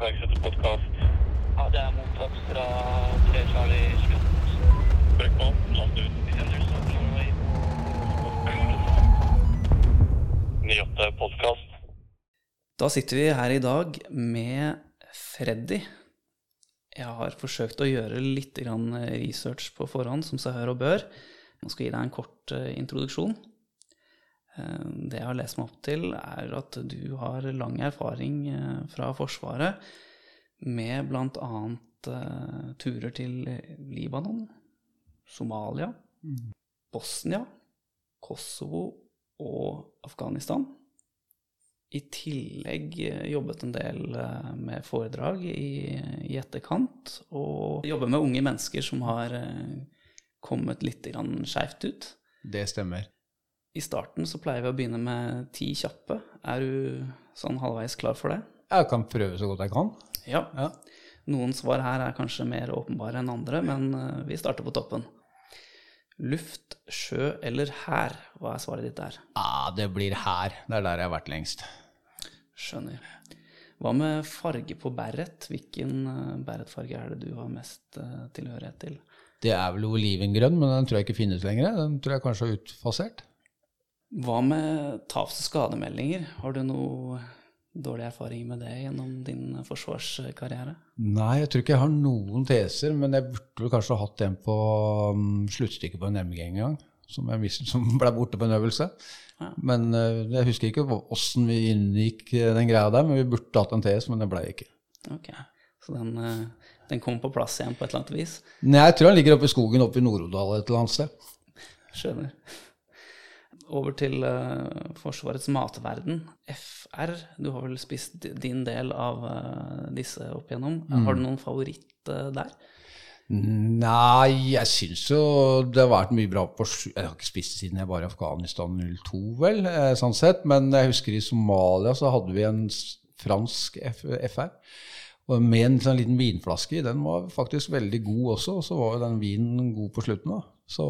iverksette. Ja, det er mottatt fra 3 Charlie Slott. Brekkmann, last ut. Vi sender stopp Norway. 98 podkast. Da sitter vi her i dag med Freddy. Jeg har forsøkt å gjøre litt research på forhånd, som seg hør og bør. Nå skal jeg gi deg en kort eh, introduksjon. Eh, Det jeg har lest meg opp til, er at du har lang erfaring eh, fra Forsvaret med bl.a. turer til Libanon, Somalia, Bosnia, Kosovo og Afghanistan. I tillegg eh, jobbet en del eh, med foredrag i, i etterkant, og jobber med unge mennesker som har eh, kommet litt skeivt ut. Det stemmer. I starten så pleier vi å begynne med ti kjappe. Er du sånn halvveis klar for det? Jeg kan prøve så godt jeg kan. Ja. Ja. Noen svar her er kanskje mer åpenbare enn andre, men eh, vi starter på toppen. Luft, sjø eller hær? Hva er svaret ditt der? Ja, det blir her. Det er der jeg har vært lengst. Skjønner. Hva med farge på beret? Hvilken eh, beretfarge er det du har mest eh, tilhørighet til? Det er vel olivengrønn, men den tror jeg ikke finnes lenger. Den tror jeg kanskje er utfasert. Hva med taps- og skademeldinger? Har du noe dårlig erfaring med det gjennom din forsvarskarriere? Nei, jeg tror ikke jeg har noen teser, men jeg burde kanskje hatt en på um, sluttstykket på en MG en gang, som, jeg visste som ble borte på en øvelse. Ja. Men eh, jeg husker ikke åssen vi inngikk eh, den greia der, men vi burde hatt en tes, men det ble ikke. Ok, så den, eh, den kom på plass igjen på et eller annet vis? Nei, jeg tror han ligger oppe i skogen oppe i Nord-Odal et eller annet sted. Skjønner. Over til uh, Forsvarets matverden. FR, du har vel spist din del av uh, disse opp igjennom. Har du noen favoritt uh, der? Nei, jeg syns jo det har vært mye bra på Jeg har ikke spist siden jeg var i Afghanistan 02, vel, sånn sett. Men jeg husker i Somalia så hadde vi en fransk F FR. Og med en sånn liten vinflaske i. Den var faktisk veldig god også. Og så var jo den vinen god på slutten. da. Så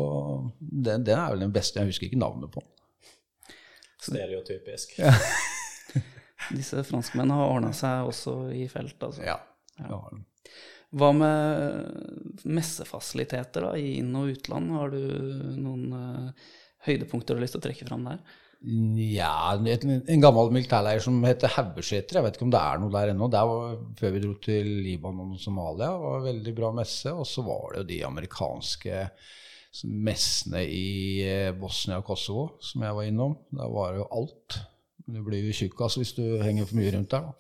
den, den er vel den beste. Jeg husker ikke navnet på den. Stereotypisk. Disse franskmennene har ordna seg også i felt, altså. Ja. det har de. Hva med messefasiliteter da, i inn- og utland? Har du noen uh, høydepunkter du har lyst til å trekke fram der? Ja, en, gammel militærleir som heter Haugeseter. Jeg vet ikke om det er noe der ennå. Der var, før vi dro til Libanon og Somalia, var en veldig bra messe. Og så var det jo de amerikanske messene i eh, Bosnia og Kosovo som jeg var innom. Der var det jo alt. Du blir jo tjukk altså, hvis du henger for mye rundt der. da.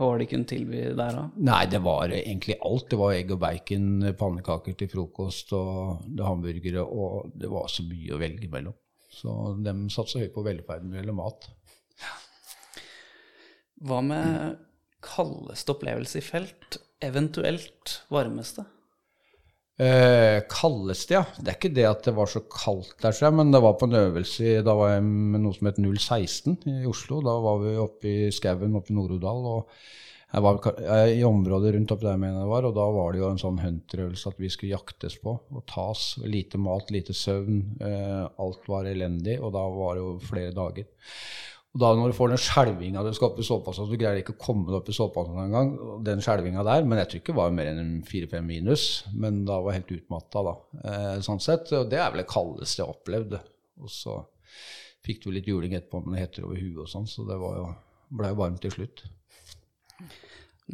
Hva var det de kunne tilby der, da? Nei, det var egentlig alt. Det var egg og bacon, pannekaker til frokost og det hamburgere, og det var så mye å velge mellom. Så de satsa høyt på velferden når det gjelder mat. Hva med kaldeste opplevelse i felt? Eventuelt varmeste? Eh, kaldeste, ja. Det er ikke det at det var så kaldt der, men det var på en øvelse Da var jeg med noe som het 016 i Oslo. Da var vi oppe i skauen oppe i Nord-Odal. og jeg var i området rundt oppi der, mener jeg det var, og da var det jo en sånn hunterøvelse at vi skulle jaktes på og tas. Lite mat, lite søvn. Eh, alt var elendig, og da var det jo flere dager. Og da når du får den skjelvinga du skal opp i såpassa, du greier ikke å komme deg opp i såpassa engang, og den skjelvinga der, men jeg tror ikke det var mer enn fire-fem minus, men da var jeg helt utmatta, da. Eh, sånn sett. Og det er vel det kaldeste jeg opplevde. Og så fikk du litt juling etterpå med hetter over huet og sånn, så det var jo, ble jo varmt til slutt.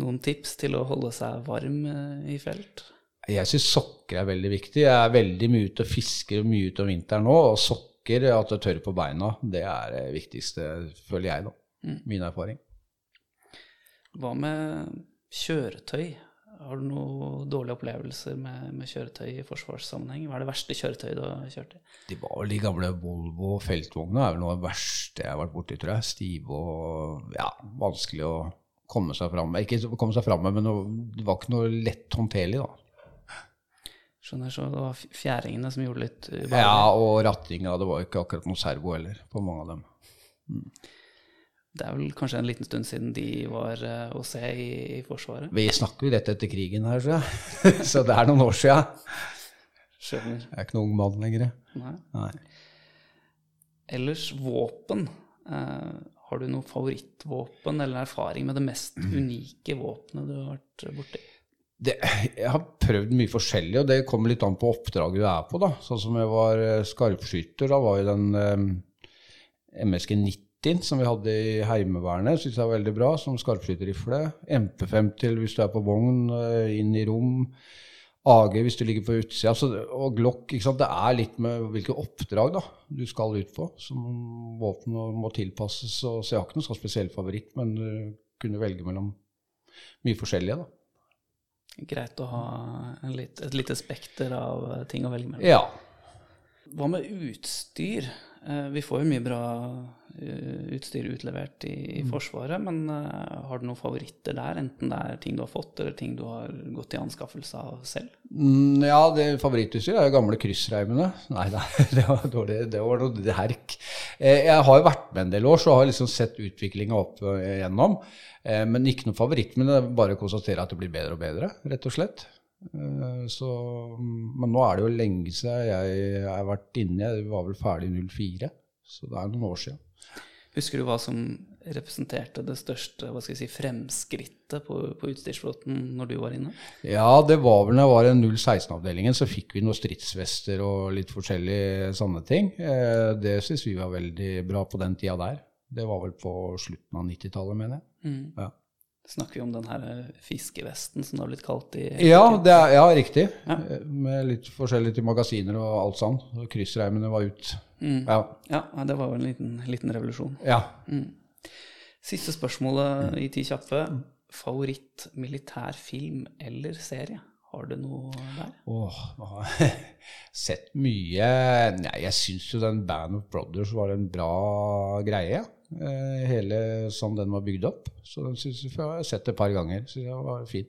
Noen tips til å holde seg varm eh, i felt? Jeg syns sokker er veldig viktig. Jeg er veldig mye ute og fisker mye ute om vinteren nå, og sokker, at det tørr på beina, det er det viktigste, føler jeg, da. Min erfaring. Hva med kjøretøy? Har du noen dårlige opplevelser med, med kjøretøy i forsvarssammenheng? Hva er det verste kjøretøyet du har kjørt i? De var vel de gamle Volvo feltvognene er vel noe av det verste jeg har vært borti, tror jeg. Stive og ja, vanskelig å komme seg fram med. Ikke komme seg fram med, men det var ikke noe lett håndterlig, da. Skjønner, så det var fjæringene som gjorde litt ubehagelig. Ja, og rattinga, det var ikke akkurat noe servo heller, på mange av dem. Det er vel kanskje en liten stund siden de var eh, å se i, i Forsvaret. Vi snakker jo rett etter krigen her, tror jeg. Så det er noen år sia. Skjønner. Jeg er ikke noen ung mann lenger. Nei. Nei. Ellers våpen. Eh, Har du noe favorittvåpen eller erfaring med det mest unike våpenet du har vært borti? Det, jeg har prøvd mye forskjellig, og det kommer litt an på oppdraget du er på. da. Sånn som jeg var eh, skarpskytter, da var jo den eh, MSG 90 som vi hadde i Heimevernet, syns jeg var veldig bra, som skarpskytterrifle. MP5 til hvis du er på vogn, eh, inn i rom. AG hvis du ligger på utsida. Så, og Glock. ikke sant? Det er litt med hvilke oppdrag da, du skal ut på, som våpen må tilpasses. Og, så jeg har ikke noen sånn spesiell favoritt, men du kunne velge mellom mye forskjellige. da. Greit å ha en litt, et lite spekter av ting å velge mellom. Ja. Hva med utstyr? Eh, Vi får jo mye bra utstyr utlevert i, i Forsvaret, men uh, har du noen favoritter der? Enten det er ting du har fått, eller ting du har gått i anskaffelse av selv? Mm, ja, det favorittutstyret er jo gamle kryssreimene. Nei da, det var dårlig. Det var noe herk. Eh, Jeg har jo vært med en del år, så har jeg liksom sett utviklinga opp eh, igjennom. Eh, Men ikke noe favoritt, men det er bare å konstatere at det blir bedre og bedre, rett og slett. Eh, Så, mm, men nå er det jo lenge siden jeg har vært inne. Jeg var vel ferdig i 04, så det er noen år siden. Husker du hva som representerte det største hva skal jeg si, fremskrittet på, på utstyrsflåten når du var inne? Ja, det var vel når jeg var i 016-avdelingen, så fikk vi noen stridsvester og litt forskjellige sånne ting. Eh, Det syns vi var veldig bra på den tida der. Det var vel på slutten av 90-tallet, mener jeg. Ja, Snakker vi om den her eh, fiskevesten som det har blitt kalt i ja, det er, ja riktig. Ja. Med litt forskjellig til magasiner og alt sånn. Kryssreimene var ut. Ja. Ja, det var jo en liten, liten revolusjon. ja. Siste spørsmålet i Ti kjappe. Favoritt militærfilm eller serie? Har du noe der? Åh, har sett mye Nei, jeg syns jo den Band of Brothers var en bra greie. Eh, Hele sånn den var bygd opp. Så den synes jeg, jeg har sett det et par ganger. Så det var fin.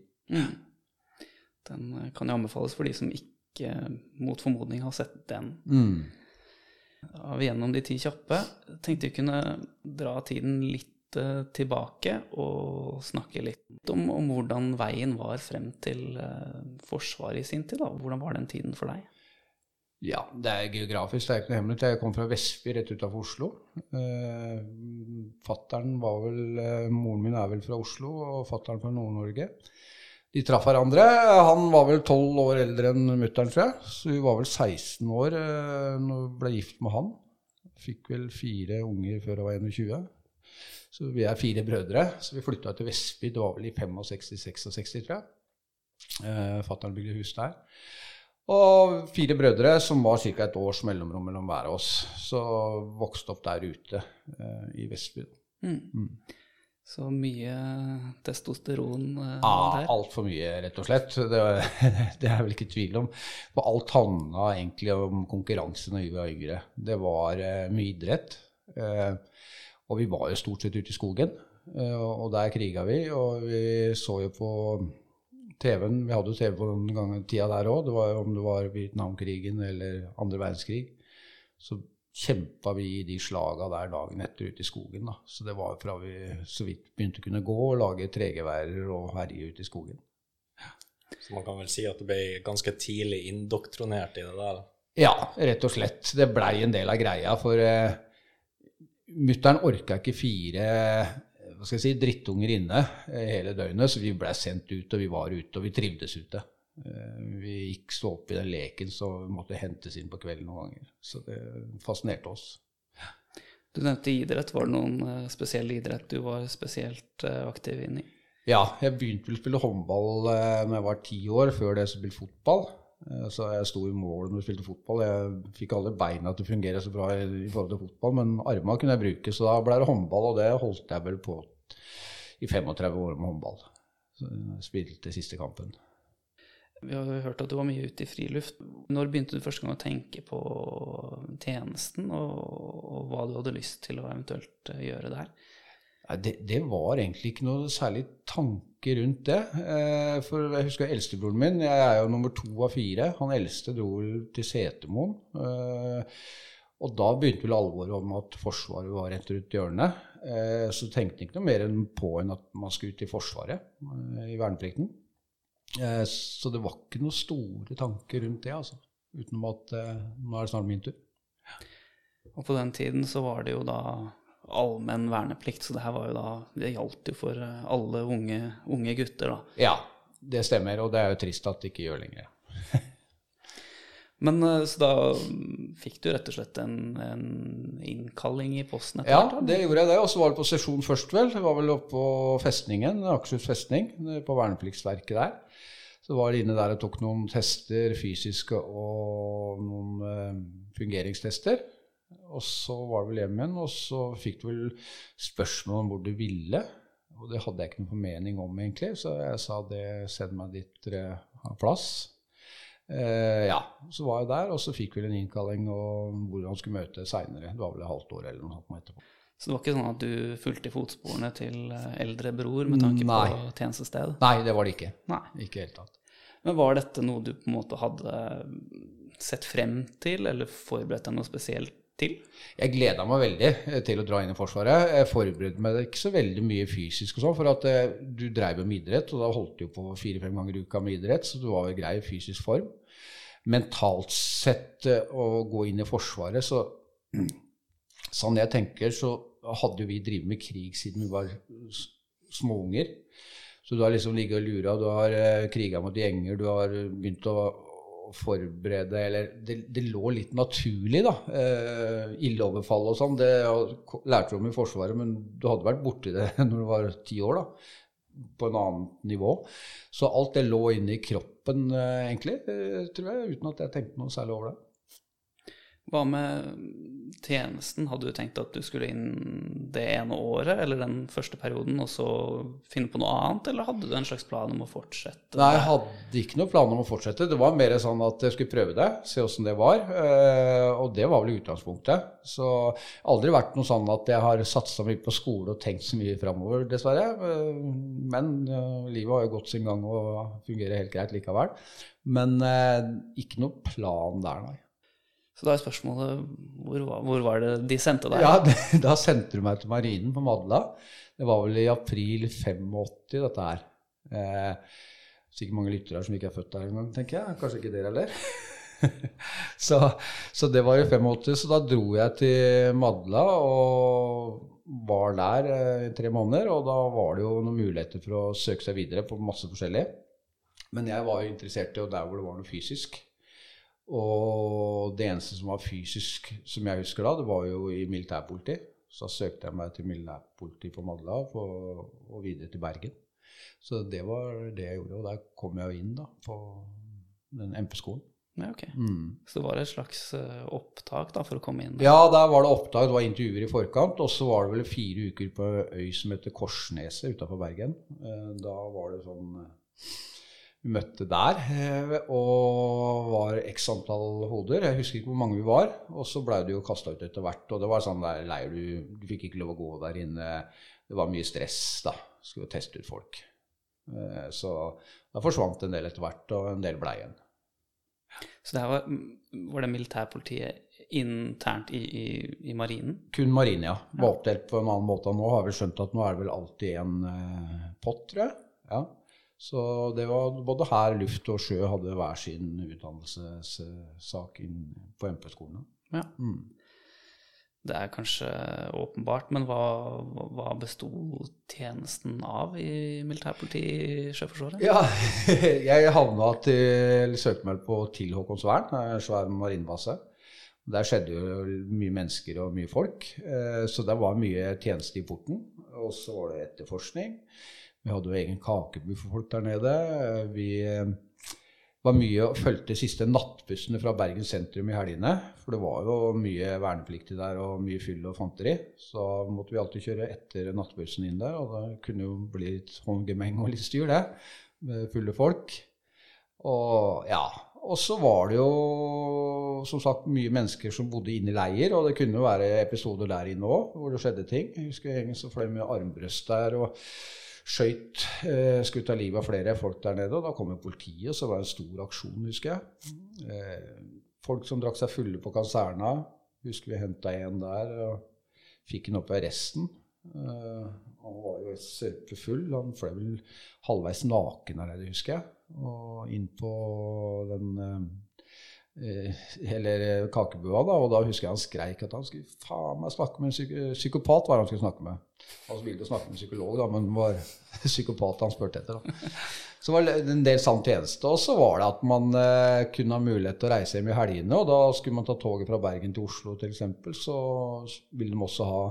Den eh, kan jo anbefales for de som ikke mot formodning har sett den. Mm. Da er vi gjennom de ti kjappe. Tenkte vi kunne dra tiden litt eh, tilbake og snakke litt om, om hvordan veien var frem til eh, Forsvaret i sin tid. Da. Hvordan var den tiden for deg? Ja, det er geografisk, det er ikke noe hemmelighet. Jeg kom fra Vestby, rett utenfor Oslo. Eh, fattern var vel eh, Moren min er vel fra Oslo, og fatteren fra Nord-Norge. De traff hverandre. Han var vel tolv år eldre enn mutter'n, tror jeg. Så hun var vel 16 år eh, når hun ble gift med han. Fikk vel fire unger før hun var 21. Så vi er fire brødre. Så vi flytta til Vestby, det var vel i 65-66, tror jeg. Eh, fattern bygde hus der. Og fire brødre som var ca. et års mellomrom mellom hver av oss. Så vokste opp der ute eh, i Vestby. Så mye testosteron eh, Ja, der. altfor mye, rett og slett. Det, det er vel ikke tvil om. For alt handla egentlig om konkurranse når vi var yngre. Det var eh, mye idrett. Eh, og vi var jo stort sett ute i skogen, eh, og der kriga vi. Og vi så jo på TV-en Vi hadde jo TV på den gangen, tida der òg. Om det var Vietnamkrigen eller andre verdenskrig. Så kjempa vi i de slaga der dagen etter ute i skogen. da. Så det var fra vi så vidt begynte å kunne gå og lage tregeværer og herje ute i skogen. Så man kan vel si at du ble ganske tidlig indoktrinert i det der. Ja, rett og slett. Det blei en del av greia. For eh, mutter'n orka ikke fire hva skal jeg si, drittunger inne eh, hele døgnet, så vi blei sendt ut, og vi var ute, og vi trivdes ute. Eh, vi gikk så opp i den leken, så vi måtte hentes inn på kvelden noen ganger. Så det fascinerte oss. Du nevnte idrett. Var det noen eh, spesiell idrett du var spesielt aktiv inn i? Ja, jeg begynte vel å spille håndball da jeg var ti år. Før det så spilte fotball. Eh, Så jeg sto i mål når jeg spilte fotball. Jeg fikk alle beina til å fungere så bra i, forhold til fotball, men armene kunne jeg bruke. Så da ble det håndball, og det holdt jeg vel på i 35 år med håndball. Så jeg spilte siste kampen. Vi har hørt at du var mye ute i friluft. Når begynte du første gang å tenke på tjenesten, og, og hva du hadde lyst til å eventuelt eh, gjøre der? Det, det var egentlig ikke noe særlig tanke rundt det. Eh, For jeg husker eldstebroren min, jeg er jo nummer to av fire. Han eldste dro til Setermoen. Eh, Og da begynte vel alvoret om at Forsvaret var rett rundt hjørnet. Eh, Så tenkte jeg ikke noe mer på enn at man skulle ut i Forsvaret, i verneplikten. Så det var ikke noen store tanker rundt det, altså. Utenom at nå er det snart min tur. Og på den tiden så var det jo da allmenn verneplikt, så det her var jo da Det gjaldt jo for eh, alle unge, unge gutter, da. Ja, det stemmer, og det er jo trist at det ikke gjør lenger. Men eh, så da fikk du rett og slett en, en innkalling i posten etter Ja, hvert? det gjorde jeg det. Og så var det på sesjon først, vel. Det var vel oppe på festningen, Akershus festning, på vernepliktsverket der. Så var det inne der og tok noen tester, fysiske og noen eh, fungeringstester. Og så var det vel hjem igjen, og så fikk du vel spørsmål om hvor du ville. Og det hadde jeg ikke noen formening om, egentlig, så jeg sa det, send meg dit dere har plass. Eh, ja, så var jeg der, og så fikk vi en innkalling om hvor han skulle møte seinere. Det var vel et halvt år eller noe sånt etterpå. Så det var ikke sånn at du fulgte i fotsporene til eh, eldre bror med tanke Nei. på tjenestested? Nei, det var det ikke. Nei. Ikke i det hele tatt. Men var dette noe du på en måte hadde sett frem til, eller forberedt deg noe spesielt til? Jeg gleda meg veldig eh, til å dra inn i Forsvaret. Jeg forberedte meg ikke så veldig mye fysisk og sånn, for at eh, du dreiv med idrett, og da holdt du på fire-fem ganger i uka med idrett, så du var i grei fysisk form. Mentalt sett eh, å gå inn i Forsvaret, så Sånn jeg tenker, så hadde jo vi drevet med krig siden vi var småunger. Så du har liksom ligget og lura, du har kriga mot gjenger, du har begynt å forberede Eller det, det lå litt naturlig, da. Eh, Illeoverfall og sånn. Det lærte du om i Forsvaret, men du hadde vært borti det når du var ti år, da. På en annet nivå. Så alt det lå inne i kroppen, eh, egentlig, eh, tror jeg, uten at jeg tenkte noe særlig over det. Hva med tjenesten? Hadde du tenkt at du skulle inn det ene året, eller den første perioden, og så finne på noe annet, eller hadde du en slags plan om å fortsette? Nei, jeg hadde ikke noen plan om å fortsette. Det var mer sånn at jeg skulle prøve det, se åssen det var. eh, Og det var vel utgangspunktet. Så aldri vært noe sånn at jeg har satsa mye på skole og tenkt så mye framover, dessverre. Eh, Men eh, livet har jo gått sin gang og fungerer helt greit likevel. Men ikke noe plan der, nei. Så da er spørsmålet hvor, hvor var det de sendte deg? Ja, da sendte du meg til Marinen på Madla. Det var vel i april 85, dette her. Eh, sikkert mange lyttere som ikke er født der engang, tenker jeg. Kanskje ikke dere heller. så, så det var i 85, så da dro jeg til Madla og var der eh, i tre måneder. Og da var det jo noen muligheter for å søke seg videre på masse forskjellig. Men jeg var jo interessert i der hvor det var noe fysisk. Og det eneste som var fysisk, som jeg husker da, det var jo i militærpolitiet. Så da søkte jeg meg til militærpolitiet på Madla for, og videre til Bergen. Så det var det jeg gjorde, og der kom jeg jo inn da, på den MP-skolen. Ja, ok. Mm. Så det var et slags eh, opptak da, for å komme inn? Ja, der var det opptak, det var intervjuer i forkant, og så var det vel fire uker på øy som heter Korsneset utenfor Bergen. Eh, Da var det sånn eh, møtte der, eh, og var x antall hoder. Jeg husker ikke hvor mange vi var. Og så blei du jo kasta ut etter hvert, og det var sånn der leir du Du fikk ikke lov å gå der inne. Det var mye stress, da. Skulle teste ut folk. Eh, Så da forsvant en del etter hvert, og en del blei igjen. Så det her var, var det militærpolitiet internt i, i, i marinen? Kun marinen, ja. Var oppdelt på en annen måte. Nå har vi skjønt at nå er det vel alltid en eh, pott, tror jeg. Ja. Så det var både her, luft og sjø hadde hver sin utdannelsessak på MP-skolene. Ja. Mm. Det er kanskje åpenbart, men hva, hva besto tjenesten av i militærpolitiet i Sjøforsvaret? Ja, jeg havna til eller søkte meg på til Håkonsvern, en svær marinebase. Der skjedde jo mye mennesker og mye folk, eh, så det var mye tjeneste i porten. Og så var det etterforskning. Vi hadde jo egen kakebu for folk der nede. Vi eh, var mye og fulgte siste nattbussene fra Bergen sentrum i helgene. For det var jo mye vernepliktig der og mye fyll og fanteri. Så måtte vi alltid kjøre etter nattbussen inn der, og det kunne jo bli litt håndgemeng og litt styr, det. Med fulle folk. Og ja. Og så var det jo som sagt mye mennesker som bodde inne i leir, og det kunne jo være episoder der inne òg hvor det skjedde ting. Jeg husker gjengen som fløy med armbrøst der og skøyt. Eh, skutt av livet av flere folk der nede. Og da kom jo politiet, og så var det en stor aksjon, husker jeg. Eh, folk som drakk seg fulle på kaserna. Husker vi henta en der og fikk han opp i arresten. Eh, han var jo sørpefull. Han fløy vel halvveis naken her nede, husker jeg. Og inn på den eh, eller eh, kakebua, da, og da husker jeg han skreik at han skulle faen meg snakke med en psyk psykopat. var det han skulle snakke med. Han ville snakke med en psykolog, da, men var psykopat han spurte etter. da. Så var det en del sann tjeneste. Og så var det at man eh, kunne ha mulighet til å reise hjem i helgene. Og da skulle man ta toget fra Bergen til Oslo f.eks. Så ville de også ha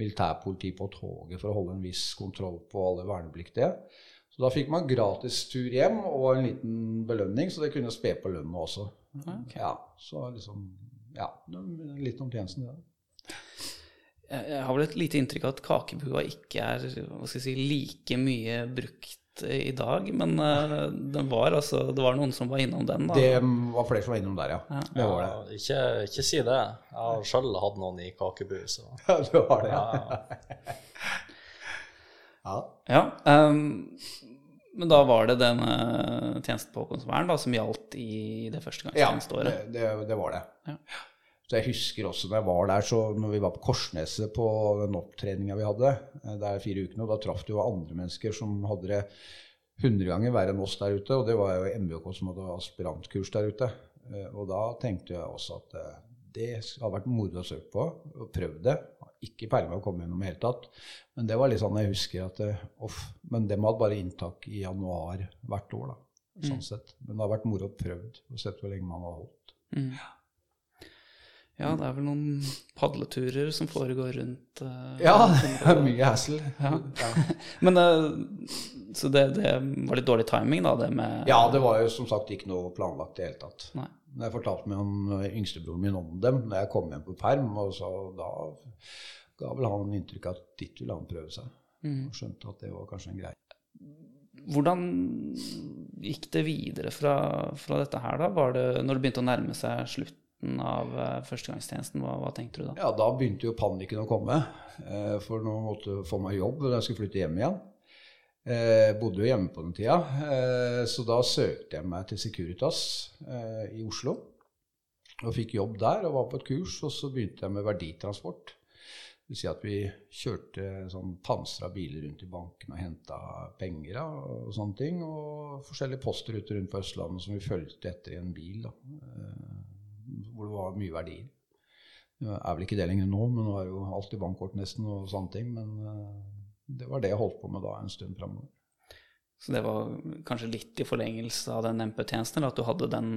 militærpoliti på toget for å holde en viss kontroll på alle vernepliktige. Så da fikk man gratis tur hjem og en liten belønning, så det kunne spe på lønna også. Ja, så liksom, ja, litt om tjenesten, det. Jeg har vel et lite inntrykk av at kakebua ikke er hva skal jeg si, like mye brukt i dag, men eh, den var altså, det var noen som var innom den. da. Det var flere som var innom der, ja. Det var det. Ja, ikke, ikke si det. Jeg har sjøl hatt noen i kakebu, så Ja, det var det, ja. ja. ja. Ja, ehm, men da var det den uh, tjenesten på Håkonsvern som gjaldt i det Ja, førstegangstjenesteåret. det, det, det var det. Ja. Så jeg husker også når jeg var der, så når vi var på Korsneset på den opptreninga vi hadde, eh, der fire ukene, og da traff du jo andre mennesker som hadde det hundre ganger verre enn oss der ute, og det var jo MBK som hadde aspirantkurs der ute. Eh, Og da tenkte jeg også at det har vært moro å søke på, og prøvd det. Ikke peiling på å komme gjennom i det hele tatt. Men det var litt sånn jeg husker at eh, off, Men dem hadde bare inntak i januar hvert år, da. Sånn sett. Men det har vært moro å prøvd og sett hvor lenge man har holdt. Mm. Ja, det er vel noen padleturer som foregår rundt uh, Ja, det er mye hassle. Ja. Men uh, Så det, det var litt dårlig timing, da, det med Ja, det var jo som sagt ikke noe planlagt i det hele tatt. Nei. Når jeg fortalte han eh, yngstebroren min om dem når jeg kom hjem på perm, og så da ga vel han inntrykk av at dit ville han prøve seg. Mm. Og skjønte at det var kanskje en greie. Hvordan gikk det videre fra, fra dette her, da? Var det, når det begynte å nærme seg slutten av eh, førstegangstjenesten, hva, hva tenkte du da? Ja, da begynte jo panikken å komme. Eh, for nå måtte jeg få meg jobb og jeg skulle flytte hjem igjen. Eh, bodde jo hjemme på den tida, eh, så da søkte jeg meg til Securitas eh, i Oslo. Og fikk jobb der og var på et kurs, og så begynte jeg med verditransport. Det vil si at vi kjørte sånn pansra biler rundt i banken og henta penger og sånne ting. Og forskjellige postruter rundt på Østlandet som vi fulgte etter i en bil. Da, eh, hvor det var mye verdier. Det er vel ikke det lenger nå, men nå er jo jo alltid bankkort nesten og sånne ting. Men eh, det var det jeg holdt på med da en stund framover. Så det var kanskje litt i forlengelse av den MP-tjenesten, at du hadde den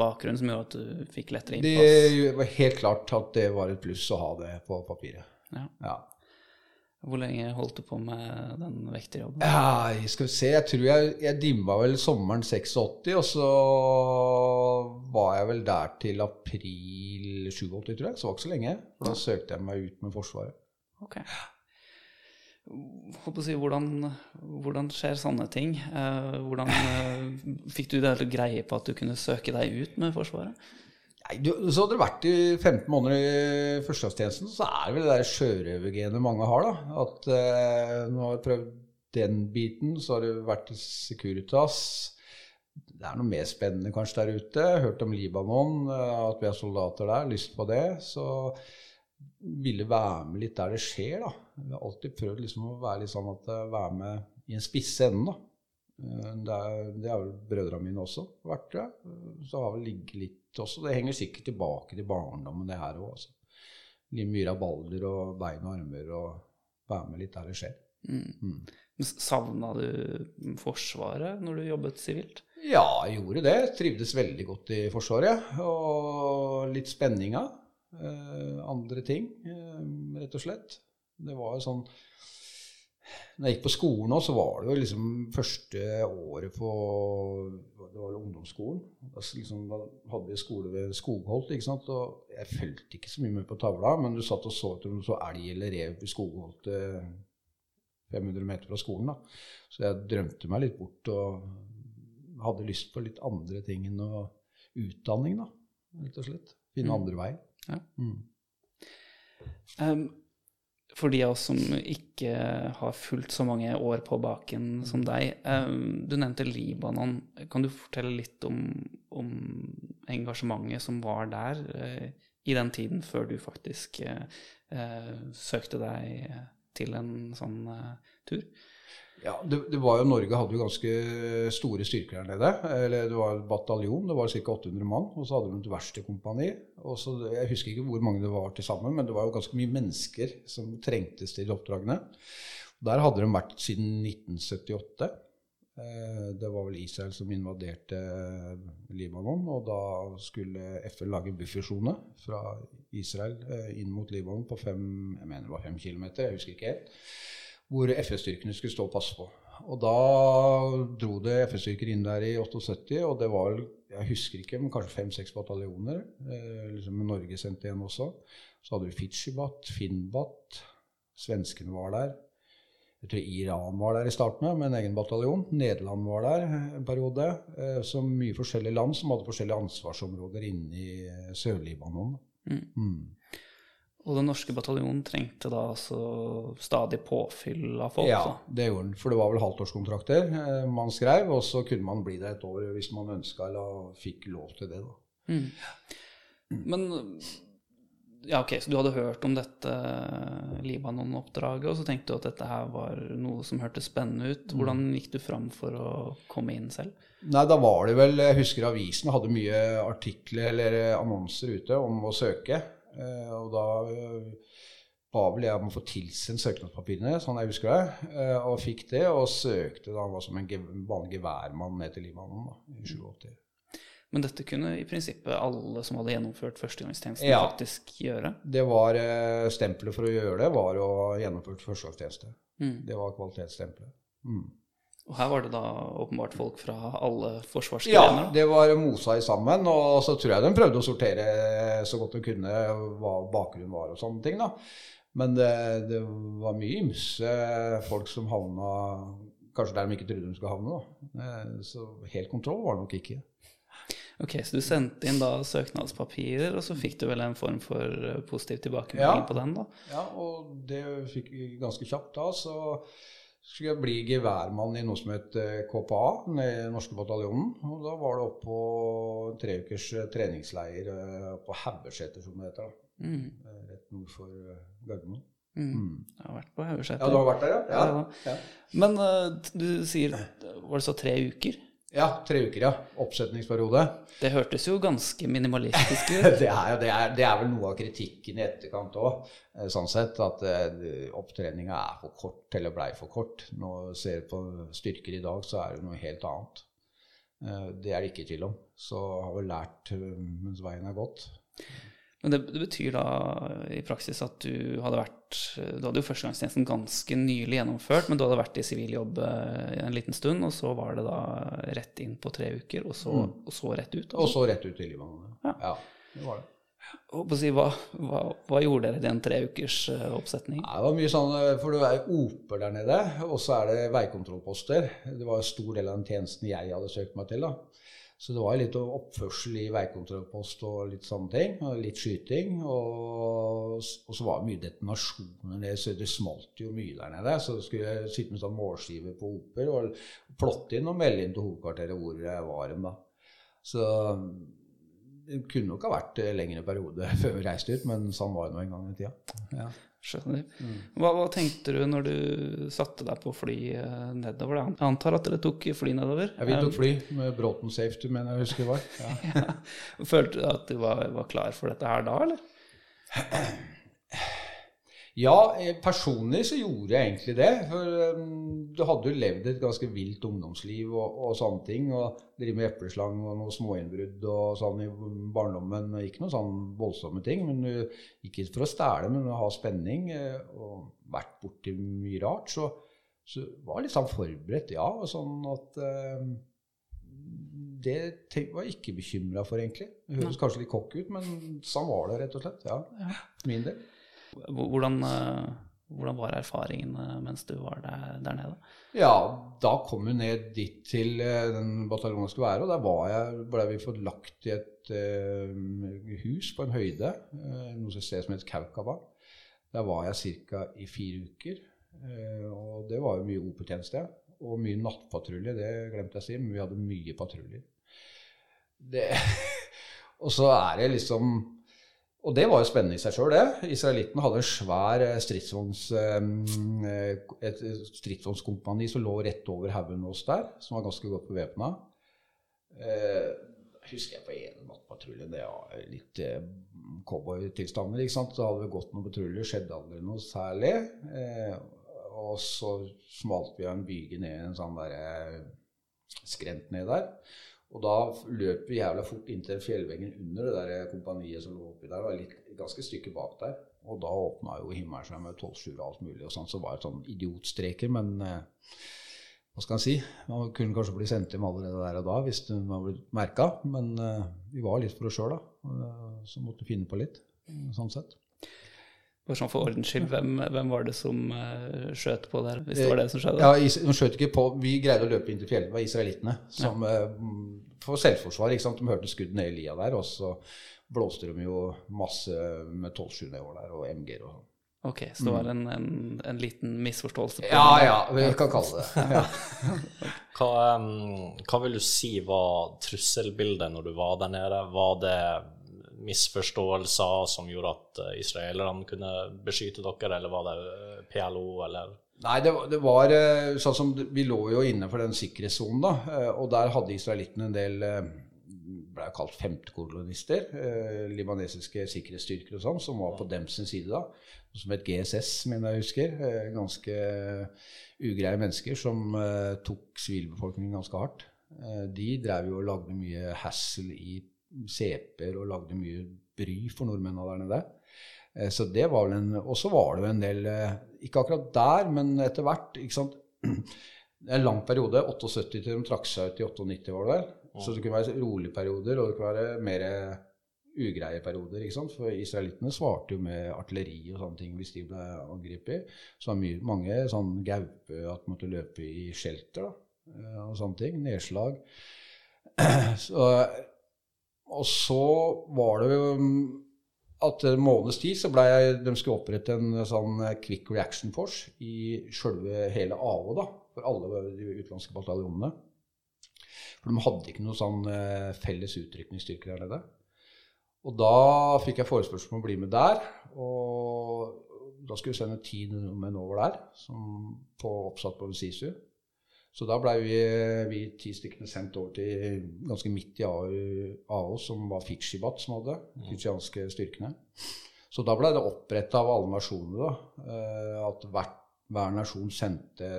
bakgrunnen som gjorde at du fikk lettere innpass? Det var helt klart at det var et pluss å ha det på papiret. Ja. Ja. Hvor lenge holdt du på med den vekterjobben? Ja, skal vi se. Jeg tror jeg, jeg dimma vel sommeren 86, og så var jeg vel der til april 87, tror jeg. Så det var ikke så lenge. For da søkte jeg meg ut med Forsvaret. Ok. Si, hvordan, hvordan skjer sånne ting? Eh, hvordan eh, fikk du det til greie på at du kunne søke deg ut med Forsvaret? Nei, du, så hadde det vært i 15 måneder i førstegangstjenesten, så er det vel det der sjørøvergenet mange har, da. At eh, nå har du prøvd den biten, så har det vært i Securitas. Det er noe mer spennende kanskje der ute. Hørt om Libanon, eh, at vi har soldater der. Lyst på det. Så ville være med litt der det skjer, da. Jeg har alltid prøvd liksom å være litt sånn at være med i en spisse ende, da. Eh, Det er, det er vel brødrene mine også vært det. Så har vel ligget litt også. Det henger sikkert tilbake til barndommen, det her òg. Altså. Mye rabalder og bein og armer og være med litt der det skjer. Mm. Savna du Forsvaret når du jobbet sivilt? Ja, jeg gjorde det. Trivdes veldig godt i Forsvaret. Og litt spenninga. Eh, andre ting, eh, rett og slett. Det var jo sånn Når jeg gikk på skolen òg, så var det jo liksom første året på Det var ungdomsskolen. Da, liksom, da hadde vi skole ved Skogholt. ikke sant? Og jeg fulgte ikke så mye med på tavla, men du satt og så etter om du så elg eller rev i Skogholt eh, 500 meter fra skolen. da. Så jeg drømte meg litt bort og hadde lyst på litt andre ting enn utdanning, da, rett og slett. Finne Mm. andre veier. Ja. Mm. Um, for de av oss som ikke har fulgt så mange år på baken som deg, um, du nevnte Libanon. Kan du fortelle litt om, om engasjementet som var der eh, i den tiden før du faktisk eh, eh, søkte deg til en sånn tur? Ja, det, det var jo Norge hadde jo ganske store styrker der nede. Eller det var en bataljon, det var ca. 800 mann. Og så hadde de et verkstedkompani. og så- Jeg husker ikke hvor mange det var til sammen, men det var jo ganske mye mennesker som trengtes til oppdragene. Der hadde de vært siden 1978. Eh, Det var vel Israel som invaderte Libanon, og da skulle FN lage en buffersone fra Israel eh, inn mot Libanon på fem, jeg mener det var fem kilometer, jeg husker ikke helt, hvor FS-styrkene skulle stå og passe på. Og da dro det FS-styrker inn der i 78, og det var jeg husker ikke, men kanskje fem-seks bataljoner. Eh, liksom Norge sendte en også. Så hadde vi Fitsjibat, Finnbat, svenskene var der. Jeg tror Iran var der i starten med en egen bataljon. Nederland var der en periode. Eh, Så mye forskjellige land som hadde forskjellige ansvarsområder inne i eh, Sør-Libanon. Mm. Og den norske bataljonen trengte da altså stadig påfyll av folk. Ja, det gjorde den. For det var vel halvtårskontrakter eh, man skrev, og så kunne man bli der et år hvis man ønska eller fikk lov til det. da. Mm. Men ja, ok, så du hadde hørt om dette Libanon-oppdraget, og så tenkte du at dette her var noe som hørtes spennende ut. Hvordan gikk du fram for å komme inn selv? Nei, da var det vel Jeg husker avisen hadde mye artikler eller annonser ute om å søke. Eh, og da eh, ba vel jeg om å få tilsendt søknadspapirene, sånn jeg husker det. Eh, og fikk det, og søkte da var som en vanlig geværmann ned til Libanon da, i 87. Men dette kunne i prinsippet alle som hadde gjennomført førstegangstjenesten, Ja. faktisk gjøre. Det var Stempelet for å gjøre det var å ha gjennomført førstegangstjeneste. Mm. Det var kvalitetsstempelet. Mm. Og her var det da åpenbart folk fra alle Ja, det var mosa i sammen, og så tror jeg de prøvde å sortere så godt de kunne hva bakgrunnen var og sånne ting. da. Men det, det var mye ymse folk som havna kanskje der de ikke trodde de skulle havne. da. Eh, Så helt kontroll var det nok ikke. Ok, Så du sendte inn da søknadspapirer, og så fikk du vel en form for eh, positiv tilbakemelding Ja. på den? da? Ja, og det fikk vi ganske kjapt da. Så skulle jeg bli geværmann i noe som het eh, KPA, den norske bataljonen. Og da var det opp på tre ukers eh, treningsleir eh, på Haugeseter, som det heter. da. Mm. Eh, Rett nord for eh, Gardermoen. Mm. Jeg har vært på Haugeseter. Ja, du har vært der, ja? Ja, ja. Men eh, du sier Var det så tre uker? Ja, tre uker, ja. Oppsetningsperiode. Det hørtes jo ganske minimalistisk ut. Det er, det, er, det er vel noe av kritikken i etterkant òg, sånn sett. At eh, opptreninga er for kort, eller blei for kort. Når du ser på styrker i dag, så er det noe helt annet. Eh, Det er det ikke tvil om. Så har vi lært eh, mens veien er gått. Men det, det betyr da i praksis at du hadde vært Du hadde jo førstegangstjenesten ganske nylig gjennomført, men du hadde vært i sivil jobb eh, en liten stund, og så var det da rett inn på tre uker, og så, og så rett ut? Og Altså. så rett ut i Libanon. Ja. Ja, det var det. Og si, hva, hva, hva gjorde dere i den tre ukers eh, oppsetning? Ja, det var mye sånn, eh, for det er oper der nede, og så er det veikontrollposter. Det var en stor del av den tjenesten jeg hadde søkt meg til. da. Så det var litt oppførsel i veikontrollpost og litt sånne ting. Og litt skyting. Og, og så var det mye detonasjoner så det smalt jo mye der nede. Så skulle jeg sitte med sånn målskive på oper og plotte inn og melde inn til hovedkvarteret hvor jeg var hen, da. Så det kunne nok ha vært en lengre periode før vi reiste ut, men sånn var det nå en gang i tida. Ja. Skjønner. Hva, hva tenkte du når du satte deg på fly eh, nedover? Jeg antar at dere tok fly nedover? Ja, vi tok fly med Bråten Safety, mener jeg husker det var. Ja. Ja. Følte du at du var, var klar for dette her da, eller? Ja, eh, personlig så gjorde jeg egentlig det. For um, du hadde jo levd et ganske vilt ungdomsliv og, og sånne ting. Og drive med epleslang og noe småinnbrudd og sånn i barndommen. Ikke noen sånn voldsomme ting. Men du ikke for å stjele, men å ha spenning. eh, Og vært borti mye rart. Så, så var litt sånn forberedt, ja. Og sånn at eh, Det var jeg ikke bekymra for, egentlig. Det høres kanskje litt kokk ut, men sånn var det, rett og slett. Ja. Min del. Hvordan, eh, hvordan var erfaringene mens du var der, der nede? Ja, da kom vi ned dit til eh, den bataljonen skulle være, og der jeg, ble vi lagt i et uh, hus på en høyde, uh, noe ser som het Kaukaba. Der var jeg ca. i fire uker, uh, og det var jo mye OP-tjeneste. Og mye nattpatrulje, det glemte jeg å si, men vi hadde mye patruljer. Og så er det liksom Og det var jo spennende i seg sjøl, det. Israelittene hadde en svær eh, stridsvogns, eh, et stridsvognskompani som lå rett over haugen hos der, som var ganske godt bevæpna. Eh, husker jeg på en nattpatrulje Det var litt eh, cowboytilstander. ikke sant? Hadde vi gått noen patruljer, skjedde aldri noe særlig. Eh, og så smalt vi av en byge ned i en sånn derre skrent ned der. Og da løp vi jævla fort inntil fjellveggen under det der kompaniet som lå oppi der. Det var litt, ganske stykke bak der. Og da åpna jo himmelen seg med tolvsjuer og alt mulig. og sånn, Så var det sånn idiotstreker. Men eh, hva skal en si? Man kunne kanskje bli sendt hjem allerede der og da hvis man var blitt merka. Men eh, vi var litt for oss sjøl, da. eh, Så måtte vi finne på litt, sånn sett. Bare sånn for ordens skyld, hvem, hvem var det som uh, skjøt på der, hvis det var det som skjedde? Ja, De skjøt ikke på. Vi greide å løpe inn til fjellet. Det var israelittene. Som, ja. For selvforsvar. ikke sant? De hørte skudd ned i lia der, og så blåste de jo masse med 12-7 nedover der, og MG-er og sånn. Ok, så det var en, en, en liten misforståelse? på- Ja ja, vi kan kalle det ja. Hva, um, hva vil du si var trusselbildet når du var der nede? Var det misforståelser som gjorde at eh, israelerne kunne beskytte dere, eller var det eh, PLO, eller Nei, det, var- det var eh, sånn som Vi lå jo inne for den sikkerhetssonen, da. Og der hadde israelittene en del ble kalt femtekolonister. Libanesiske sikkerhetsstyrker og sånn, som var på dems sin side da. Som het GSS, mener jeg husker. Ganske ugreie mennesker som tok sivilbefolkningen ganske hardt. De drev jo og lagde mye hassle i CP-er og lagde mye bry for nordmennene der nede. Eh, Så det var vel en Og så var det jo en del eh, Ikke akkurat der, men etter hvert. ikke sant? En lang periode. 78 til de trakk seg ut i 98, var det vel. Så det kunne være rolige perioder, og det kunne være mer ugreie perioder. ikke sant? For israelittene svarte jo med artilleri og sånne ting hvis de ble angrepet. Så var mye, mange sånn gaupe at de måtte løpe i shelter da, eh, og sånne ting. Nedslag. Så, og så var det mm, at en måneds tid så ble jeg, de skulle opprette en sånn quick reaction force i sjølve hele AO, da, for alle de utenlandske bataljonene. For de hadde ikke noe sånn eh, felles utrykningsstyrke der nede. Og da fikk jeg forespørsel om å bli med der. Og da skulle vi sende ti nordmenn over der, som på, oppsatt på Sisu. Så da blei vi, vi ti stykkene sendt over til ganske midt i AU, som var Fitsjibat som hadde, fidsjianske styrkene. Så da blei det oppretta av alle nasjoner da, eh, at hver, hver nasjon sendte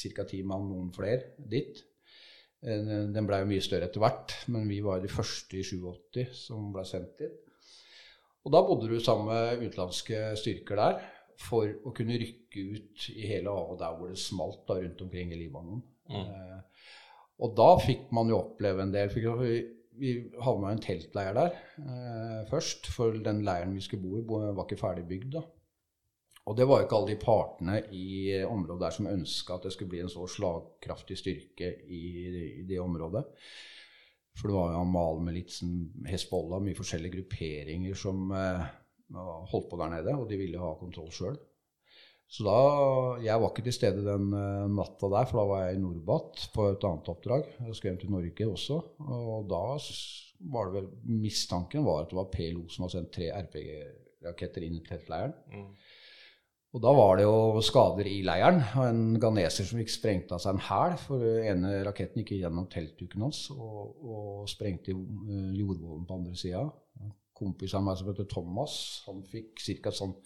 ca. ti mann, noen flere, dit. Eh, Den blei mye større etter hvert, men vi var de første i 87 som blei sendt dit. Og da bodde du sammen med utenlandske styrker der for å kunne rykke ut i hele havet der hvor det smalt da rundt omkring i Libanon. Eh, og da fikk man jo oppleve en del. Fikk, vi vi havna i en teltleir der eh, først, for den leiren vi skulle bo i, var ikke ferdig bygd. da. Og det var jo ikke alle de partene i området der som ønska at det skulle bli en så slagkraftig styrke i, i det området. For det var jo Amal-militsen, Hezbollah, mye forskjellige grupperinger som eh, holdt på der nede, og de ville ha kontroll sjøl. Så da Jeg var ikke til stede den eh, natta der, for da var jeg i Norbat på et annet oppdrag. Jeg hjem til Norge også. Og da var det vel Mistanken var at det var PLO som hadde sendt tre RPG-raketter inn i teltleiren. Og da var det jo skader i leiren. Og en ganeser som fikk sprengt av seg en hæl. For den ene raketten gikk gjennom teltduken hans og, og sprengte eh, jordvollen på andre sida. Kompis av meg som heter Thomas, han fikk ca. sånn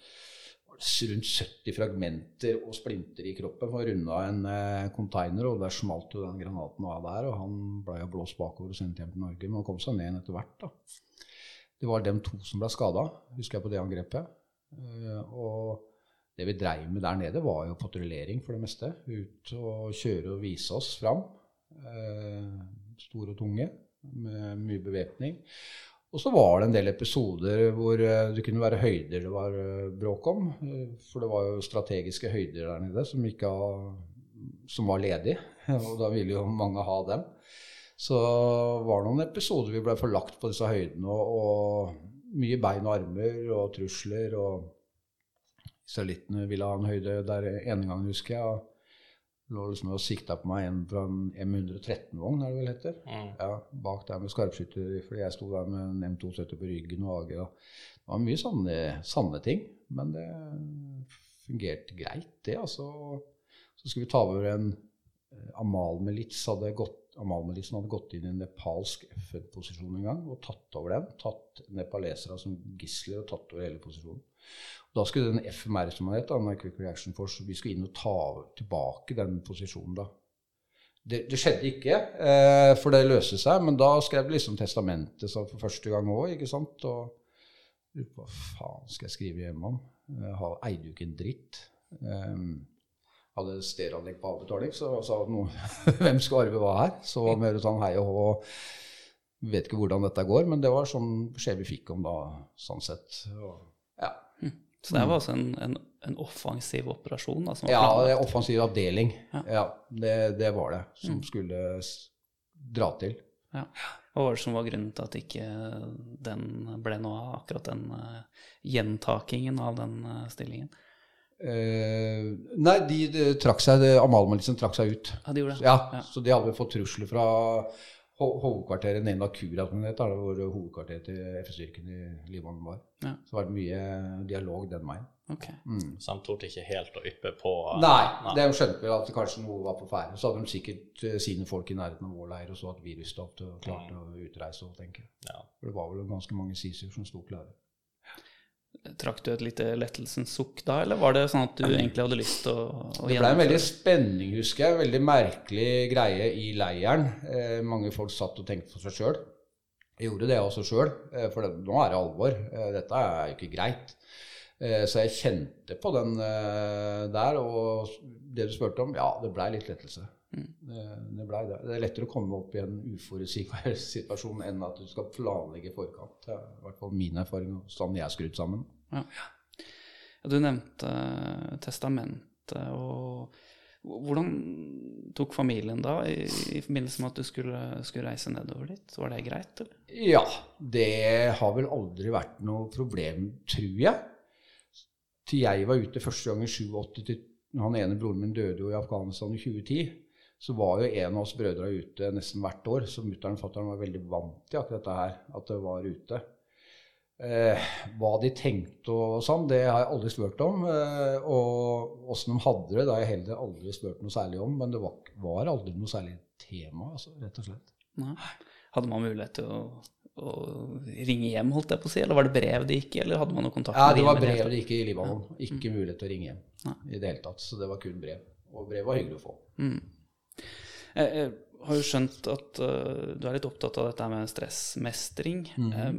rundt 70 fragmenter og splinter i kroppen for å runde av en eh, container, og der smalt jo den granaten av der, og han ble jo blåst bakover og sendt hjem til Norge. Men han kom seg ned igjen etter hvert, da. Det var dem to som ble skada, husker jeg på det angrepet. Eh, og det vi dreiv med der nede, var jo patruljering for det meste. Ut og kjøre og vise oss fram. Eh, store og tunge, med mye bevæpning. Og så var det en del episoder hvor eh, det kunne være høyder det var eh, bråk om. eh, For det var jo strategiske høyder der nede som, har, som var ledige. Og da ville jo mange ha dem. Så var det noen episoder vi ble forlagt på disse høydene, og, og mye bein og armer og trusler. og Israelittene ville ha en høyde der ene gangen, husker jeg. Lå liksom og sikta på meg en fra en M113-vogn, er det vel heter. Ja, bak der med skarpskytter, fordi jeg sto der med en M270 på ryggen og AG. Det var mye sanne, sanne ting, men det fungerte greit, det. altså. Så skulle vi ta over en eh, Amal-milits hadde gått Amal-militsen hadde gått inn i en nepalsk FN-posisjon en gang og tatt over den. Tatt nepalesere som gisler og tatt over hele posisjonen. Da skulle den FMR, som het, Quick Reaction Force, vi skulle inn og ta tilbake den posisjonen da. Det, det skjedde ikke, eh, for det løste seg, men da skrev jeg liksom testamentet for første gang òg, ikke sant. Og hva faen skal jeg skrive hjemme om? Har- eide jo ikke en dritt. Um, hadde stereoanlegg på avbetaling, så sa noen hvem skal arve hva her? Så var mer sånn hei og hå. Vet ikke hvordan dette går, men det var sånn beskjed vi fikk om da, sånn sett. Ja. Så det var altså en, en, en offensiv operasjon? Da, som var ja, det er offensiv avdeling. Ja. Ja, det, det var det. Som skulle dra til. Ja. Hva var det som var grunnen til at ikke den ble noe av, akkurat den uh, gjentakingen av den uh, stillingen? Eh, nei, de, de trakk seg, de- Amal-militsen trakk seg ut. Ja, de gjorde det? Ja, Så de hadde fått trusler fra ho- hovedkvarteret Nena Kura, som det heter, hvor hovedkvarteret til FS-styrken i Libanon var. Ja. Så var det mye dialog den veien. Ok. Så de torde ikke helt å yppe på Nei, Nei, de skjønte vel at det kanskje noe var på ferde. Så hadde de sikkert eh, sine folk i nærheten av vår leir og så at vi stoppet og klarte å utreise og tenke. Ja. For det var vel ganske mange sisuer som sto klare. Trakk du et lite lettelsens sukk da, eller var det sånn at du egentlig hadde lyst til å, å Det ble en veldig spenning, husker jeg. Veldig merkelig greie i leiren. Eh, mange folk satt og tenkte for seg sjøl. Jeg gjorde det også sjøl, eh, for det, nå er det alvor. Eh, dette er jo ikke greit. Eh, så jeg kjente på den eh, der. Og det du spurte om, ja, det blei litt lettelse. Det, det, ble det. det er lettere å komme opp i en uforutsigbar situasjon enn at du skal planlegge i forkant. Det er i hvert fall min erfaring og sånn jeg er skrudd sammen. Ja. Ja, Du nevnte eh, testamentet, og hvordan tok familien da i, i forbindelse med at du skulle, skulle reise nedover dit? Var det greit, eller? Ja, det har vel aldri vært noe problem, tror jeg. Til jeg var ute første gang i 87, til han ene broren min døde jo i Afghanistan i 2010, så var jo en av oss brødre ute nesten hvert år, så mutter'n og fatter'n var veldig vant til akkurat dette her, at det var ute. Eh, hva de tenkte og sånn, det har jeg aldri spurt om. Eh, og åssen de hadde det, det har jeg heller aldri spurt noe særlig om. Men det var, var aldri noe særlig tema, altså, rett og slett. Nei. Hadde man mulighet til å, å ringe hjem, holdt jeg på å si, eller var det brev det gikk i, eller hadde man noe kontakt Ja, det var brev det gikk i Libanon. Ikke mulighet til å ringe hjem ja. i det hele tatt. Så det var kun brev. Og brev var hyggelig å få. Jeg, jeg har jo skjønt at uh, du er litt opptatt av dette med stressmestring. Eh,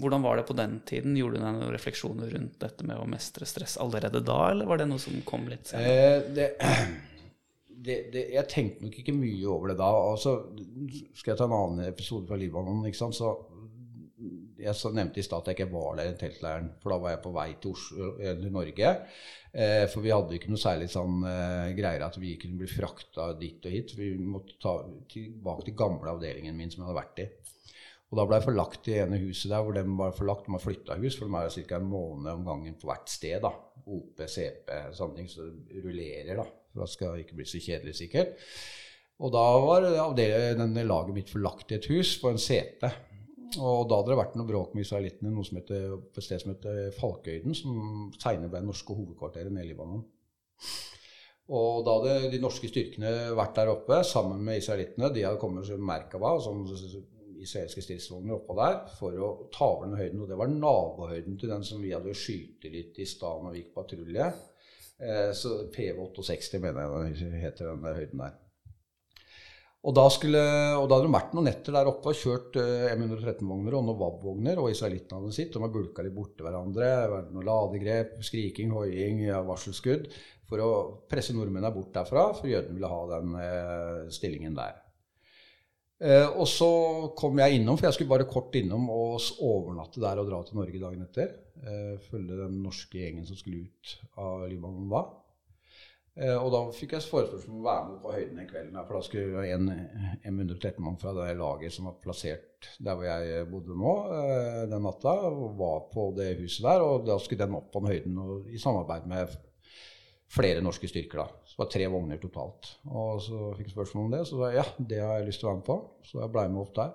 hvordan var det på den tiden? Gjorde du deg noen refleksjoner rundt dette med å mestre stress allerede da, eller var det noe som kom litt senere? Eh, det, det, det, jeg tenkte nok ikke mye over det da. Altså, skal jeg ta en annen episode fra Libanon? ikke sant? Så jeg nevnte i stad at jeg ikke var der i teltleiren, for da var jeg på vei til Oslo, eller Norge. Eh, for vi hadde ikke noe særlig sånn eh, greier at vi kunne bli frakta dit og hit. Vi måtte ta tilbake til gamle avdelingen min som jeg hadde vært i. Og da ble jeg forlagt i ene huset der hvor de var forlagt. De har flytta hus, for de er ca. en måned om gangen på hvert sted. da. OP, CP, sånne ting. Så det rullerer, da. For det skal ikke bli så kjedelig, sikkert. Og da var avdel- denne laget mitt forlagt i et hus på en CP. Og da hadde det vært noe bråk med israelittene noe som heter, på et sted som heter Falkøyden, som seinere ble norske hovedkvarteret nede i Libanon. Og da hadde de norske styrkene vært der oppe sammen med israelittene. De hadde kommet som Merkava, sånn israelske stridsvogner oppå der, for å ta over den høyden. Og det var nabohøyden til den som vi hadde skyte litt i stad når vi gikk patrulje. Eh, så PV68 mener jeg heter den høyden der. Og da, skulle, og da hadde de vært noen netter der oppe og kjørt eh, M113-vogner og noen VAB-vogner, og israelittene sitt. De har bulka litt borti hverandre. Vært noen ladegrep, skriking, hoiing, varselskudd. For å presse nordmennene bort derfra, for jødene ville ha den eh, stillingen der. Eh, og så kom jeg innom, for jeg skulle bare kort innom og overnatte der og dra til Norge dagen etter. Eh, følge den norske gjengen som skulle ut av Libanon da. Eh, og da fikk jeg forespørsel om å være med på høyden den kvelden. For da skulle en M113-mann fra det laget som var plassert der hvor jeg bodde nå eh, den natta, var på det huset der. Og da skulle den opp på den høyden og, i samarbeid med flere norske styrker. da. Så det var tre vogner totalt. Og så fikk jeg spørsmål om det, så sa jeg ja, det har jeg lyst til å være med på. Så jeg blei med opp der.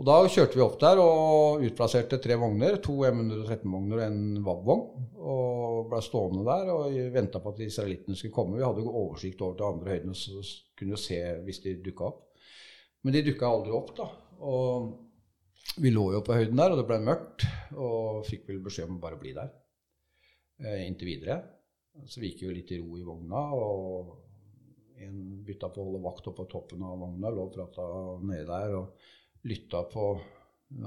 Og da kjørte vi opp der og utplasserte tre vogner. To M113-vogner og en VAB-vogn. Og ble stående der og venta på at israelittene skulle komme. Vi hadde jo oversikt over til andre høydene, så kunne se hvis de dukka opp. Men de dukka aldri opp, da. Og vi lå jo på høyden der, og det ble mørkt. Og fikk vel beskjed om å bare bli der eh, inntil videre. Så vi gikk jo litt i ro i vogna. og en bytta på å holde vakt oppe på toppen av vogna, lå og prata nede der. og lytta på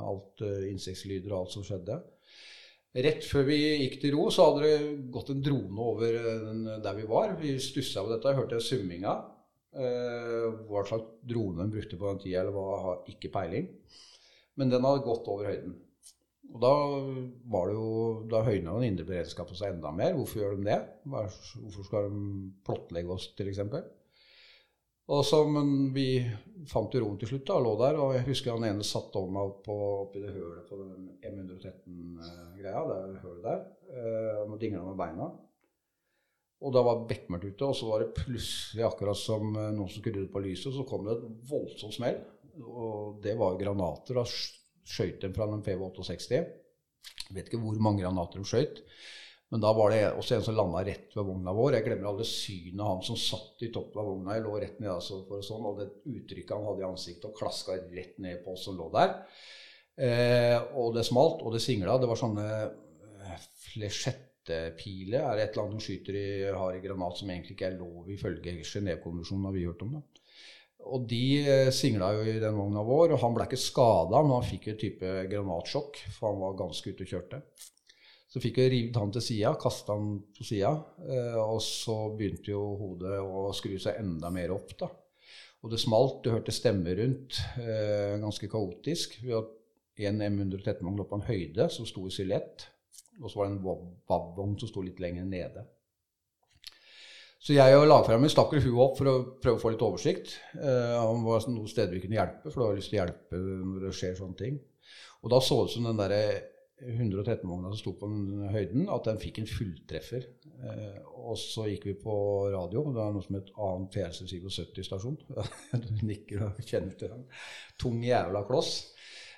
alt uh, insektlyder og alt som skjedde. Rett før vi gikk til ro, så hadde det gått en drone over der vi var. Vi stussa på dette, hørte summinga. Uh, hva slags drone den brukte på den tida, eller hva, har ikke peiling. Men den hadde gått over høyden. Og da var det jo, da høyna den indre beredskapen seg enda mer. Hvorfor gjør de det? Hvorfor skal de plottlegge oss, f.eks.? Og så, men vi fant jo roen til slutt da, og lå der. Og jeg husker han ene satt over meg på, oppi det hølet på den M113-greia. Det er hølet der. og og dingla med beina. Og da var bekmørkt ute, og så var det plutselig akkurat som eh, noen som skrudde på lyset, så kom det et voldsomt smell. Og det var granater. Da skjøt de fra den PV68. Jeg vet ikke hvor mange granater de skøyt. Men da var det også en som landa rett ved vogna vår. Jeg glemmer aldri synet av han som satt i toppen av vogna. Jeg lå rett ned altså for sånn, og det uttrykket han hadde i ansiktet, og klaska rett ned på oss som lå der. Eh, og det smalt, og det singla. Det var sånne eh, flesjettepiler, er det et eller annet de skyter i, har i granat som egentlig ikke er lov ifølge Genévekonvensjonen, har vi hørt om. det. Og de eh, singla jo i den vogna vår, og han ble ikke skada, men han fikk et type granatsjokk, for han var ganske ute og kjørte. Så fikk jeg revet han til sida, kasta han på sida, eh, og så begynte jo hodet å skru seg enda mer opp. da. Og det smalt, du hørte stemmer rundt, eh, ganske kaotisk. Vi hadde en M113-vogn oppe på en høyde som sto i silett, og så var det en VAB-vogn som sto litt lenger nede. Så jeg og lagfremmeren stakk huet opp for å prøve å få litt oversikt. Eh, om det var noen steder vi kunne hjelpe, for da har jeg lyst til å hjelpe når det skjer sånne ting. Og da så det ut som den derre 113-vogna som sto på den høyden, at den fikk en fulltreffer. Eh, og så gikk vi på radio. Det er noe som het annen PLC 77-stasjon. du nikker og kjenner til den. Tung jævla kloss.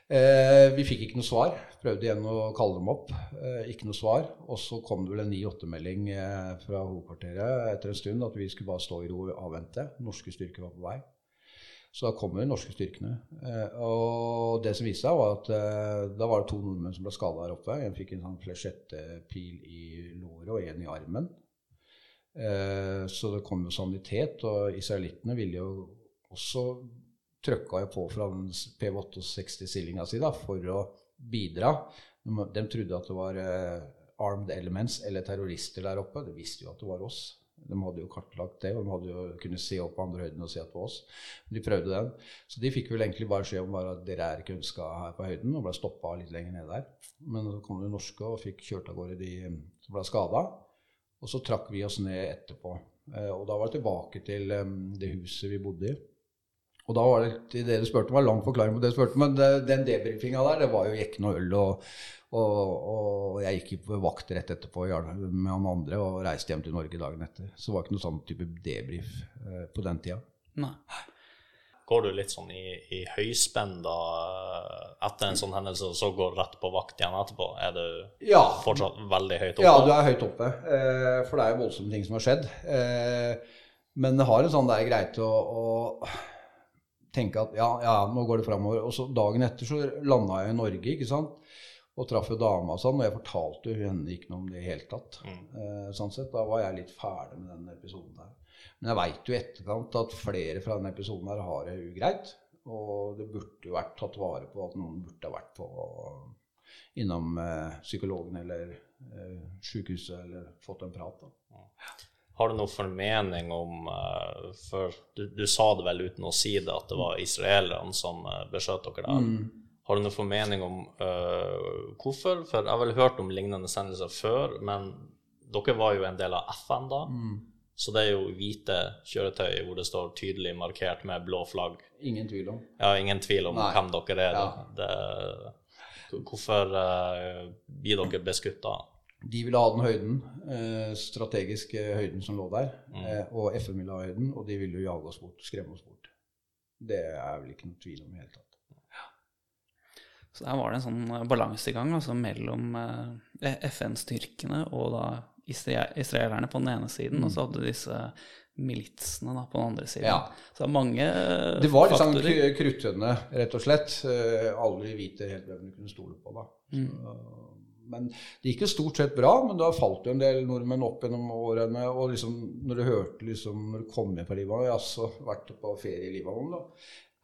Eh, vi fikk ikke noe svar. Prøvde igjen å kalle dem opp. Eh, ikke noe svar. Og så kom det vel en 9-8-melding eh, fra hovedkvarteret etter en stund at vi skulle bare stå i ro og avvente. Norske styrker var på vei. Så da kommer de norske styrkene. Eh, og det som viste seg, var at eh, da var det to nordmenn som ble skada her oppe. En fikk en sånn flesjettepil i låret og en i armen. Eh, så det kom jo sanitet, og israelittene ville jo også trøkka jo på fra den P68-stillinga si da, for å bidra. De, de, trodde at det var armed elements eller terrorister der oppe. De visste jo at det var oss. De hadde jo kartlagt det, og de hadde jo kunnet se opp på andre høyden og se på oss. De prøvde den. Så de fikk vel egentlig bare se om at dere er ikke ønska her på høyden, og ble stoppa litt lenger ned der. Men så kom de norske og fikk kjørt av gårde de som ble skada. Og så trakk vi oss ned etterpå. Eh, og da var det tilbake til det huset vi bodde i. Og da var det det du spurte om, var lang forklaring på det du spurte men det, den debrifinga der, det var jo jekken og øl og og, og, jeg gikk på vakt rett etterpå med han andre og reiste hjem til Norge dagen etter. Så det var ikke noe sånn type debrief eh, på den tida. Nei. Går du litt sånn i, i høyspenn da etter en sånn hendelse, og så går du rett på vakt igjen etterpå? Er du ja. fortsatt veldig høyt oppe? Ja, du er høyt oppe. Eh, for det er jo voldsomme ting som har skjedd. Eh, men det har en sånn det er greit å, å tenke at ja, ja, nå går det framover. Og så dagen etter så landa jeg i Norge, ikke sant og traff jo dama og sånn, og jeg fortalte jo henne ikke noe om det i det hele tatt. Mm. Eh, sånn sett, Da var jeg litt ferdig med den episoden der. Men jeg veit jo i etterkant at flere fra denne episoden her har det ugreit. Og det burde jo vært tatt vare på at noen burde ha vært på innom eh, psykologen eller eh, sykehuset eller fått en prat. da. Har du noen formening om uh, For du, du, sa det vel uten å si det, at det var israelerne som uh, beskjøt dere der. Mm. Har du noen formening om uh, hvorfor? For jeg har vel hørt om lignende sendelser før, men dere var jo en del av FN da. Mm. Så det er jo hvite kjøretøy hvor det står tydelig markert med blå flagg. Ingen tvil om. Ja, ingen tvil om Nei. hvem dere er. Ja. Det, hvorfor uh, blir dere beskutt da? De ville ha den høyden, eh, strategiske høyden som lå der. Eh, og FN ville ha høyden, og de ville jo jage oss bort, skremme oss bort. Det er vel ikke noe tvil om i det hele tatt. Så der var det en sånn eh, balansegang altså, mellom eh, FN-styrkene og da israelerne på den ene siden, og så hadde du disse militsene da, på den andre siden. Ja. Så det er mange faktorer. Det var liksom sånn kruttønne, rett og slett. Eh, Aldri vite helt hvem du kunne stole på, da. Så, men det gikk jo stort sett bra, men da falt jo en del nordmenn opp gjennom årene. Og liksom, når du hørte liksom, når du kom med på Libanon, jaså, vært på ferie i Libanon, da.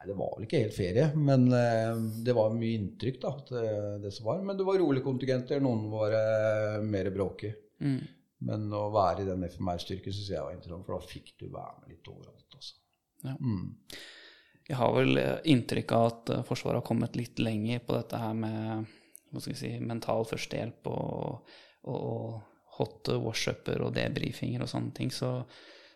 Nei, det var vel ikke helt ferie, men eh, det var mye inntrykk, da, det, det som var. Men det var rolige kontingenter, noen var eh, mer bråkig. Mm. Men å være i den FMR-styrken syns jeg var interessant, for da fikk du være med litt overalt. Altså. Ja. Mm. Jeg har vel eh, inntrykk av at eh, Forsvaret har kommet litt lenger på dette her med hva skal vi si, mental førstehjelp og, og hot wash-uper og debrifinger og sånne ting. Så,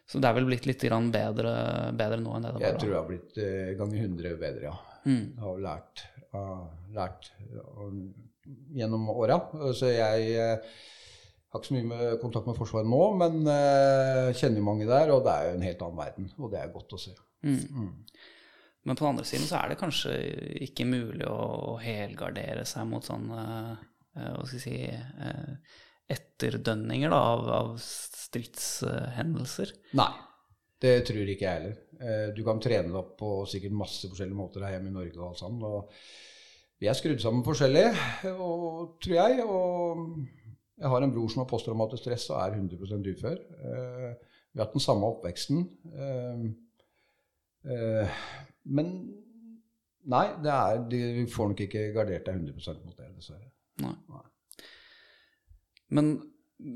så det er vel blitt litt grann bedre, bedre nå enn det det var da? Jeg tror det har blitt uh, ganger 100 bedre, ja. Mm. Jeg har lært, uh, lært uh, gjennom åra. Så jeg eh, har ikke så mye med kontakt med Forsvaret nå, men eh, kjenner jo mange der, og det er jo en helt annen verden. Og det er godt å se. Mm. Men på den andre siden så er det kanskje ikke mulig å, helgardere seg mot sånne eh, hva skal jeg si eh, etterdønninger da, av, av stridshendelser. Nei, det tror ikke jeg heller. Eh, Du kan trene deg opp på sikkert masse forskjellige måter her hjemme i Norge og alt sammen. Og vi er skrudd sammen forskjellig, og, tror jeg. Og jeg har en bror som har posttraumatisk stress og er 100 ufør. Vi har hatt den samme oppveksten. Men nei, det er, du får nok ikke gardert deg 100% mot det, dessverre. Nei. Men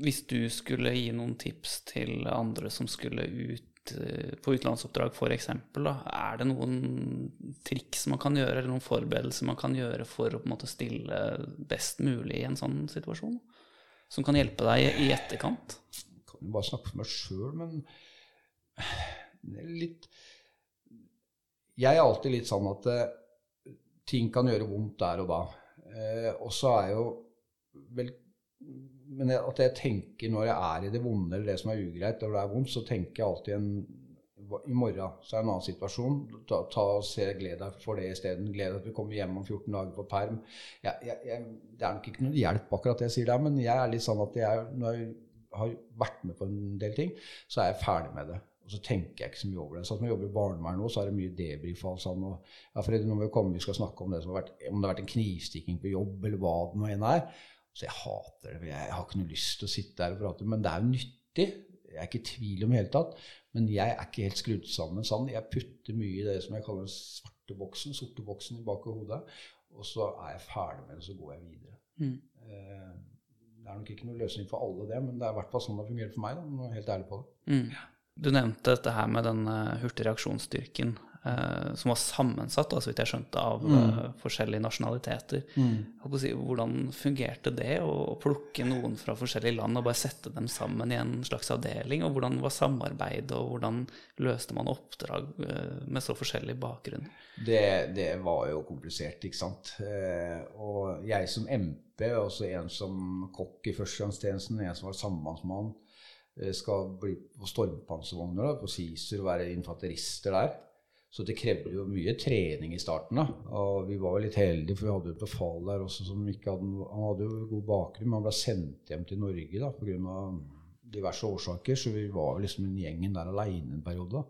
hvis du skulle gi noen tips til andre som skulle ut eh, på utenlandsoppdrag f.eks., er det noen triks man kan gjøre, eller noen forberedelser man kan gjøre for å på en måte stille best mulig i en sånn situasjon? Som kan hjelpe deg i- i etterkant? Jeg kan jo bare snakke for meg sjøl, men det er litt Jeg er alltid litt sånn at eh, ting kan gjøre vondt der og da. Eh, og så er jo vel Men at jeg tenker når jeg er i det vonde eller det som er ugreit, eller det er vondt, så tenker jeg alltid en i morgen så er det en annen situasjon. Ta, ta se, Gled deg for det isteden. Gled deg til du kommer hjem om 14 dager på perm. Jeg, jeg, jeg, det er nok ikke noe hjelp akkurat det jeg sier der, men jeg er litt sånn at jeg, når jeg har vært med på en del ting, så er jeg ferdig med det. Og så tenker jeg ikke så mye over det. Så at når jeg jobber i barnevern nå, så er det mye debrief og alt sånn. Og, ja, Fredrik, nå må vi komme, vi skal snakke om det som har vært, om det har vært en knivstikking på jobb, eller hva det nå enn er. Så jeg hater det. Jeg, har ikke noe lyst til å sitte der og prate, men det er jo nyttig. Jeg er ikke i tvil om i det hele tatt. Men jeg er ikke helt skrudd sammen sånn. Jeg putter mye i det som jeg kaller den svarte boksen, sorte boksen i bak i hodet. Og så er jeg ferdig med det, så går jeg videre. Mm. Eh, Det er nok ikke noe løsning for alle det, men det er i hvert fall sånn det har fungert for meg. Da, er helt ærlig på det. Mm. Du nevnte dette her med den hurtige reaksjonsstyrken eh, som var sammensatt, så vidt jeg skjønte, av eh, forskjellige nasjonaliteter. Si, hvordan fungerte det å plukke noen fra forskjellige land og bare sette dem sammen i en slags avdeling? Og hvordan var samarbeidet, og hvordan løste man oppdrag uh, med så forskjellig bakgrunn? Det, det var jo komplisert, ikke sant. Uh, og jeg som MP, og også en som kokk i førstegangstjenesten, en som var sambandsmann, eh, skal bli på stormpanservogner på Siser og være infanterister der. Så det krevde jo mye trening i starten. da. Og vi var jo litt heldige, for vi hadde jo et befal der også som ikke hadde Han hadde jo god bakgrunn, men han ble sendt hjem til Norge da, pga. diverse årsaker. Så vi var jo liksom en gjengen der aleine en periode. da.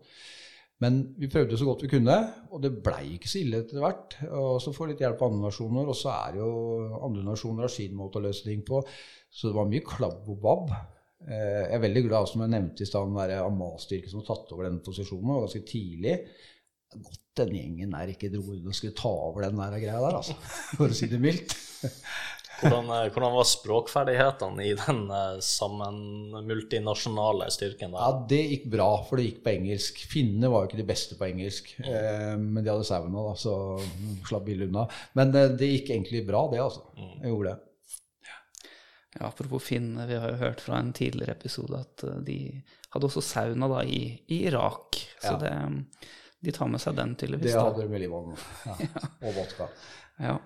Men vi prøvde så godt vi kunne, og det blei ikke så ille etter hvert. Og så får litt hjelp av andre nasjoner, og så er jo andre nasjoner har sin måte å løse ting på. Så det var mye klabb og babb. Eh, Jeg er veldig glad, som jeg nevnte i stad, den der Amal-styrken som har tatt over den posisjonen og ganske tidlig. Godt den gjengen der ikke dro ut og skulle ta over den der greia der, altså. For å si det mildt. Hvordan, eh, hvordan var språkferdighetene i den eh, sammen multinasjonale styrken Ja, det gikk bra, for det gikk på engelsk. Finnene var jo ikke de beste på engelsk, eh, men de hadde sauna, da, så slapp billig unna. Men det gikk egentlig bra, det, altså. Jeg gjorde det. Ja, apropos finne, vi har jo hørt fra en tidligere episode at eh, de hadde også sauna da i, i Irak. Så Ja. det, de tar med seg den tydeligvis. Det hadde de med livet om. Ja. Og vodka. Ja.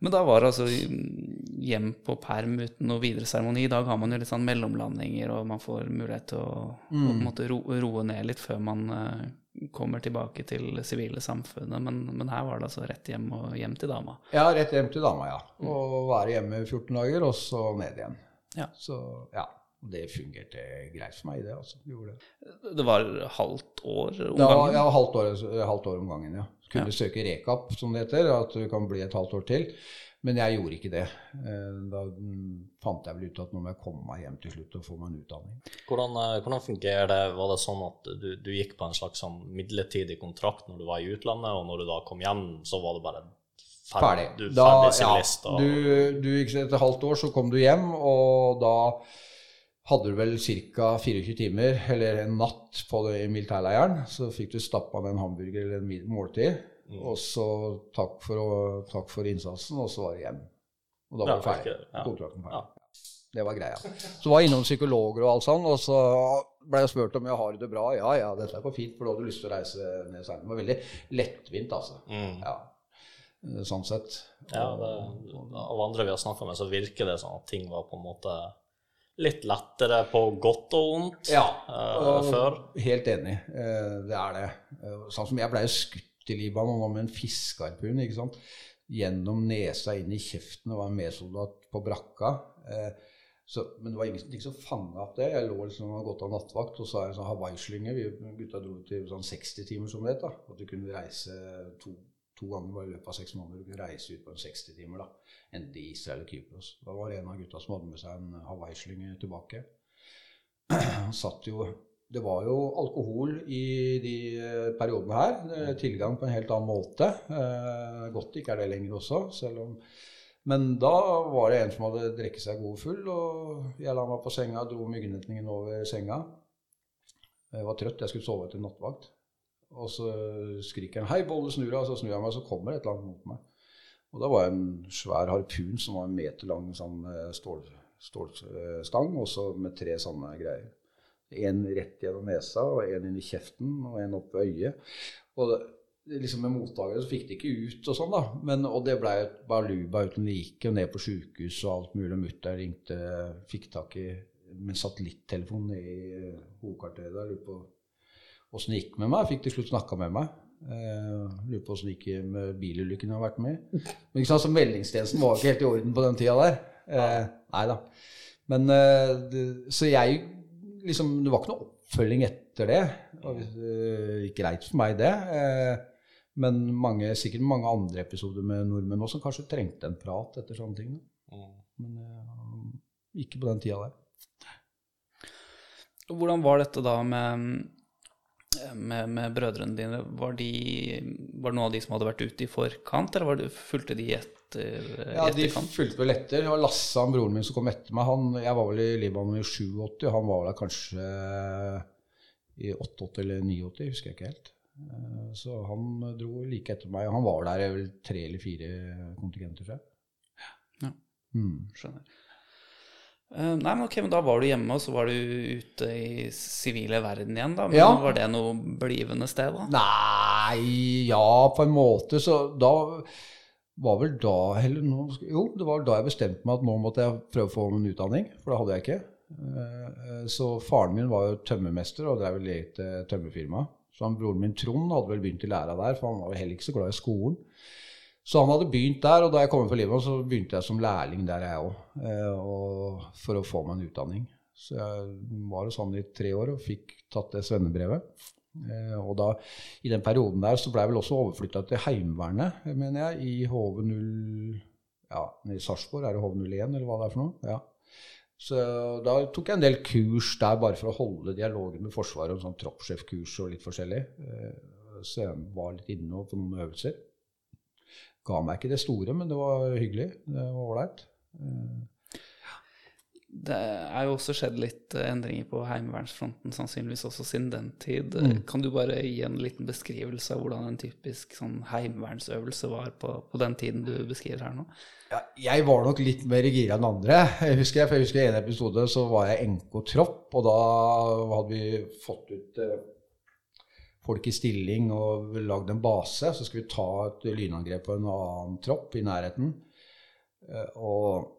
Men da var det altså mm, hjem på perm uten noe videre seremoni. I dag har man jo litt sånn mellomlandinger, og man får mulighet til å, å på en måte ro, roe ned litt før man eh, kommer tilbake til det sivile samfunnet. Men, men her var det altså rett hjem og hjem til dama. Ja, rett hjem til dama, ja. Og være hjemme 14 dager, og så ned igjen. Ja. Så ja. Det fungerte greit for meg, det. altså. Det gjorde det. Det var halvt år om gangen. ja halvt, år, halvt år om gangen, ja. Kunne søke rekap, som det heter, at du kan bli et halvt år til. Men jeg gjorde ikke det. Eh, Da fant jeg vel ut at nå må jeg komme meg hjem til slutt og få meg en utdanning. Hvordan, eh, hvordan fungerer det? Var det sånn at du, du gikk på en slags sånn midlertidig kontrakt når du var i utlandet, og når du da kom hjem, så var det bare Ferdig. Du, Da, ferdig ja, list, og, du, du etter et halvt år, så kom du hjem, og da hadde du vel ca. 24 timer, eller en natt, på det i militærleiren. Så fikk du stappa med en hamburger eller en måltid. Mm. Og så takk for, takk for innsatsen, og så var det hjem. Og da var det ferdig. ja. Kontrakten ferdig. Ja. Det var greia. Så var jeg innom psykologer og alt sånn, og så ble jeg spurt om jeg har det bra. Ja, ja, dette går fint, for da hadde du lyst til å reise ned seilen. Det var veldig lettvint, altså. Mm. Ja. Sånn sett. Ja, det, av andre vi har snakka med, så virker det sånn at ting var på en måte litt lettere på godt og vondt Ja, eh, og før. Helt enig. Eh, Det er det. Eh, Sånn som jeg ble jo skutt i Libanon var med en fiskeharpun ikke sant? gjennom nesa inn i kjeften og var medsoldat på brakka. Eh, Så, men det var ingenting som fanga opp det. Jeg lå liksom og gått av nattvakt, og det en sånn Hawaii-slynge. Gutta dro til sånn 60 timer, som det het. At du kunne reise to, to ganger bare i løpet av seks måneder. Du kunne reise ut på en 60 timer, da. Enten i Israel eller Kypros. Da var det en av gutta som hadde med seg en Hawaii-slynge tilbake. Han satt jo Det var jo alkohol i de eh, periodene her. Er Tilgang på en helt annen måte. Eh, Godt ikke er det lenger også, selv om Men da var det en som hadde drukket seg god full, og jeg la meg på senga, dro myggnetningen over senga. Jeg var trøtt, jeg skulle sove etter nattvakt. Og så skriker han 'Hei, Bolle, snur deg!' Og så snur jeg meg, og så kommer et eller annet mot meg. Og da var det en svær harpun som var en meter lang sånn stålstang, stål, og så med tre sånne greier. En rett gjennom nesa, og en inn i kjeften, og en opp ved øyet. Og det, liksom med mottakere så fikk de ikke ut og sånn, da. Men, og det blei et baluba uten like, og ned på sjukehus og alt mulig. Mutter'n ringte, fikk tak i med en satellittelefon i eh, hovedkvarteret der. Lurer på åssen det gikk med meg. Fikk til slutt snakka med meg. Uh, lurer på åssen det gikk med bilulykken jeg har vært med i. Men ikke sant, så Meldingstjenesten var ikke helt i orden på den tida der. Uh, nei da. Men uh, det, Så jeg liksom Det var ikke noe oppfølging etter det. Og, uh, greit for meg, det. Uh, men mange, sikkert mange andre episoder med nordmenn også som kanskje trengte en prat etter sånne ting. Mm. Men uh, ikke på den tida der. Hvordan var dette da med, med, med brødrene dine? Var, de, var det noen av de som hadde vært ute i forkant, eller var det, fulgte de etter, Ja, i de etterkant? fulgte vel etter. Det var Lasse, han broren min, som kom etter meg. Han, jeg var vel i Libanon i 87, han var vel kanskje i 88 eller 89, husker jeg ikke helt. Eh, Så han dro like etter meg. Han var der i vel tre eller fire kontingenter, tror jeg. Ja. Mm. Skjønner. Eh, nei, men ok, men da var du hjemme, og så var du ute i sivile verden igjen, da. Men Ja. var det noe blivende sted, da? Nei, ja, på en måte. Så da var vel da heller noe, Jo, det var da jeg bestemte meg at nå måtte jeg prøve å få en utdanning, for det hadde jeg ikke. Eh, Så faren min var jo tømmermester og drev vel eget eh, tømmerfirma. Så han, broren min Trond hadde vel begynt i læra der, for han var jo heller ikke så glad i skolen. Så han hadde begynt der, og da jeg kom på Libanon, så begynte jeg som lærling der, jeg òg. For å få meg en utdanning. Så jeg var hos han i tre år og fikk tatt det svennebrevet. Eh, Og da, i den perioden der så ble jeg vel også overflytta til Heimevernet, mener jeg, i HV0 Ja, i Sarpsborg er det HV01, eller hva det er for noe. Ja. Så da tok jeg en del kurs der bare for å holde dialogen med Forsvaret, om sånn troppssjefkurs og litt forskjellig. Eh, Så jeg var litt inne på noen øvelser. Ga meg ikke det store, men det var hyggelig. Det var ålreit. Eh, Det er jo også skjedd litt eh, endringer på heimevernsfronten, sannsynligvis også siden den tid. Mm. Kan du bare gi en liten beskrivelse av hvordan en typisk sånn heimevernsøvelse var på, på den tiden du beskriver her nå? Ja, jeg var nok litt mer gira enn andre. Jeg husker, for jeg husker I en episode så var jeg NK-tropp, og da hadde vi fått ut eh, folk i stilling og lagd en base. Så skulle vi ta et lynangrep på en annen tropp i nærheten. Eh, Og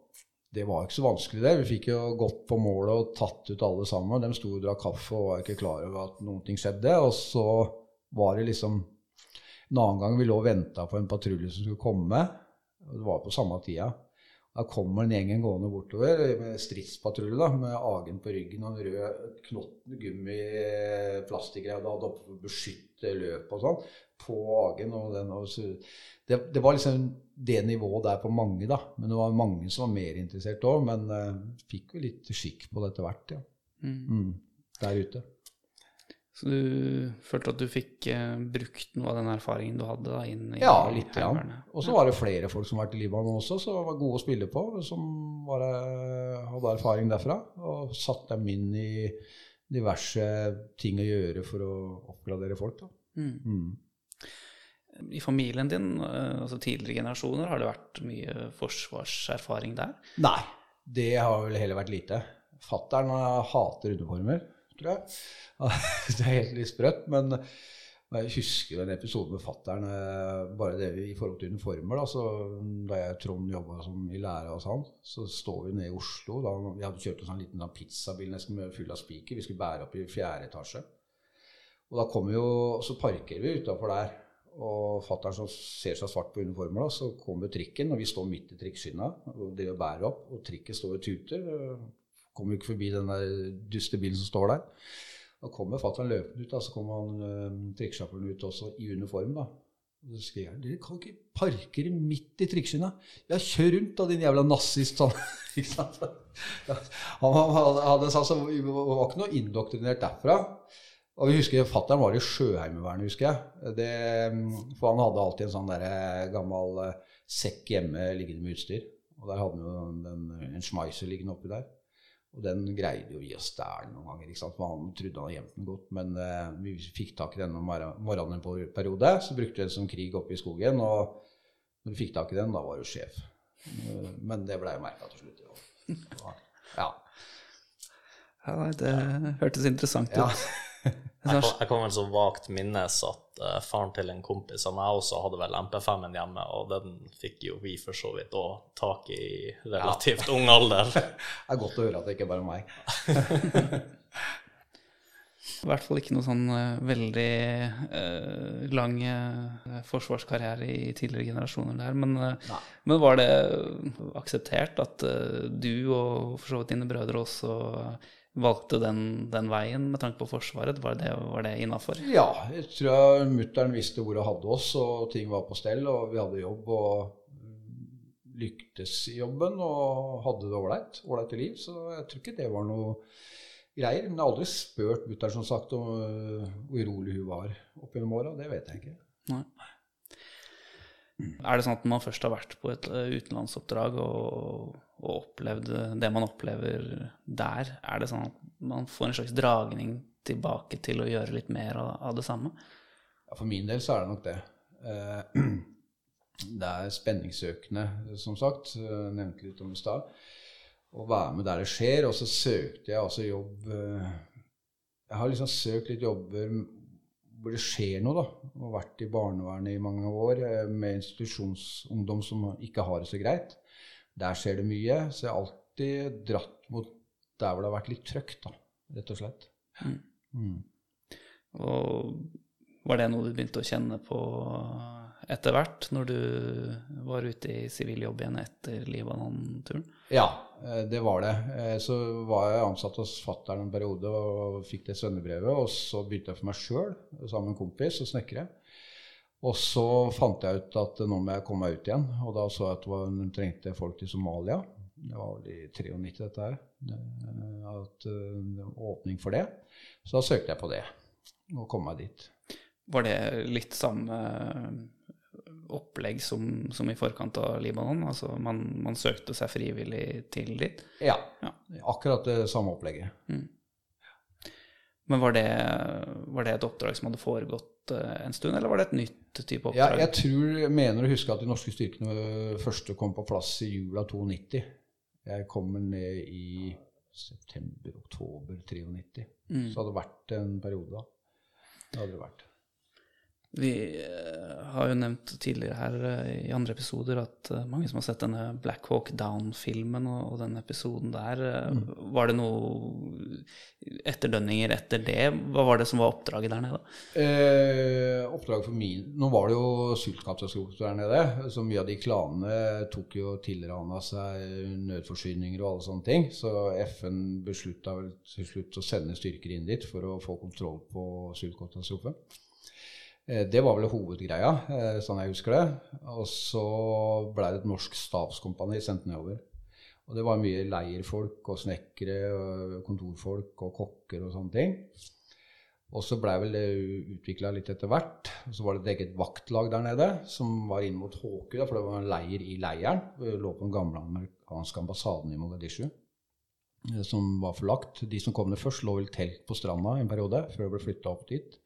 det var ikke så vanskelig, det. Vi fikk jo gått på målet og tatt ut alle sammen. De sto og drakk kaffe og var ikke klar over at noen ting skjedde. Og så var det liksom En annen gang vi lå og venta på en patrulje som skulle komme. Det var på samme tida. Da kommer en gjengen gående bortover med stridspatrulje da, med Agen på ryggen og en rød knott gummi plastikkgreie de hadde oppe for å beskytte løpet og sånn, på Agen. Og den, og så, det, det var liksom det nivået der på mange, da. Men det var mange som var mer interessert òg. Men uh, fikk jo litt skikk på det etter hvert, ja. Mm, der ute. Så du følte at du fikk eh, brukt noe av den erfaringen du hadde da, inn i Ja, litt. Ja. Og så var det flere folk som har vært i Libanon også, som var gode å spille på, som var, eh, hadde erfaring derfra. Og satt dem inn i diverse ting å gjøre for å oppgradere folk. da. Mm. Mm. I familien din, eh, altså tidligere generasjoner, har det vært mye forsvarserfaring der? Nei, det har vel heller vært lite. Fattern hater uniformer, tror jeg. Det er helt litt sprøtt, men jeg husker en episode med fattern, bare det i forhold til uniformer. Da, så da jeg og Trond jobba i lære hos han, så står vi nede i Oslo. Da, vi hadde kjørt en sånn liten da, pizzabil nesten full av spiker. Vi skulle bære opp i fjerde etasje. Og da kommer jo, så parkerer vi utafor der. Og fattern som ser seg svart på uniformer, da, så kommer trikken, og vi står midt i trikkskinna og driver bærer opp. Og trikken står og tuter. Kommer jo ikke forbi den der dustebilen som står der. Da kommer fatter'n løpende ut, da, så kommer han øh, trikksjåføren ut også i uniform. da. Og så skriver han dere kan ikke parkere midt i trikkskinna. Ja, kjør rundt da, din jævla nazist. Sånn. Ikke sant? Han, hadde- sagt, var ikke noe indoktrinert derfra. Og vi husker Fattern var i Sjøheimevernet, husker jeg. Det, for han hadde alltid en sånn der gammel eh, sekk hjemme liggende med utstyr. Og der hadde han jo den, en Schmeiser liggende oppi der. Og den greide jo vi å stjele noen ganger. ikke sant? Man trodde han hadde gjemt den godt. Men eh, vi fikk tak i den om morgenen en periode. Så brukte vi den som krig oppe i skogen. Og når vi fikk tak i den, da var du sjef. Men det blei jo merka til slutt. Ja. Ja, det hørtes interessant ut. ja. Jeg kan, jeg kan vel så vagt minnes at uh, faren til en kompis av meg også hadde vel MP5-en hjemme, og den fikk jo vi for så vidt òg tak i relativt relativt ung alder. Det er godt å høre at det ikke bare er meg. I hvert fall ikke noe sånn uh, veldig uh, lang uh, forsvarskarriere i tidligere generasjoner der. Men, eh, men var det akseptert at eh, du og for så vidt dine brødre også valgte den, den veien med tanke på Forsvaret? Var det, var det innafor? Ja, jeg tror mutter'n visste hvor hun hadde oss, og ting var på stell, og vi hadde jobb og lyktes i jobben og hadde det ålreit. i liv. Så jeg tror ikke det var noe greier. Men jeg har aldri spurt mutter'n som sagt om øh, hvor urolig hun var opp gjennom åra. Det vet jeg ikke. Nei. Er det sånn at når man først har vært på et eh, utenlandsoppdrag og, og opplevd det man opplever der, er det sånn at man får en slags dragning tilbake til å gjøre litt mer av, det samme? Ja, for min del så er det nok det. Eh, Det er spenningssøkende, som sagt. Jeg nevnte litt om det i stad. Å være med der det skjer. Og så søkte jeg også jobb eh, Jeg har liksom søkt litt jobber hvor det skjer noe, da. Og vært i barnevernet i mange år eh, med institusjonsungdom som ikke har det så greit. Der skjer det mye. Så jeg har alltid dratt mot der hvor det har vært litt trøkt, da. Rett og slett. Mm. Og var det noe du begynte å kjenne på etter hvert, når du var ute i sivil jobb igjen etter Libanon-turen? Ja, eh, det var det. Eh, Så var jeg ansatt hos fatter'n en periode og fikk det svennebrevet. Og så begynte jeg for meg sjøl sammen med en kompis og snekre. Og så fant jeg ut at nå må jeg komme meg ut igjen. Og da så jeg at hun de trengte folk til Somalia. Det var vel i 93 dette her. eh, At eh, det var åpning for det. Så da søkte jeg på det og kom meg dit. Var det litt samme opplegg som, som i forkant av Libanon? Altså man, man søkte seg frivillig til dit? Ja, Ja. akkurat det samme opplegget. Men var det, var det et oppdrag som hadde foregått eh, en stund, eller var det et nytt type Ja, oppdrag? jeg tror, mener å huske at de norske styrkene første kom på plass i jula 92. Jeg kommer ned i september-oktober 93. Så hadde det vært en periode da. Det hadde det vært. Vi eh, har jo nevnt tidligere her eh, i andre episoder at eh, mange som har sett denne Black Hawk Down-filmen og, og den episoden der, mm. var det noe etterdønninger etter det? Hva var det som var oppdraget der nede? Eh, oppdraget for min Nå var det jo sultkatastrofe der nede, så mye av de klanene tok jo tilrana seg nødforsyninger og alle sånne ting. Så FN beslutta vel til slutt å sende styrker inn dit for å få kontroll på sultkatastrofen. Eh, Det var vel hovedgreia, eh, sånn jeg husker det. Og så blei det et norsk stabskompani sendt nedover. Og det var mye leirfolk og snekkere og kontorfolk og kokker og sånne ting. Og så blei vel det utvikla litt etter hvert. Og så var det et eget vaktlag der nede som var inn mot Håku, for det var en leir i leiren. Det lå på den gamle amerikanske ambassaden i Mogadishu eh, som var forlagt. De som kom ned først, lå vel telt på stranda en periode før det ble flytta opp dit.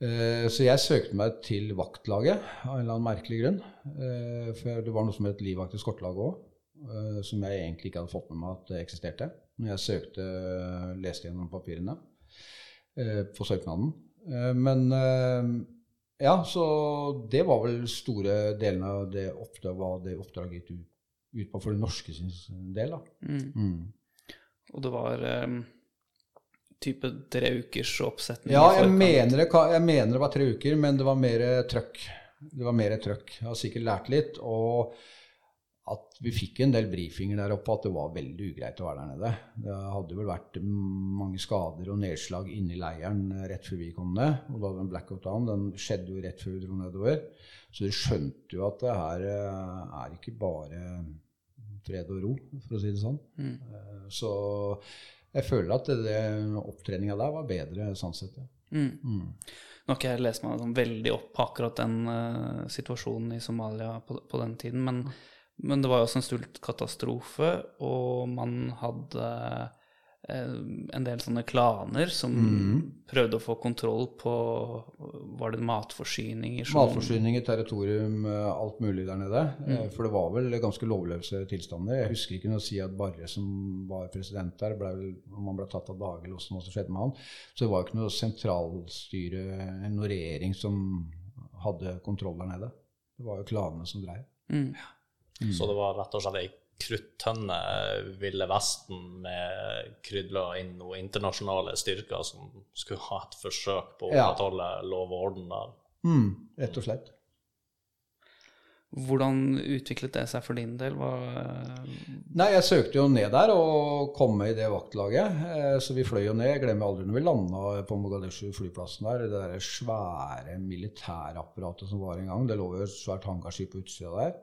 Eh, Så jeg søkte meg til vaktlaget av en eller annen merkelig grunn. Eh, For det var noe som het livvakt i skortelaget òg, som jeg egentlig ikke hadde fått med meg at det eksisterte. Når jeg søkte, leste gjennom papirene eh, på søknaden. Eh, Men eh, ja, så det var vel store delene av det oppdraget, hva det oppdraget gikk ut, på for det norske sin del. da. Mm. Og det var eh, type tre ukers oppsetning? Ja, jeg mener, det, jeg mener det var tre uker, men det var mer trøkk. Det var mer trøkk. Jeg har sikkert lært litt. Og at vi fikk en del brifinger der oppe at det var veldig ugreit å være der nede. Det hadde vel vært mange skader og nedslag inni leiren rett før vi kom ned. Og da den blackout down, den skjedde jo rett før vi dro nedover. Så de skjønte jo at det her eh, er ikke bare fred og ro, for å si det sånn. Mm. Så jeg føler at opptreninga der var bedre sånn sett. Ja. Mm. Nå har ikke jeg lest meg sånn veldig opp på akkurat den uh, situasjonen i Somalia på, på den tiden, men, men det var jo også en stultkatastrofe, og man hadde en del sånne klaner som prøvde å få kontroll på Var det matforsyninger? som- Matforsyninger, territorium, eh, alt mulig der nede. Mm. For det var vel ganske lovløse tilstander. Jeg husker ikke noe å si at Barre, som var president der, ble vel, om han ble tatt av dage eller hva som skjedde med han. Så det var jo ikke noe sentralstyre, noe regjering som hadde kontroll der nede. Det var jo klanene som dreiv. Mm. Så det var rett og slett ei kruttønne Ville Vesten med krydla inn noen internasjonale styrker som skulle ha et forsøk på å Ja. opprettholde lov og orden der. Mm, rett og slett. Hvordan utviklet det seg for din del? Hva, Nei, jeg søkte jo ned der og kom med i det vaktlaget. Eh, Så vi fløy jo ned. Jeg glemmer aldri når vi landa på Mogadishu flyplassen der. Det der svære militærapparatet som var en gang. Det lå jo et svært hangarskip på utsida der.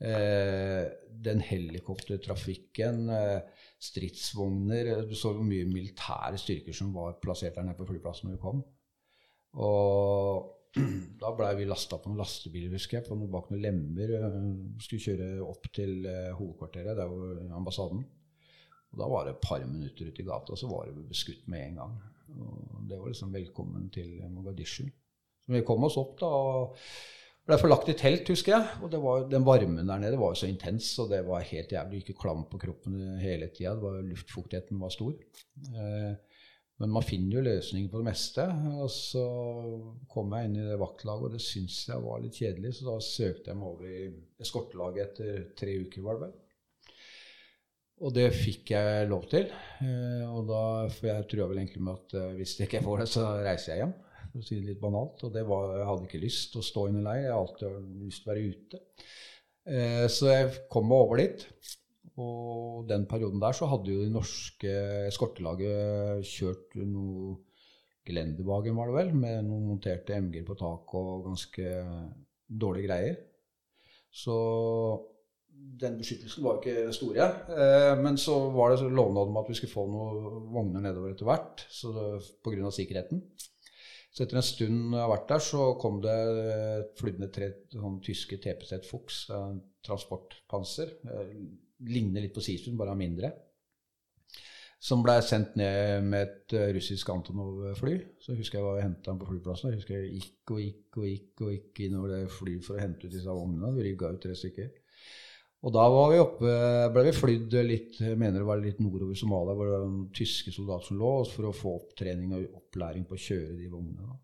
Eh, Den helikoptertrafikken, eh, stridsvogner Du så hvor mye militære styrker som var plassert der nede på flyplassen når vi kom. Og da blei vi lasta på noen lastebiler, husker jeg, på noen, bak noen lemmer. eh, Skulle kjøre opp til eh, hovedkvarteret, der hvor ambassaden. Og da var det et par minutter ute i gata, og så var det beskutt med en gang. Og det var liksom velkommen til Mogadishu. Så vi kom oss opp da, og ble forlagt i telt, husker jeg. Og var, den varmen der nede var jo så intens, og det var helt jævlig. Ikke klam på kroppen hele tida. Luftfuktigheten var stor. Eh, men man finner jo løsninger på det meste. Og så kom jeg inn i det vaktlaget, og det syntes jeg var litt kjedelig, så da søkte jeg meg over i eskortelaget etter tre uker, var det vel. Og det fikk jeg lov til. Eh, og da, for jeg trua vel egentlig med at eh, hvis jeg ikke får det, så reiser jeg hjem. For å si det litt banalt. Og var, jeg hadde ikke lyst til å stå inne i leir. Jeg har alltid lyst til å være ute. Eh, så jeg kom meg over dit. Og den perioden der så hadde jo det norske eskortelaget kjørt noe Gelendewagen, var det vel, med noen monterte MG-er på tak og ganske dårlige greier. Så den beskyttelsen var jo ikke store. Eh, men så var det lovnad om at vi skulle få noen vogner nedover etter hvert, pga. sikkerheten. Så etter en stund jeg har vært der, så kom det flydde tre sånn tyske TPZ Fuchs, er transportpanser. Eh, Ligner litt på Sisund, bare mindre. Som ble sendt ned med et eh, russisk Antonov-fly. Så husker jeg var og henta på flyplassen. Jeg husker jeg gikk og gikk og gikk og gikk innover det flyet for å hente ut disse vognene. Vi rygga ut tre stykker. Og da var vi oppe, ble vi flydd litt jeg mener det var litt nordover Somalia, hvor det var noen tyske soldater som lå, for å få opptrening og opplæring på å kjøre de vognene.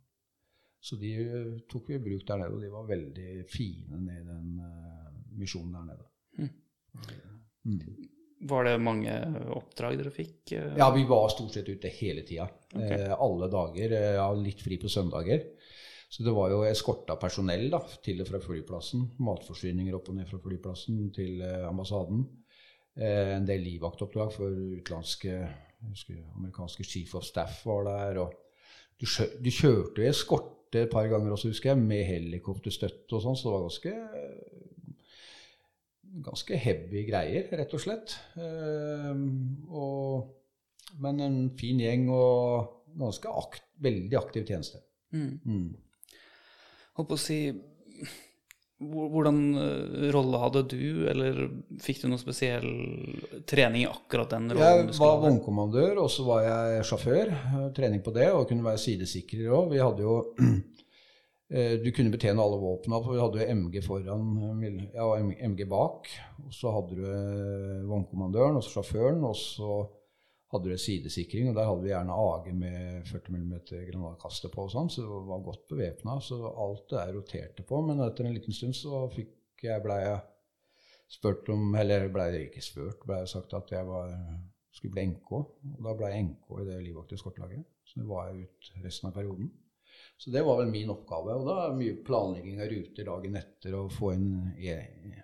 Så de eh, tok vi i bruk der nede, og de var veldig fine nede i den uh, misjonen der nede. Mm. Var det mange oppdrag dere fikk? eh? Ja, vi var stort sett ute hele tida. Eh, alle dager. Ja, litt fri på søndager. Så det var jo eskorta personell da, til og fra flyplassen. Matforsyninger opp og ned fra flyplassen til eh, ambassaden. Eh, en del livvaktoppdrag for utenlandske husker, amerikanske chief of staff var der. og Du, du kjørte jo eskorte et par ganger også, husker jeg, med helikopterstøtte og sånn, så det var ganske ganske heavy greier, rett og slett. Eh, og, men en fin gjeng og ganske akt, veldig aktiv tjeneste. Mm. Mm. Holdt på å si Hvordan eh, rolle hadde du, eller fikk du noen spesiell trening i akkurat den rollen Jeg var vognkommandør, og så var jeg sjåfør. eh, Trening på det, og kunne være sidesikrer òg. Vi hadde jo eh, Du kunne betjene alle våpna, for vi hadde jo MG foran ja, MG bak. Og så hadde du vognkommandøren, og så sjåføren, og så hadde du sidesikring, og der hadde vi gjerne AG med 40 mm granatkaster på og sånn, så det var godt bevæpna. Så alt det der roterte på. Men etter en liten stund så fikk jeg, ble jeg spurt om Eller ble jeg ikke spurt, ble jeg sagt at jeg var, skulle bli NK. Og da ble jeg NK i det livvakterskortlaget. Så det var jeg ut resten av perioden. Så det var vel min oppgave. Og da er mye planlegging av ruter dagen etter og få inn e-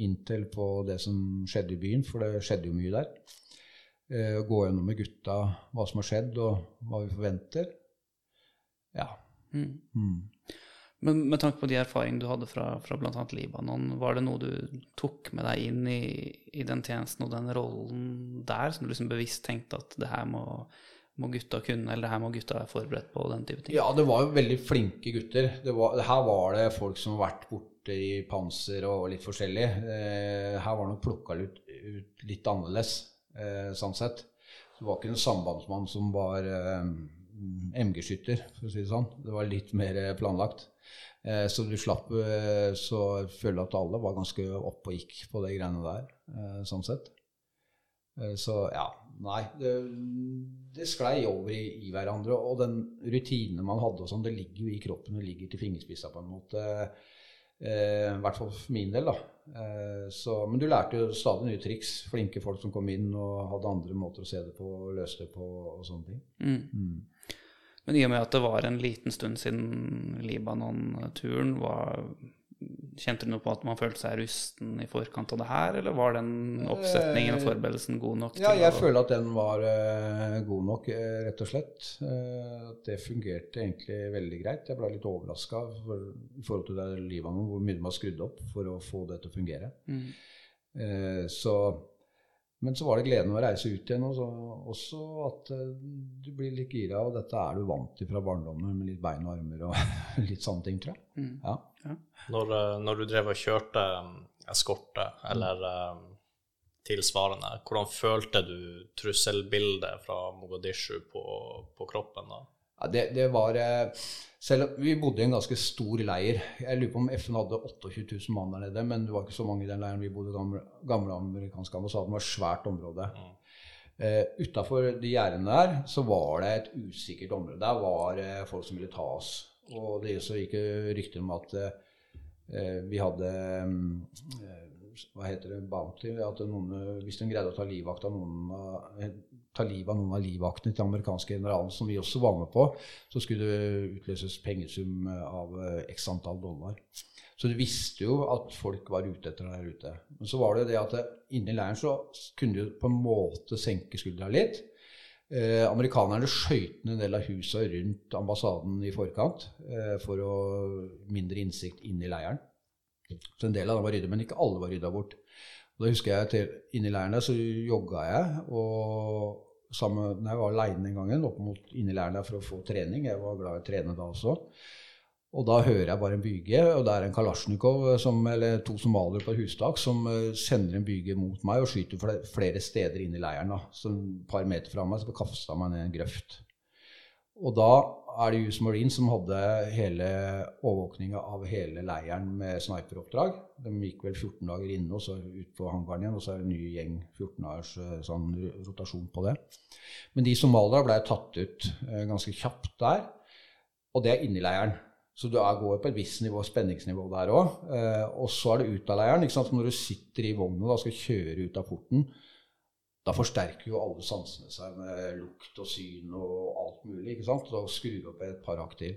intel på det som skjedde i byen, for det skjedde jo mye der. Eh, gå gjennom med gutta hva som har skjedd, og hva vi forventer. Ja. Mm. Mm. Men med tanke på de erfaringene du hadde fra, fra bl.a. Libanon, var det noe du tok med deg inn i, i den tjenesten og den rollen der, som du liksom bevisst tenkte at det her må, må gutta kunne, eller det her må gutta være forberedt på, den type ting? Ja, det var jo veldig flinke gutter. Det var, her var det folk som har vært borte i panser og litt forskjellig. Eh, her var nok plukka ut, ut litt annerledes, sånn sett. Det var ikke en sambandsmann som var eh, MG-skytter, for å si det sånn. Det var litt mer eh, planlagt. Eh, så du slapp eh, Så jeg føler at alle var ganske oppe og gikk på de greiene der, eh, sånn sett. Eh, Så ja, nei. Det, det sklei over i, i hverandre. Og den rutinen man hadde, og sånn, det ligger jo i kroppen og ligger til fingerspissa på en måte. Eh, I hvert fall for min del, da. Eh, så, men du lærte jo stadig nye triks. Flinke folk som kom inn og hadde andre måter å se det på og løse det på og sånne ting. Mm. Mm. Men i og med at det var en liten stund siden Libanon-turen, var, kjente du noe på at man følte seg rusten i forkant av det her, eller var den oppsetningen og forberedelsen god nok? Ja, jeg å- føler at den var uh, god nok, eh, rett og slett. Uh, det fungerte egentlig veldig greit. Jeg ble litt overraska i forhold til det Libanon, hvor mye de har skrudd opp for å få det til å fungere. Mm. Eh, så, men så var det gleden å reise ut igjen, og så, også at eh, du blir litt gira. Og dette er du vant til fra barndommen, med litt bein og armer og litt sånne ting, tror jeg. Mm. Ja. Når, eh, når du drev og kjørte um, eskorte, eller mm. tilsvarende, hvordan følte du trusselbildet fra Mogadishu på, på kroppen da? Ja, det, det var eh, Selv vi bodde i en ganske stor leir. Jeg lurer på om FN hadde 28 000 mann der nede, men det var ikke så mange i den leiren. Vi bodde i gamle, gamle amerikanske ambassaden. Det var et svært område. Eh, Utafor de gjerdene der så var det et usikkert område. Der var uh, folk som ville ta oss. Og det så gikk det rykter om at eh, vi hadde eh, Hva heter det? Bounty. At noen, hvis de greide å ta livvakt av noen av eh, ta livet av noen av livvaktene til den amerikanske generalen, som vi også var med på, så skulle det utløses pengesum av eh, x antall dollar. Så du visste jo at folk var ute etter der ute. Men så var det det at inni leiren så kunne du på en måte senke skuldra litt. Eh, amerikanerne skøyt ned en del av husa rundt ambassaden i forkant eh, for å mindre innsikt inn i leiren. Så en del av dem var rydda, men ikke alle var rydda bort. Og da husker jeg til, Inni leiren der så jogga jeg, og sammen, nei, jeg var aleine den gangen, opp mot inni leiren der for å få trening. Jeg var glad i å trene da også. Og da hører jeg bare en byge, og det er en kalasjnikov, som, eller to somaliere på et hustak, som eh, sender en byge mot meg og skyter flere steder inn i leiren. da. Så et par meter fra meg så kasta han meg ned i en grøft. Og da er det US Marine som hadde hele overvåkninga av hele leiren med sniperoppdrag. De gikk vel 14 dager inne og så ut på hangaren igjen, og så er det en ny gjeng 14 dagers eh, sånn rotasjon på det. Men de somaliere ble tatt ut eh, ganske kjapt der, og det er inni leiren. Så du går på et visst nivå, spenningsnivå der òg. Eh, og så er det ut av leiren. ikke sant? Når du sitter i vogna og skal kjøre ut av porten, da forsterker jo alle sansene seg med lukt og syn og alt mulig. ikke sant? Da skrur du opp et par hakk til.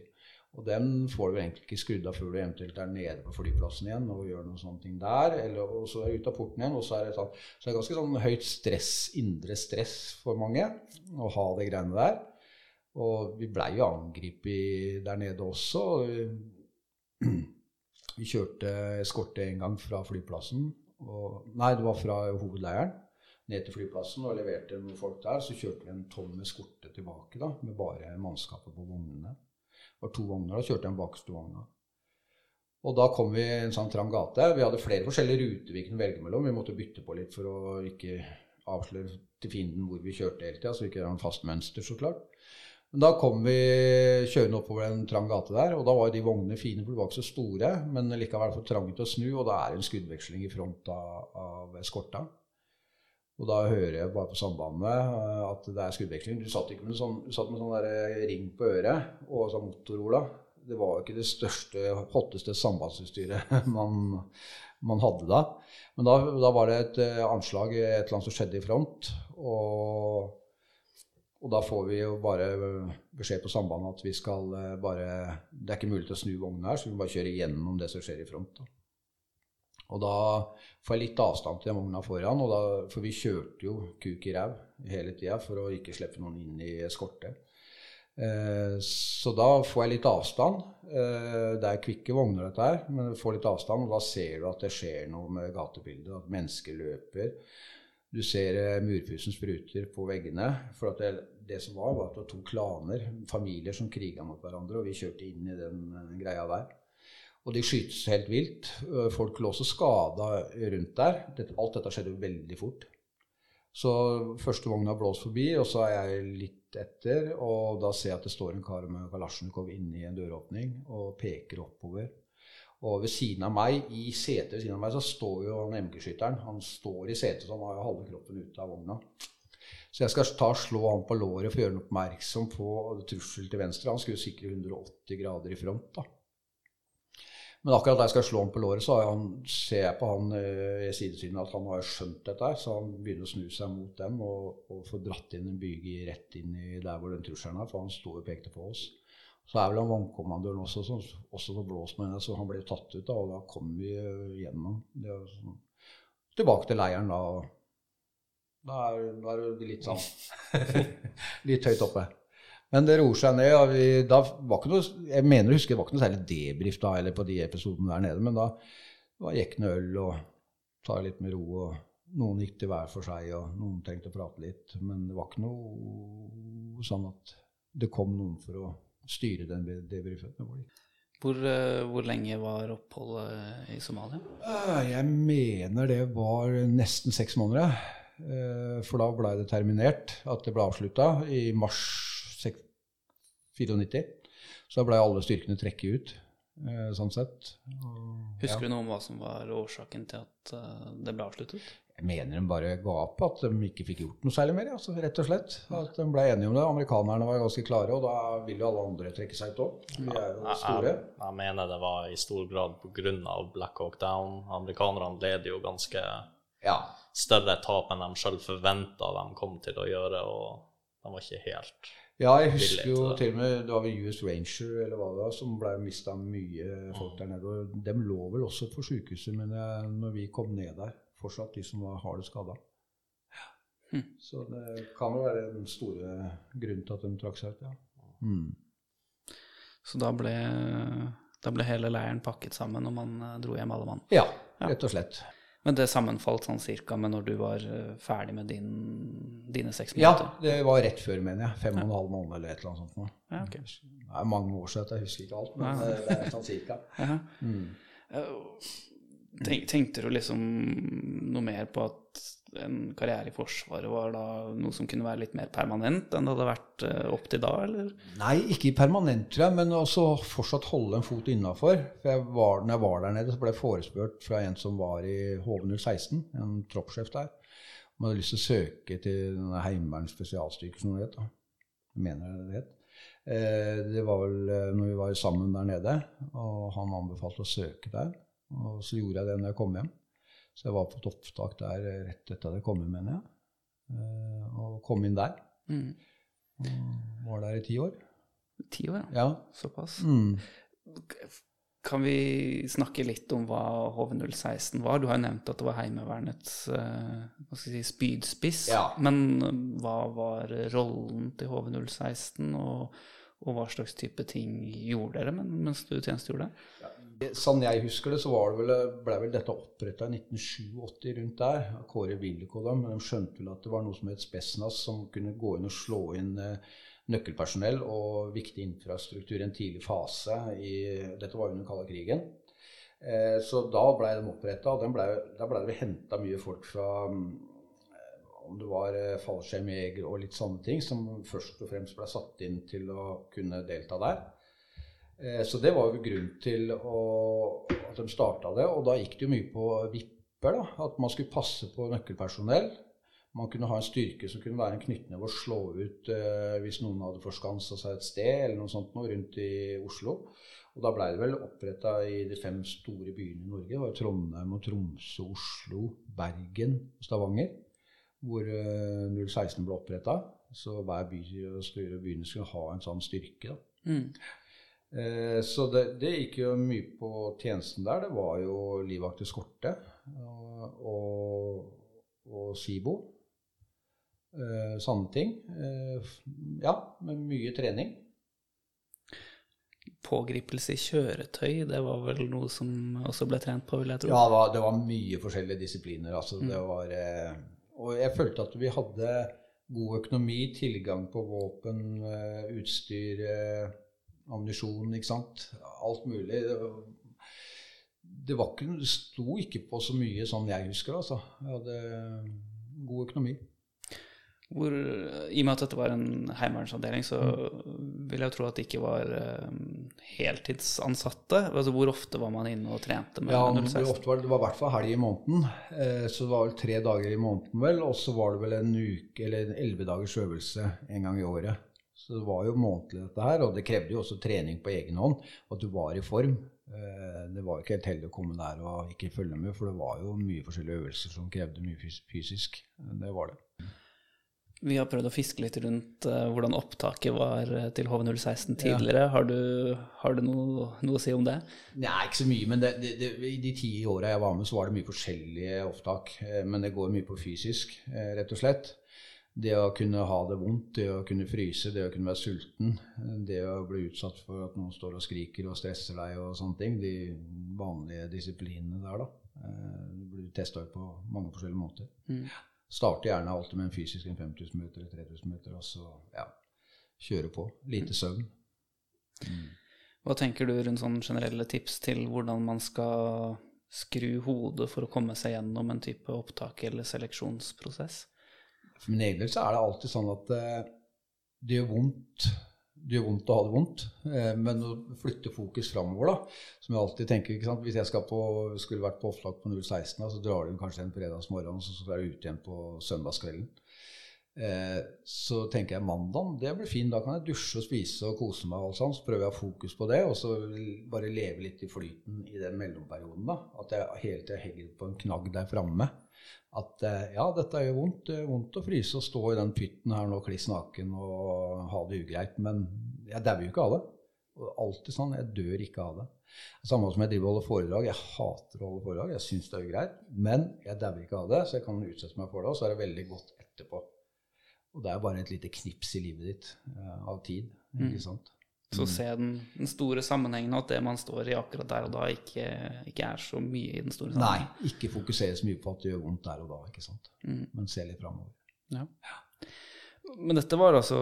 Og den får du egentlig ikke skrudd av før du eventuelt er nede på flyplassen igjen og gjør noen sånne ting der. Eller, og så er du ut av porten igjen, og så er det, sånn, så er det ganske sånn høyt stress, indre stress for mange å ha det greiene der. Og vi blei jo angrepet der nede også. Vi kjørte eskorte en gang fra flyplassen. Og, nei, det var fra hovedleiren ned til flyplassen og leverte noen folk der. Så kjørte vi en tom eskorte tilbake da, med bare mannskapet på vognene. Det var to vogner. Da kjørte jeg den bakerste vogna. Og da kom vi i en sånn trang gate. Vi hadde flere forskjellige ruter vi kunne velge mellom. Vi måtte bytte på litt for å ikke avsløre til fienden hvor vi kjørte hele tida, så vi ikke har en fast mønster, så klart. Men da kom vi kjørende oppover en trang gate der, og da var de vognene fine, for de var ikke så store, men likevel for trange til å snu, og da er det en skuddveksling i front av, av eskorta. Og da hører jeg bare på sambandet eh, at det er skuddveksling. Du satt med sånn, du satt med sånn der ring på øret og sånn motorola. Det var jo ikke det største, hotteste sambandsutstyret man, man hadde da. Men da, da, var det et eh, anslag, et eller annet som skjedde i front. Og og da får vi jo bare beskjed på sambandet at vi skal eh, bare Det er ikke mulig til å snu vognen her, så vi må bare kjøre gjennom det som skjer i front. Da. Og da får jeg litt avstand til den vogna foran, da, for vi kjørte jo kuk i ræv hele tida for å ikke slippe noen inn i eskorte. Eh, så da får jeg litt avstand. Eh, det er kvikke vogner, dette her, men du får litt avstand, og da ser du at det skjer noe med gatebildet. At mennesker løper. Du ser eh, murpussen spruter på veggene. For det, det, som var, var at det var to klaner, familier, som kriga mot hverandre. Og vi kjørte inn i den uh, greia der. Og de skytes helt vilt. Eh, folk lå også skada rundt der. Alt dette skjedde veldig fort. Så første vogna blåst forbi, og så er jeg litt etter. Og da ser jeg at det står en kar med Kalasjnikov inne i en døråpning og peker oppover. Og ved siden av meg, i setet ved siden av meg, så står jo han MG-skytteren. Han står i setet, så han har jo halve kroppen ute av vogna. Så jeg skal ta slå han på låret for å gjøre han oppmerksom på trussel til venstre. Han skulle sikre 180 grader i front. da. Men akkurat da jeg skal slå han på låret, så han, ser jeg på han eh, i sidesynet at han har skjønt dette. Så han begynner å snu seg mot den og, og får dratt inn en byge rett inn i der hvor den trusselen er. For han sto og pekte på oss. Så er vel han vannkommandøren også som også får blåst med henne, så han ble tatt ut. da, Og da kom vi gjennom. Det, sånn, tilbake til leiren da. Da er, da er det litt sånn Litt høyt oppe. Men det roer seg ned. og vi, da var ikke noe, Jeg mener å huske det var ikke noe særlig debrief da, eller på de episodene der nede, men da var jekkende øl og ta litt med ro. og Noen gikk til hver for seg, og noen trengte å prate litt. Men det var ikke noe sånn at det kom noen for å styre den debrifen. Hvor, eh, hvor, lenge var oppholdet i Somalia? Eh, jeg mener det var nesten seks måneder. Eh, for da blei det terminert, at det ble avslutta i mars 94. Så da blei alle styrkene trekket ut, sånn sett. Husker du noe om hva som var årsaken til at det ble avsluttet? Jeg mener de bare ga opp, at de ikke fikk gjort noe særlig mer. Altså, rett og slett. At de ble enige om det. Amerikanerne var ganske klare, og da vil jo alle andre trekke seg ut òg. Vi er jo store. Jeg, jeg, mener det var i stor grad pga. Black Hawk Down. Amerikanerne led jo ganske ja. større tap enn de sjøl forventa de kom til å gjøre, og de var ikke helt ja, jeg husker jo til og med det var vel US Ranger eller hva det var, som ble mista mye folk der nede. og De lå vel også på sykehuset men når vi kom ned der fortsatt de som var hardt skada. Mm. Så det kan jo være den store grunnen til at de trakk seg ut, ja. Mm. Så da ble, da ble, hele leiren pakket sammen og man eh, dro hjem alle mann? Ja, rett og slett. Men det sammenfalt sånn cirka med når du var eh, ferdig med din, dine seks minutter? Ja, det var rett før, mener jeg. Fem og en halv måned eller et eller annet sånt. Ja, okay. Det er mange år siden, jeg husker ikke alt, men ja. det er sånn cirka. Ja. Mm. Eh, Tenk, tenkte du liksom noe mer på at en karriere i Forsvaret var da noe som kunne være litt mer permanent enn det hadde vært uh, opp til da, eller? Nei, ikke permanent, tror jeg, men også fortsatt holde en fot innafor. Når jeg var der nede, så ble jeg forespurt fra en som var i HV016, en troppssjef der, om jeg hadde lyst til å søke til Heimevernets spesialstyrke, som det het. Jeg mener det het. Eh, det var vel eh, når vi var sammen der nede, og han anbefalte å søke der. Og så gjorde jeg det når jeg kom hjem. Så jeg var på et opptak der eh, rett etter at jeg kom hjem, mener jeg. Eh, og kom inn der. Mm. Og var der i ti år. Ti år, ja. Ja. Såpass. Mm. Kan vi snakke litt om hva HV016 var? Du har jo nevnt at det var Heimevernets eh, si, spydspiss. Ja. Men hva var rollen til HV016, og, og hva slags type ting gjorde dere mens du tjenestegjorde? Sånn jeg husker det, så vel, ble vel dette oppretta i 1987 rundt der. av Kåre Willik og dem. De skjønte vel at det var noe som het Spesnas, som kunne gå inn og slå inn eh, nøkkelpersonell og viktig infrastruktur i en tidlig fase. I, dette var under kalde krigen. Eh, så da blei de oppretta, og ble, da blei det henta mye folk fra mm, om det var eh, fallskjermjegere og litt sånne ting, som først og fremst ble satt inn til å kunne delta der. Eh, Så det var jo grunnen til å, at de starta det. Og da gikk det jo mye på vipper. da, At man skulle passe på nøkkelpersonell. Man kunne ha en styrke som kunne være en knyttneve og slå ut eh, hvis noen hadde forskansa seg et sted eller noe sånt noe rundt i Oslo. Og da blei det vel oppretta i de fem store byene i Norge. Det var Trondheim og Tromsø, Oslo, Bergen og Stavanger. Hvor eh, 016 ble oppretta. Så hver by og større byene skulle ha en sånn styrke. da. Mm. Eh, Så det, det gikk jo mye på tjenesten der. Det var jo livvakt eskorte og, og, og SIBO. Eh, Sanne ting. Eh, Ja, med mye trening. Pågripelse i kjøretøy, det var vel noe som også ble trent på, vil jeg tro? Ja, det var, det var mye forskjellige disipliner. Altså, det var, eh, og jeg følte at vi hadde god økonomi, tilgang på våpen, eh, utstyr, eh, ammunisjon, ikke sant. Alt mulig. Det, var- det, ikke, det sto ikke på så mye sånn jeg husker, altså. Jeg hadde god økonomi. Hvor, I og med at dette var en heimevernsavdeling, så vil jeg jo tro at det ikke var eh, heltidsansatte. Altså, hvor ofte var man inne og trente med Ja, 016? ofte var det, det var i hvert fall helg i måneden. Eh, så det var vel tre dager i måneden, vel. Og så var det vel en uke eller en elleve dagers øvelse en gang i året. Så det var jo månedlig, dette her. Og det krevde jo også trening på egen hånd. At du var i form. Eh, det var jo ikke helt heldig å komme der og ikke følge med, for det var jo mye forskjellige øvelser som krevde mye fysisk. Det var det. Vi har prøvd å fiske litt rundt eh, hvordan opptaket var eh, til HV016 tidligere. Har du, har du noe, noe å si om det? Nei, ikke så mye, men det, det, det, i de ti åra jeg var med, så var det mye forskjellige opptak. Men det går mye på fysisk, rett og slett. Det å kunne ha det vondt, det å kunne fryse, det å kunne være sulten. eh, Det å bli utsatt for at noen står og skriker og stresser deg og sånne ting. De vanlige disiplinene der, da. det Du blir testa ut på mange forskjellige måter. Starter gjerne alltid med en fysisk en 5000 meter eller 3000 meter, og så ja, kjøre på. Lite søvn. Hva tenker du rundt sånne generelle tips til hvordan man skal skru hodet for å komme seg gjennom en type opptak eller seleksjonsprosess? For min egen del så er det alltid sånn at eh, det gjør vondt. Det gjør vondt å ha det vondt, eh, men å flytte fokus framover, da, som jeg alltid tenker ikke sant? Hvis jeg på, skulle vært på opptak på 016, da, så drar du kanskje en fredagsmorgen, og så skal du ut igjen på søndagskvelden. Eh, så tenker jeg mandag, det blir fint. Da kan jeg dusje og spise og kose meg. og sånn, Så prøver jeg å ha fokus på det, og så bare leve litt i flyten i den mellomperioden. da, At jeg hele tida henger på en knagg der framme. At eh, ja, dette gjør vondt. Det gjør vondt å fryse og stå i den pytten her nå kliss naken og ha det ugreit. Men jeg dauer jo ikke av det. Alltid sånn, Jeg dør ikke av det. Samme som jeg driver og holder foredrag. Jeg hater å holde foredrag. Jeg syns det er ugreit. Men jeg dauer ikke av det, så jeg kan utsette meg for det. Og så er det veldig godt etterpå. Og det er bare et lite knips i livet ditt uh, av tid. ikke sant? Så se den, den store sammenhengen, og at det man står i akkurat der og da, ikke, ikke er så mye i den store sammenhengen. Nei, ikke fokusere så mye på at det gjør vondt der og da, ikke sant. Men se litt framover. Ja. Men dette var altså,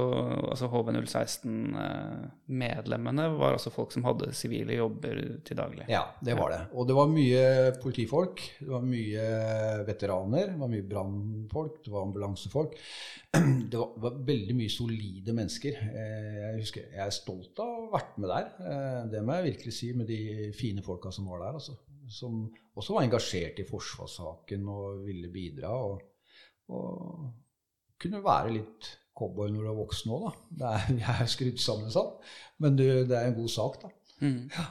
altså HV016-medlemmene var altså folk som hadde sivile jobber til daglig. Ja, det var det. Og det var mye politifolk, det var mye veteraner, det var mye brannfolk, det var ambulansefolk. Det var, var veldig mye solide mennesker. Eh, Jeg husker, jeg er stolt av å ha vært med der. Eh, Det må jeg virkelig si, med de fine folka som var der. Altså. Som også var engasjert i forsvarssaken og ville bidra. Og, og kunne være litt cowboy når du er voksen òg, da. Det er, jeg er skrudd sammen sånn. Men du, det er en god sak, da. Ja.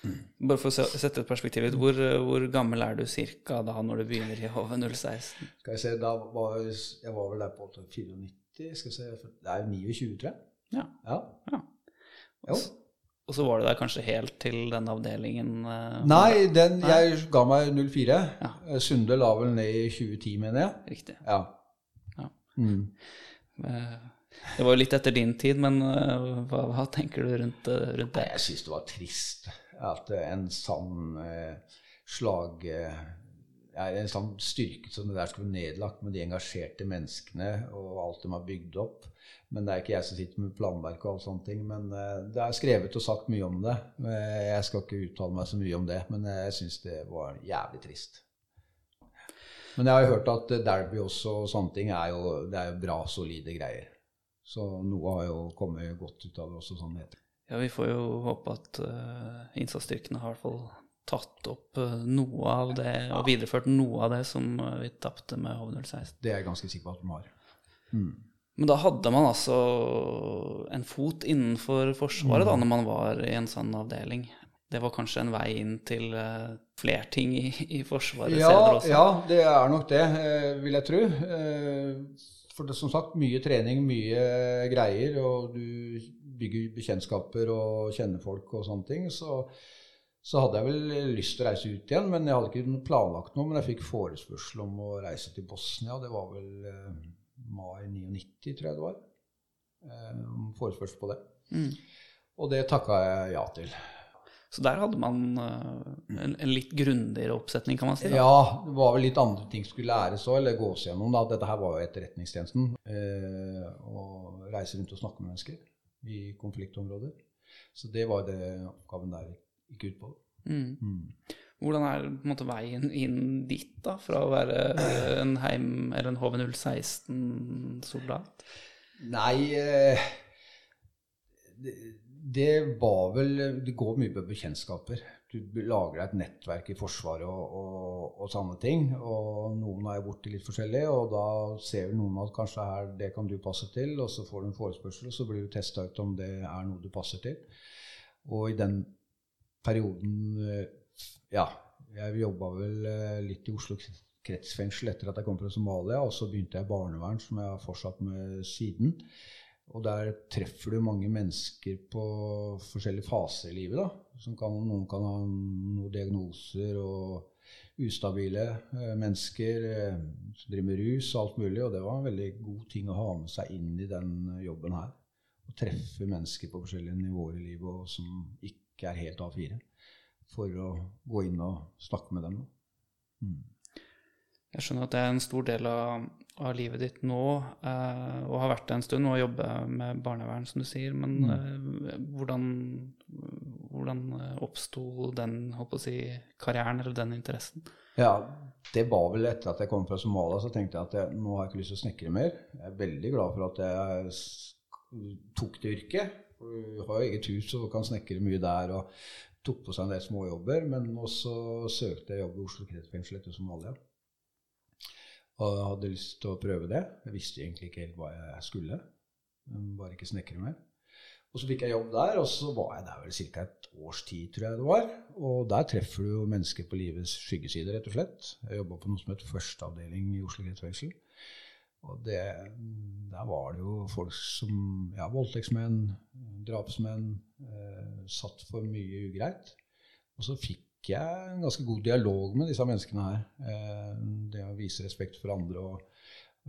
Bare for å sette et perspektiv litt, hvor, hvor gammel er du cirka da når du begynner i HV016? Skal jeg se, da var jeg, jeg var vel der på 94, skal jeg se, det er jo 29, tror jeg. Ja. Ja. Ja. Også, Og så var du der kanskje helt til den avdelingen eh, Nei, den, jeg ga meg 04. Ja. Eh, Sunde la vel ned i 2010, mener jeg. Riktig. Ja. Mm. Eh, Det var jo litt etter din tid, men eh, hva, hva tenker du rundt, eh, rundt det? jeg syns det var trist at en sånn slag En sånn styrke som det der skulle bli nedlagt med de engasjerte menneskene og alt de har bygd opp. Men det er ikke jeg som sitter med planverk og alle sånne ting. Men det er skrevet og sagt mye om det. Eh, Jeg skal ikke uttale meg så mye om det, men jeg syns det var jævlig trist. Men jeg har jo hørt at Derby også og sånne ting er jo, det er jo bra, solide greier. Så noe har jo kommet godt ut av det også, sånn heter det. Ja, vi får jo håpe at uh, innsatsstyrkene har i hvert fall tatt opp eh, noe av det, og videreført noe av det som eh, vi tapte med HV016. Det er jeg ganske sikker på at de har. Men da hadde man altså en fot innenfor Forsvaret da, når man var i en sånn avdeling. Det var kanskje en vei inn til uh, flere ting i, i Forsvaret Ja, senere også. ja, det er nok det, eh, vil jeg tro. Eh, For det som sagt mye trening, mye greier, og du bygger bekjentskaper og kjenner folk og sånne ting. Så, så hadde jeg vel lyst til å reise ut igjen, men jeg hadde ikke planlagt noe. Men jeg fikk forespørsel om å reise til Bosnia. Det var vel eh, mai 99, tror jeg det var. Eh, forespørsel på det. Mm. Og det takka jeg ja til. Så der hadde man eh, en, en litt grundigere oppsetning, kan man si. Da. Ja, det var vel litt andre ting skulle læres òg, eller gås gjennom. da. Dette her var jo etterretningstjenesten. Eh, å reise rundt og snakke med mennesker i konfliktområder. Så det var det oppgaven der gikk ut på. Mm. Mm. Hvordan er måte, veien inn dit, da, fra å være eh, en heim- eller en HV016-soldat? Nei eh, det, det var vel Det går mye på bekjentskaper. Du lager deg et nettverk i Forsvaret og, og, og sånne ting. Og noen er borti litt forskjellig, og da ser vel noen at kanskje her, det kan du passe til, og så får du en forespørsel, og så blir du testa ut om det er noe du passer til. Og i den perioden eh, Ja, jeg jobba vel eh, litt i Oslo kretsfengsel etter at jeg kom fra Somalia, og så begynte jeg i barnevern, som jeg har fortsatt med siden. Og der treffer du mange mennesker på forskjellige faser i livet. da. Kan, noen kan ha noen diagnoser og ustabile eh, mennesker eh, som driver med rus og alt mulig. Og det var en veldig god ting å ha med seg inn i den jobben her. Å treffe mennesker på forskjellige nivåer i livet og som ikke er helt A4. For å gå inn og snakke med dem. Mm. Jeg skjønner at det er en stor del av, av livet ditt nå, eh, og har vært det en stund, og jobber med barnevern, som du sier. Men eh, hvordan, hvordan eh, oppsto den holdt på å si, karrieren eller den interessen? Ja, det var vel etter at jeg kom fra Somalia, så tenkte jeg at jeg, nå har jeg ikke lyst til å snekre mer. Jeg er veldig glad for at jeg tok det yrket. Du har jo eget hus og kan snekre mye der, og tok på seg en del småjobber. Men også søkte jeg jobb i Oslo kretsfengsel etter Somalia. Og hadde lyst til å prøve det. Jeg visste egentlig ikke helt hva jeg skulle. Bare ikke snekre mer. Og så fikk jeg jobb der, og så var jeg der vel ca. et års tid, tror jeg det var. Og der treffer du jo mennesker på livets skyggeside, rett og slett. Jeg jobba på noe som het førsteavdeling i Oslo kretsfengsel. Og det, der var det jo folk som ja, voldtektsmenn, drapsmenn, eh, satt for mye ugreit. Og så fikk jeg en ganske god dialog med disse menneskene her. Eh, det å vise respekt for andre og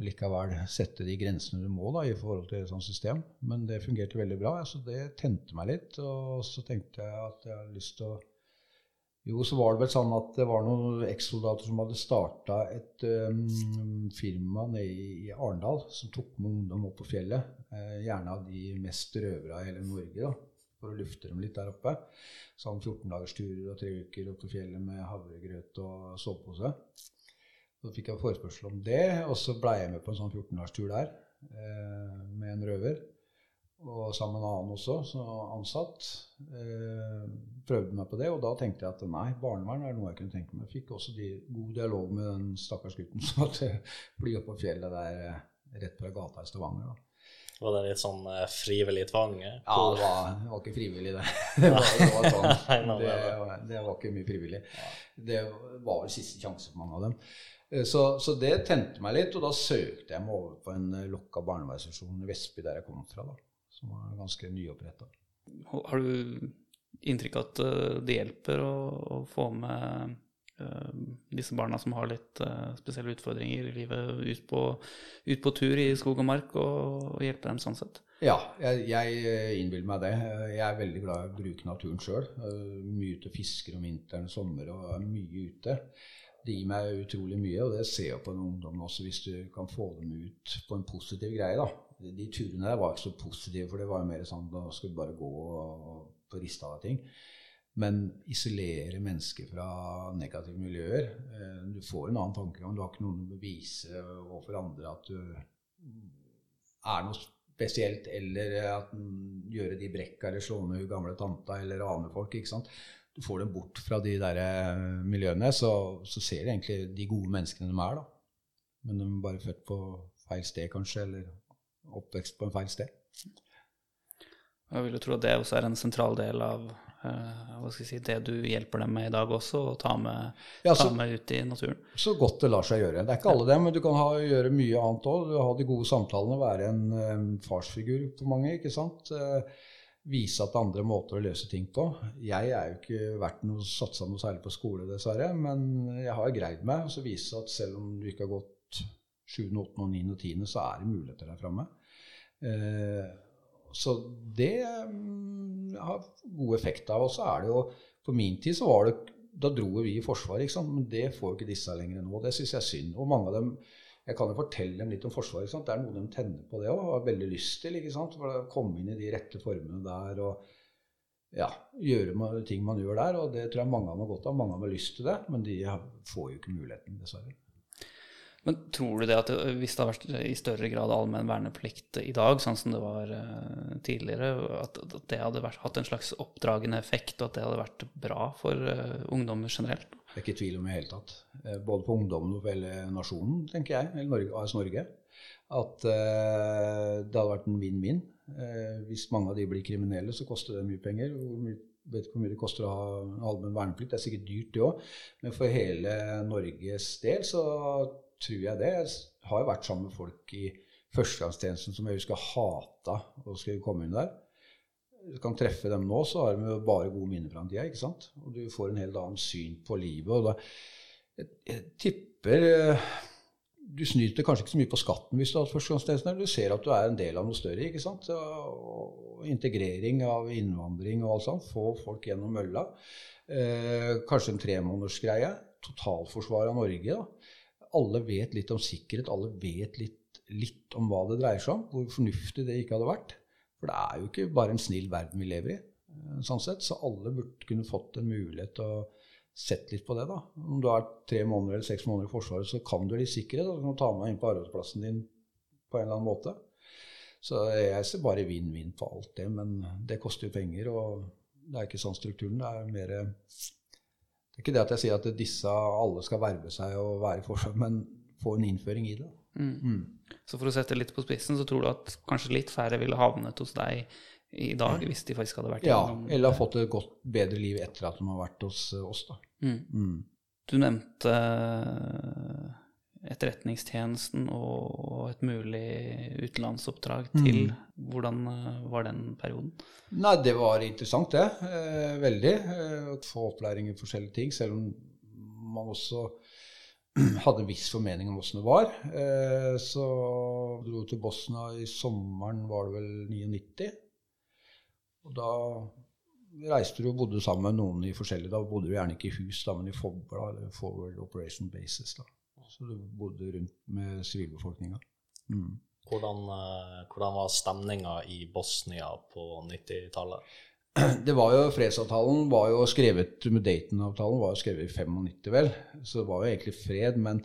likevel sette de grensene du må da, i forhold til et sånt system. Men det fungerte veldig bra, så det tente meg litt. Og så tenkte jeg at jeg hadde lyst til å jo, så var det vel sånn at det var noen ekssoldater som hadde starta et um, firma nede i, i Arendal som tok med ungdom opp på fjellet. Eh, gjerne av de mest røvere i hele Norge, da, for å lufte dem litt der oppe. Sånn 14-dagersturer og tre uker opp på fjellet med havregrøt og sovepose. Så fikk jeg forespørsel om det, og så ble jeg med på en sånn 14-dagerstur der eh, med en røver. Og sammen med en annen også, så ansatt. Eh, prøvde meg på det, og da tenkte jeg at nei, barnevern er noe jeg kunne tenke meg. Fikk også de, god dialog med den stakkars gutten som måtte fly opp på fjellet der rett fra gata i Stavanger. da. Var det litt sånn eh, frivillig tvang? eh? Ja, det var, det var ikke frivillig, det. Det var, det, var sånn. det, det var ikke mye frivillig. Det var vel siste sjanse for mange av dem. Eh, Så, så det tente meg litt, og da søkte jeg meg over på en lokka barnevernsinstitusjon i Vestby, der jeg kom fra, da, som var ganske nyoppretta. Har du inntrykk av at det hjelper å, å få med disse barna som har litt eh, spesielle utfordringer i livet, ut på, ut på tur i skog og mark, og, og hjelpe dem sånn sett? Ja, jeg, jeg eh, innbiller meg det. Jeg er veldig glad i å bruke naturen sjøl. Mye ute og fisker om vinteren sommer og er mye ute. Det gir meg utrolig mye, og det ser jeg på en ungdom også, hvis du kan få dem ut på en positiv greie. da. De turene der var ikke så positive, for det var jo mer sånn da skulle du bare gå og få rista av ting. Men isolere mennesker fra negative miljøer eh, Du får en annen tankegang. Du har ikke noen å bevise overfor andre at du er noe spesielt, eller at den gjøre de brekka eller slå ned hun gamle tanta eller rane folk. ikke sant? Du får dem bort fra de der eh, miljøene, så, så ser du egentlig de gode menneskene de er. da. Men de er bare født på feil sted, kanskje, eller oppvekst på en feil sted. Jeg vil jo tro at det også er en sentral del av hva skal jeg si, det du hjelper dem med i dag også, å ta med, Ja, ta med ut i naturen. Så godt det lar seg gjøre. Det er ikke alle dem, men du kan ha, gjøre mye annet òg. Ha de gode samtalene, være en um, farsfigur for mange. ikke sant? Uh, vise at det er andre måter å løse ting på. Jeg er jo ikke vært noe satsa noe særlig på skole, dessverre, men jeg har greid meg. Og så vise at selv om du ikke har gått 7., 8., 9. og 10., så er det muligheter der framme. Eh, så det mm, har god effekt av. Og så er det jo På min tid så var det Da dro vi i Forsvaret, ikke sant? men det får jo ikke disse lenger nå. Det syns jeg er synd. Og mange av dem Jeg kan jo fortelle dem litt om Forsvaret. Ikke sant? Det er noe de tenner på det òg, har veldig lyst til. ikke sant? For å komme inn i de rette formene der og ja, gjøre ting man gjør der. Og det tror jeg mange av dem har godt av. Mange av dem har lyst til det, men de får jo ikke muligheten, dessverre. Men tror du det at det, hvis det har vært i større grad allmenn verneplikt i dag, sånn som det var eh, tidligere, at, at det hadde vært, hatt en slags oppdragende effekt, og at det hadde vært bra for uh, ungdommer generelt? Det er ikke tvil om i det hele tatt. Eh, Både for ungdommen og for hele nasjonen, tenker jeg, eller Norge, AS Norge. At uh, det hadde vært en vinn-vinn. Eh, hvis mange av de blir kriminelle, så koster det mye penger. Hvor mye, vet ikke hvor mye det koster å ha allmenn verneplikt. Det er sikkert dyrt, det òg. Men for hele Norges del så tror jeg det. Jeg har jo vært sammen med folk i førstegangstjenesten som jeg husker hata å skulle komme inn der du kan treffe dem nå, så har de jo bare gode minner fra den tida. ikke sant? Og du får en helt annen syn på livet. og da, jeg, jeg tipper eh, Du snyter kanskje ikke så mye på skatten hvis du har hatt førstegangstjeneste. Du ser at du er en del av noe større. ikke sant? Og integrering av innvandring og alt sånt. Få folk gjennom mølla. Eh, kanskje en tremånedersgreie. Totalforsvar av Norge. da. Alle vet litt om sikkerhet. Alle vet litt, litt om hva det dreier seg om. Hvor fornuftig det ikke hadde vært. For det er jo ikke bare en snill verden vi lever i. eh, sånn sett, Så alle burde kunne fått en mulighet til å sett litt på det. da. Om du er tre måneder eller seks måneder i Forsvaret, så kan du litt sikkerhet. og Du kan ta med inn på arbeidsplassen din på en eller annen måte. Så jeg ser bare vinn-vinn på alt det, men det koster jo penger. Og det er ikke sånn strukturen. Det er mer er ikke det at jeg sier at disse alle skal verve seg og være i Forsvaret, men få en innføring i det. Så for å sette litt på spissen, så tror du at kanskje litt færre ville havnet hos deg i dag, hvis de faktisk hadde vært Ja, gjennom eller har fått et godt, bedre liv etter at de har vært hos eh, oss. da. Mm. Mm. Du nevnte Etterretningstjenesten og et mulig utenlandsoppdrag til. Hvordan eh, var den perioden? Nei, det var interessant, det. Eh, veldig. Eh, å få opplæring i forskjellige ting, selv om man også hadde en viss formening om åssen det var. Eh, så dro til Bosnia i sommeren, var det vel 99. Og da reiste du og bodde sammen med noen i forskjellige Da bodde du gjerne ikke i hus, da, men i Fobla, eller Forward Operation Bases. da. Så du bodde rundt med sivilbefolkninga. Mm. Hvordan, eh, hvordan var stemninga i Bosnia på 90-tallet? Det var jo, Fredsavtalen var jo skrevet med Dayton-avtalen var jo skrevet i 95, vel. Så det var jo egentlig fred, men,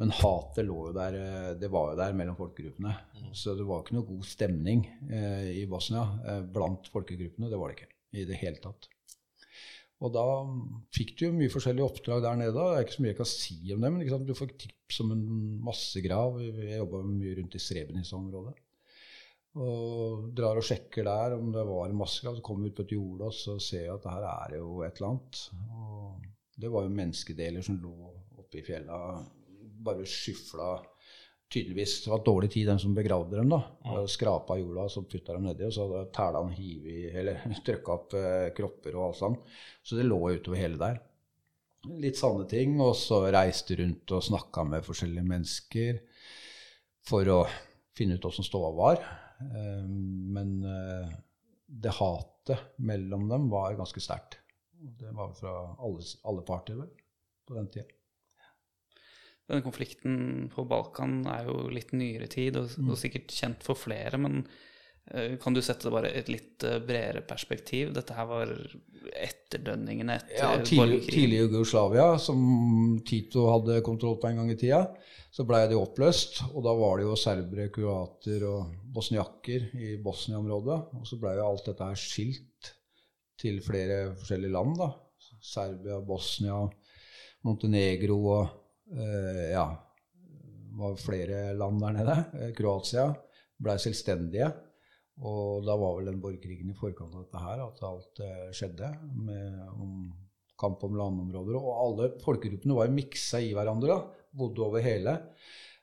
men hatet lå jo der, eh, det var jo der mellom folkegruppene. Så det var ikke noe god stemning eh, i Bosnia eh, blant folkegruppene. Det var det ikke i det hele tatt. Og da fikk du jo mye forskjellige oppdrag der nede. Det er ikke så mye jeg kan si om det, men du får tips om en massegrav. Jeg jobba mye rundt i Srebrenica-området. Og drar og sjekker der om det var en massegrav. Så kommer vi ut på et jorde, og så ser jeg at her er det jo et eller annet. Og det var jo menneskedeler som lå oppe i fjella, bare skyfla tydeligvis det var dårlig tid, den som begravde dem. da. Og Skrapa jorda og så putta dem nedi, og så hadde han hivet Eller trykka opp eh, kropper og alt sånt. Så det lå utover hele der. Litt sanne ting. Og så reiste rundt og snakka med forskjellige mennesker for å finne ut åssen ståa var. Eh, men eh, det hatet mellom dem var ganske sterkt. Det var fra alle, alle parter vel, på den tida. Den konflikten på Balkan er jo litt nyere tid, og, og sikkert kjent for flere, men eh, kan du sette det bare et litt eh, bredere perspektiv? Dette her var etterdønningene etter Ja, tidlig, tidlig Jugoslavia, som Tito hadde kontroll på en gang i tida, så blei det oppløst. Og da var det jo serbere, kroater og bosniakker i Bosnia-området. Og så blei jo alt dette her skilt til flere forskjellige land, da. Serbia, Bosnia, Montenegro og ja, var flere land der nede. Eh, Kroatia ble selvstendige. Og da var vel den borgerkrigen i forkant av dette her at alt eh, skjedde. Med om kamp om landområder. Og alle folkegruppene var jo miksa i hverandre. da, Bodde over hele.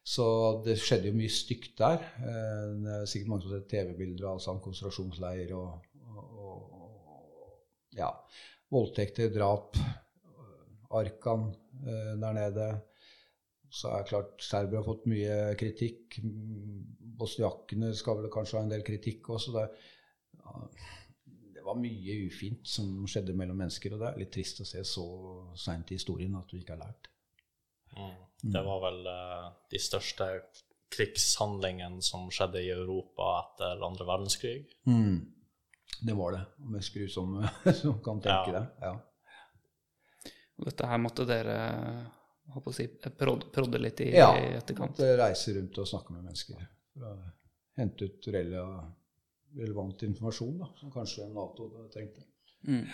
Så det skjedde jo mye stygt der. Eh, det er sikkert mange som har sett TV-bilder av sånn konsentrasjonsleir og, og, og ja, voldtekter, drap. Arkan eh, der nede. Så er det klart Serbia har fått mye kritikk. Bosniakene skal vel kanskje ha en del kritikk også. Det, ja, det var mye ufint som skjedde mellom mennesker, og det er litt trist å se så seint i historien at du ikke har lært. Mm. Det var vel uh, de største krigshandlingene som skjedde i Europa etter andre verdenskrig. Det var det. Og mest grusomme som kan tenke Ja. det. Ja. Og Dette her måtte dere holdt på å si, prodde, prodde litt i, Ja, i etterkant. Ja. reise rundt og snakke med mennesker for å hente ut relevant informasjon da, som kanskje Nato trengte. Mm.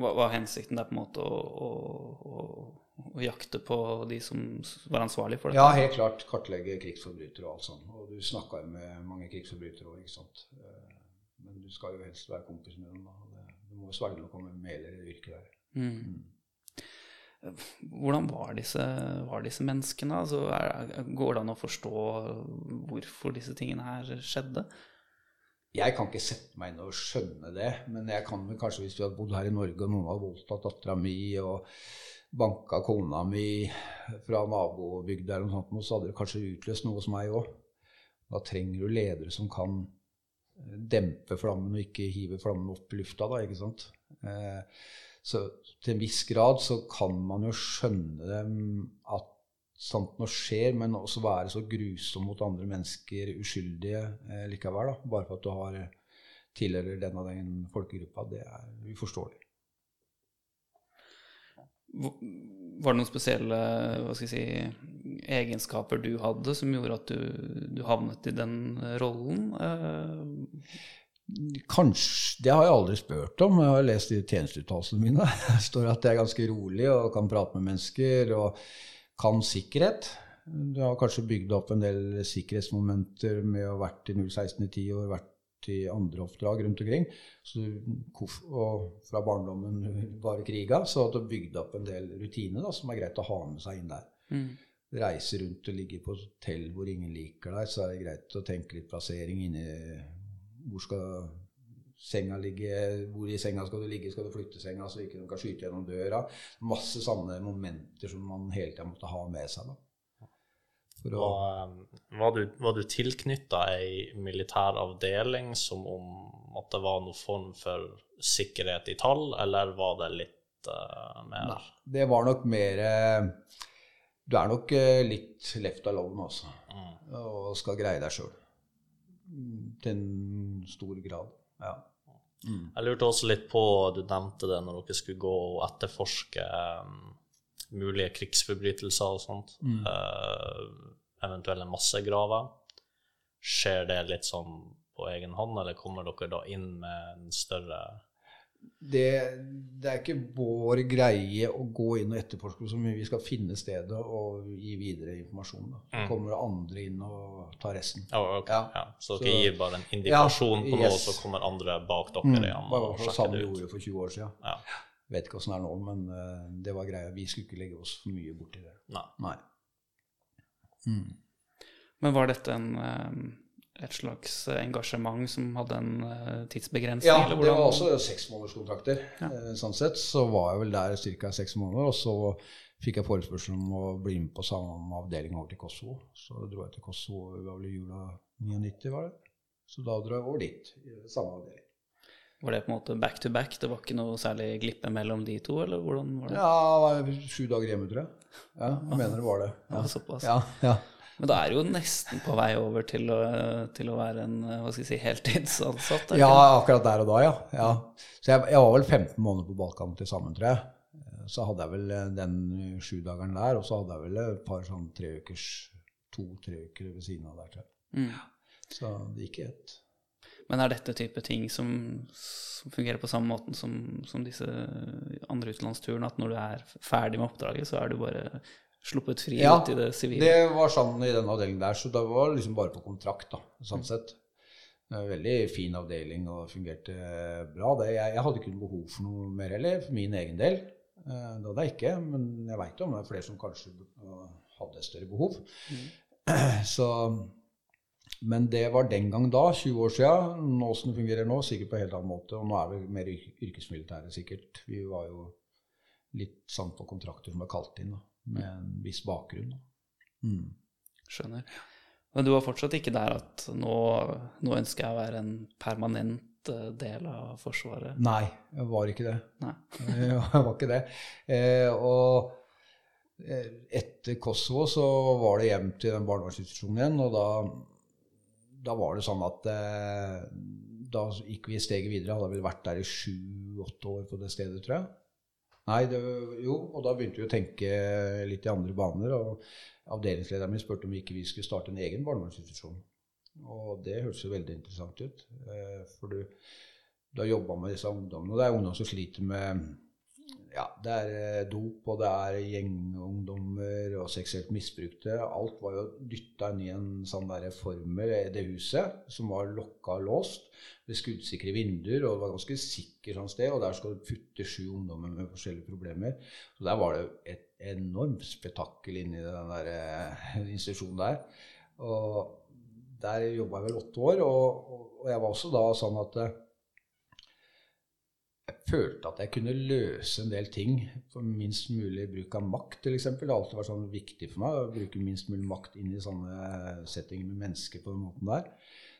Hva var hensikten der på en måte å, å, å, å jakte på de som var ansvarlig for dette? Ja, helt klart kartlegge krigsforbrytere og alt sånt. Og du snakka jo med mange krigsforbrytere òg, ikke sant. Eh, Men du skal jo helst være kompis med dem, da. Du må svelge noe med meler i yrket der. Mm. Hvordan var disse, var disse menneskene? Altså, er, går det an å forstå hvorfor disse tingene her skjedde? Jeg kan ikke sette meg inn og skjønne det, men jeg kan vel kanskje hvis vi hadde bodd her i Norge og noen hadde voldtatt dattera mi og banka kona mi fra nabobygda der, og sånt, så hadde det kanskje utløst noe hos meg òg. Da trenger du ledere som kan dempe flammen og ikke hive flammen opp i lufta. da, ikke sant? Eh, så til en viss grad så kan man jo skjønne at sånt noe skjer, men også være så grusom mot andre mennesker, uskyldige eh, likevel, da, bare for at du har tilhører den og den folkegruppa, det er uforståelig. Var det noen spesielle hva skal jeg si, egenskaper du hadde som gjorde at du, du havnet i den rollen? Eh, Kanskje, Det har jeg aldri spurt om. Jeg har lest i tjenesteuttalelsene mine. Det står at jeg er ganske rolig og kan prate med mennesker og kan sikkerhet. Du har kanskje bygd opp en del sikkerhetsmomenter med å ha vært i 016 i 10 år, vært i andre oppdrag rundt omkring. Så, og fra barndommen bare kriga, så har du bygd opp en del rutiner da, som er greit å ha med seg inn der. mm. Reise rundt og ligge på hotell hvor ingen liker deg, så er det greit å tenke litt plassering inni Hvor skal senga ligge? Hvor i senga skal du ligge? Skal du flytte senga så ikke de kan skyte gjennom døra? Masse sånne momenter som man hele tida måtte ha med seg. å, Og, um, var du, var du tilknytta ei militær avdeling som om at det var noen form for sikkerhet i tall, eller var det litt uh, mer nei, det var nok mer eh, Du er nok eh, litt left alone, altså. Mm. Og skal greie deg sjøl. Til en stor grad. Ja. Jeg lurte også litt på, du nevnte det når dere skulle gå og etterforske um, mulige krigsforbrytelser og sånt, eh, eventuelle massegraver. Skjer det litt sånn på egen hånd, eller kommer dere da inn med en større det, det er ikke vår greie å gå inn og etterforske så mye. Vi skal finne stedet og gi videre informasjon. Da. Så Mm. kommer andre inn og tar resten. Oh, okay. Ja. ja. Så Så- dere gir bare en indikasjon på noe, yes. så kommer andre bak dere Mm. igjen Bare og sjekker samme det ut. gjorde for 20 år siden. Ja. Vet ikke åssen det er nå, men uh, det var greia. Vi skulle ikke legge oss for mye borti det. Nei. Nei. Men var dette en, eh, et slags engasjement som hadde en eh, tidsbegrensning? Ja, det var også seksmånederskontrakter. Ja. Sånn sett så var jeg vel der ca. seks måneder, og så fikk jeg forespørsel om å bli med på samme avdeling over til Kosovo. Så dro jeg til Kosovo det var vel i jula 99, var det. Så da dro jeg over dit. i Samme avdeling. Var det på en måte back to back? Det var ikke noe særlig glippe mellom de to, eller hvordan var det? Ja, det var sju dager hjemme, tror jeg. Ja, jeg mener det var det. Ja, såpass. Ja, ja. Men da er du jo nesten på vei over til å, til å være en eh, hva skal jeg si, heltidsansatt? Ja, akkurat der og da, ja. ja. Så jeg, jeg var vel 15 måneder på Balkan til sammen, tror jeg. Så hadde jeg vel eh, den sjudageren der, og så hadde jeg vel et par sånn treukers To-tre uker ved siden av der, tror jeg. Mm. Så det gikk i ett. Men er dette type ting som, som fungerer på samme måten som, som disse andre utenlandsturene, at når du er ferdig med oppdraget, så er du bare sluppet fri Ja, ut i det sivile? Det var sånn i den avdelingen der, så det var liksom bare på kontrakt, da, sånn sett. Det var en veldig fin avdeling og fungerte bra. Det, jeg, jeg hadde ikke behov for noe mer heller, for min egen del. Eh, Det hadde jeg ikke, men jeg veit om det er flere som kanskje hadde større behov. Så, men det var den gang da, 20 år sia. Åssen det fungerer nå, sikkert på en helt annen måte. Og nå er vi mer yrkesmilitære, sikkert. Vi var jo litt sånn på kontrakter som er kalt inn, da, med en viss bakgrunn. Mm. Skjønner. Men du var fortsatt ikke der at nå, nå ønsker jeg å være en permanent eh, del av Forsvaret? Nei, jeg var ikke det. Nei. Jeg var ikke det. Eh, og eh, etter Kosovo så var det hjem til den barnevernsinstitusjonen igjen, og da, da var det sånn at eh, da gikk vi steget videre. Hadde vel vært der i sju-åtte år på det stedet, tror jeg. Nei, det, jo, og da begynte vi å tenke litt i andre baner. og Avdelingslederen min spurte om ikke vi skulle starte en egen barnevernsinstitusjon. Og det hørtes jo veldig interessant ut. eh, For du, du har jobba med disse ungdommene, og det er ungdom som sliter med ja, det er eh, dop, og det er gjengungdommer og seksuelt misbrukte. Alt var jo dytta inn i en sånn der formel i det huset, som var lokka og låst, med skuddsikre vinduer, og det var ganske sikkert sånn sted, og der skal du putte sju ungdommer med forskjellige problemer. Så der var det et enormt spetakkel inni den der eh, institusjonen der. Og der jobba jeg vel åtte år, og, og, jeg var også da sånn at eh, følte at jeg kunne løse en del ting for minst mulig bruk av makt, f.eks. Det har alltid vært sånn viktig for meg å bruke minst mulig makt inn i sånne settinger med mennesker på den måten der.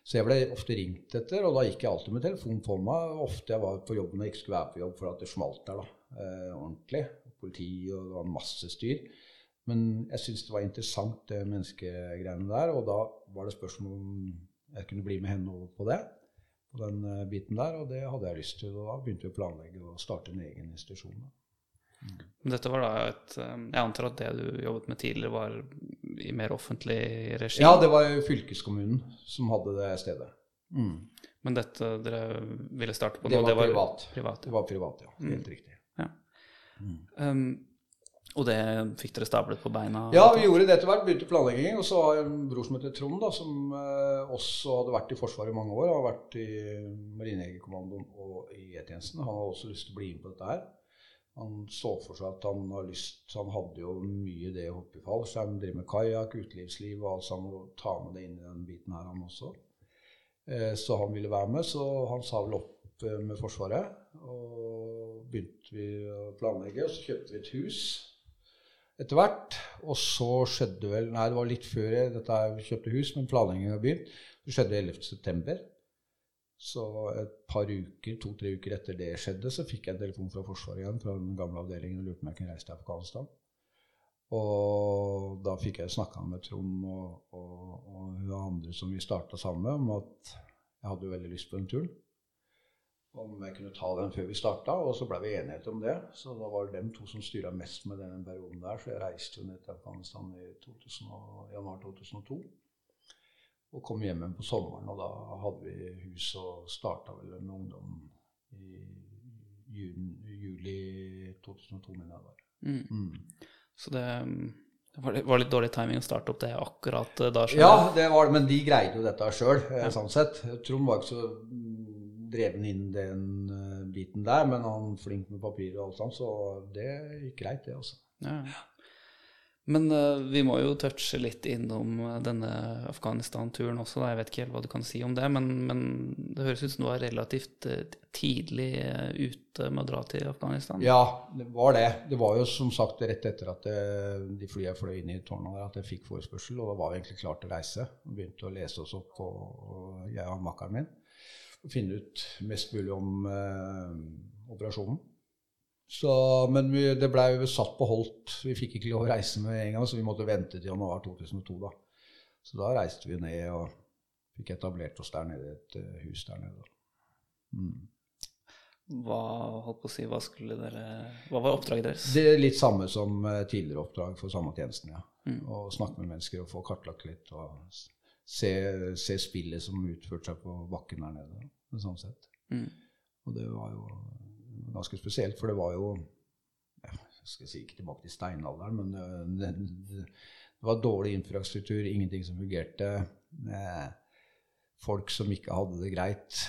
Så jeg ble ofte ringt etter, og da gikk jeg alltid med telefonen for meg. Ofte jeg var på jobb når jeg ikke skulle være på jobb for at det smalt der da, eh, ordentlig. Politi og det var masse styr. Men jeg syntes det var interessant, det menneskegreiene der, og da var det spørsmål om jeg kunne bli med henne over på det på den eh, biten der, og det hadde jeg lyst til. Og da begynte vi å planlegge å starte en egen institusjon. Mm. Dette var da et eh, Jeg antar at det du jobbet med tidligere, var i mer offentlig regi? Ja, det var jo fylkeskommunen som hadde det stedet. Mm. Men dette dere ville starte på nå, Det nå, var privat. privat Det var privat, ja. Helt riktig. Ja. Um, og det fikk dere stablet på beina? Ja, vi gjorde det etter hvert. Begynte planlegging. Og så har jeg en bror som heter Trond, da, som eh, også hadde vært i Forsvaret i mange år. Har vært i Marinejegerkommandoen og i E-tjenesten. Han hadde også lyst til å bli med på dette her. Han så for seg at han har lyst Han hadde jo mye det å hoppe i han driver med kajakk, utelivsliv og alt sammen. Og ta med det inn i den biten her, han også. Eh, så han ville være med, så han sa vel opp eh, med Forsvaret. Og begynte vi å planlegge, og så kjøpte vi et hus etter hvert. Og så skjedde vel Nei, det var litt før jeg dette jeg kjøpte hus, men planleggingen har begynt. Det skjedde 11.9. Så et par uker, to-tre uker etter det skjedde, så fikk jeg en telefon fra Forsvaret igjen, fra den gamle avdelingen, og lurte på om jeg kunne reise til Afghanistan. Og da fikk jeg snakka med Trond og, og, og andre som vi starta sammen med, om at jeg hadde veldig lyst på den turen. Om jeg kunne ta den før vi starta, og så ble vi enighet om det. Så da var det dem to som styra mest med den perioden der, så jeg reiste jo ned til Afghanistan i 2000, januar 2002. Og kom hjem igjen på sommeren, og da hadde vi hus og starta vel med ungdom i juni, juli 2002, mener jeg det var. Mm. Mm. Så det, det var, litt, dårlig timing å starte opp det akkurat eh, da. Selv. Ja, det var det, men de greide jo dette sjøl, sånn sett. Trond var ikke så dreven inn den eh, biten der, men han er flink med papir og alt sånt, så det gikk greit, det, altså. Ja. Men uh, vi må jo touche litt innom eh, denne Afghanistan-turen også. Da. Jeg vet ikke helt hva du kan si om det, men, men det høres ut som du var relativt tidlig ute med å dra til Afghanistan. Ja, det var det. Det var jo som sagt rett etter at det, de flyene fløy inn i tårnet der, at jeg fikk forespørsel, og da var vi egentlig klart til å reise. Vi begynte å lese oss opp på, jeg og makkeren min, og finne ut mest mulig om eh, operasjonen. Så, men vi, det blei satt på holdt. Vi fikk ikke lov å reise med en gang, så vi måtte vente til januar 2002. da. Så da reiste vi ned og fikk etablert oss der nede i et eh, hus der nede. Mm. Hva, holdt på å si, hva, dere, hva var oppdraget deres? Det er litt samme som eh, tidligere oppdrag for samme tjenesten, ja. Å snakke med mennesker og få kartlagt litt og se, se spillet som utførte seg på bakken der nede. Sånn sett. Mm. Og det var jo ganske spesielt, for det var jo Jeg skal si ikke tilbake til steinalderen, men det, det, var dårlig infrastruktur, ingenting som fungerte. Eh, folk som ikke hadde det greit.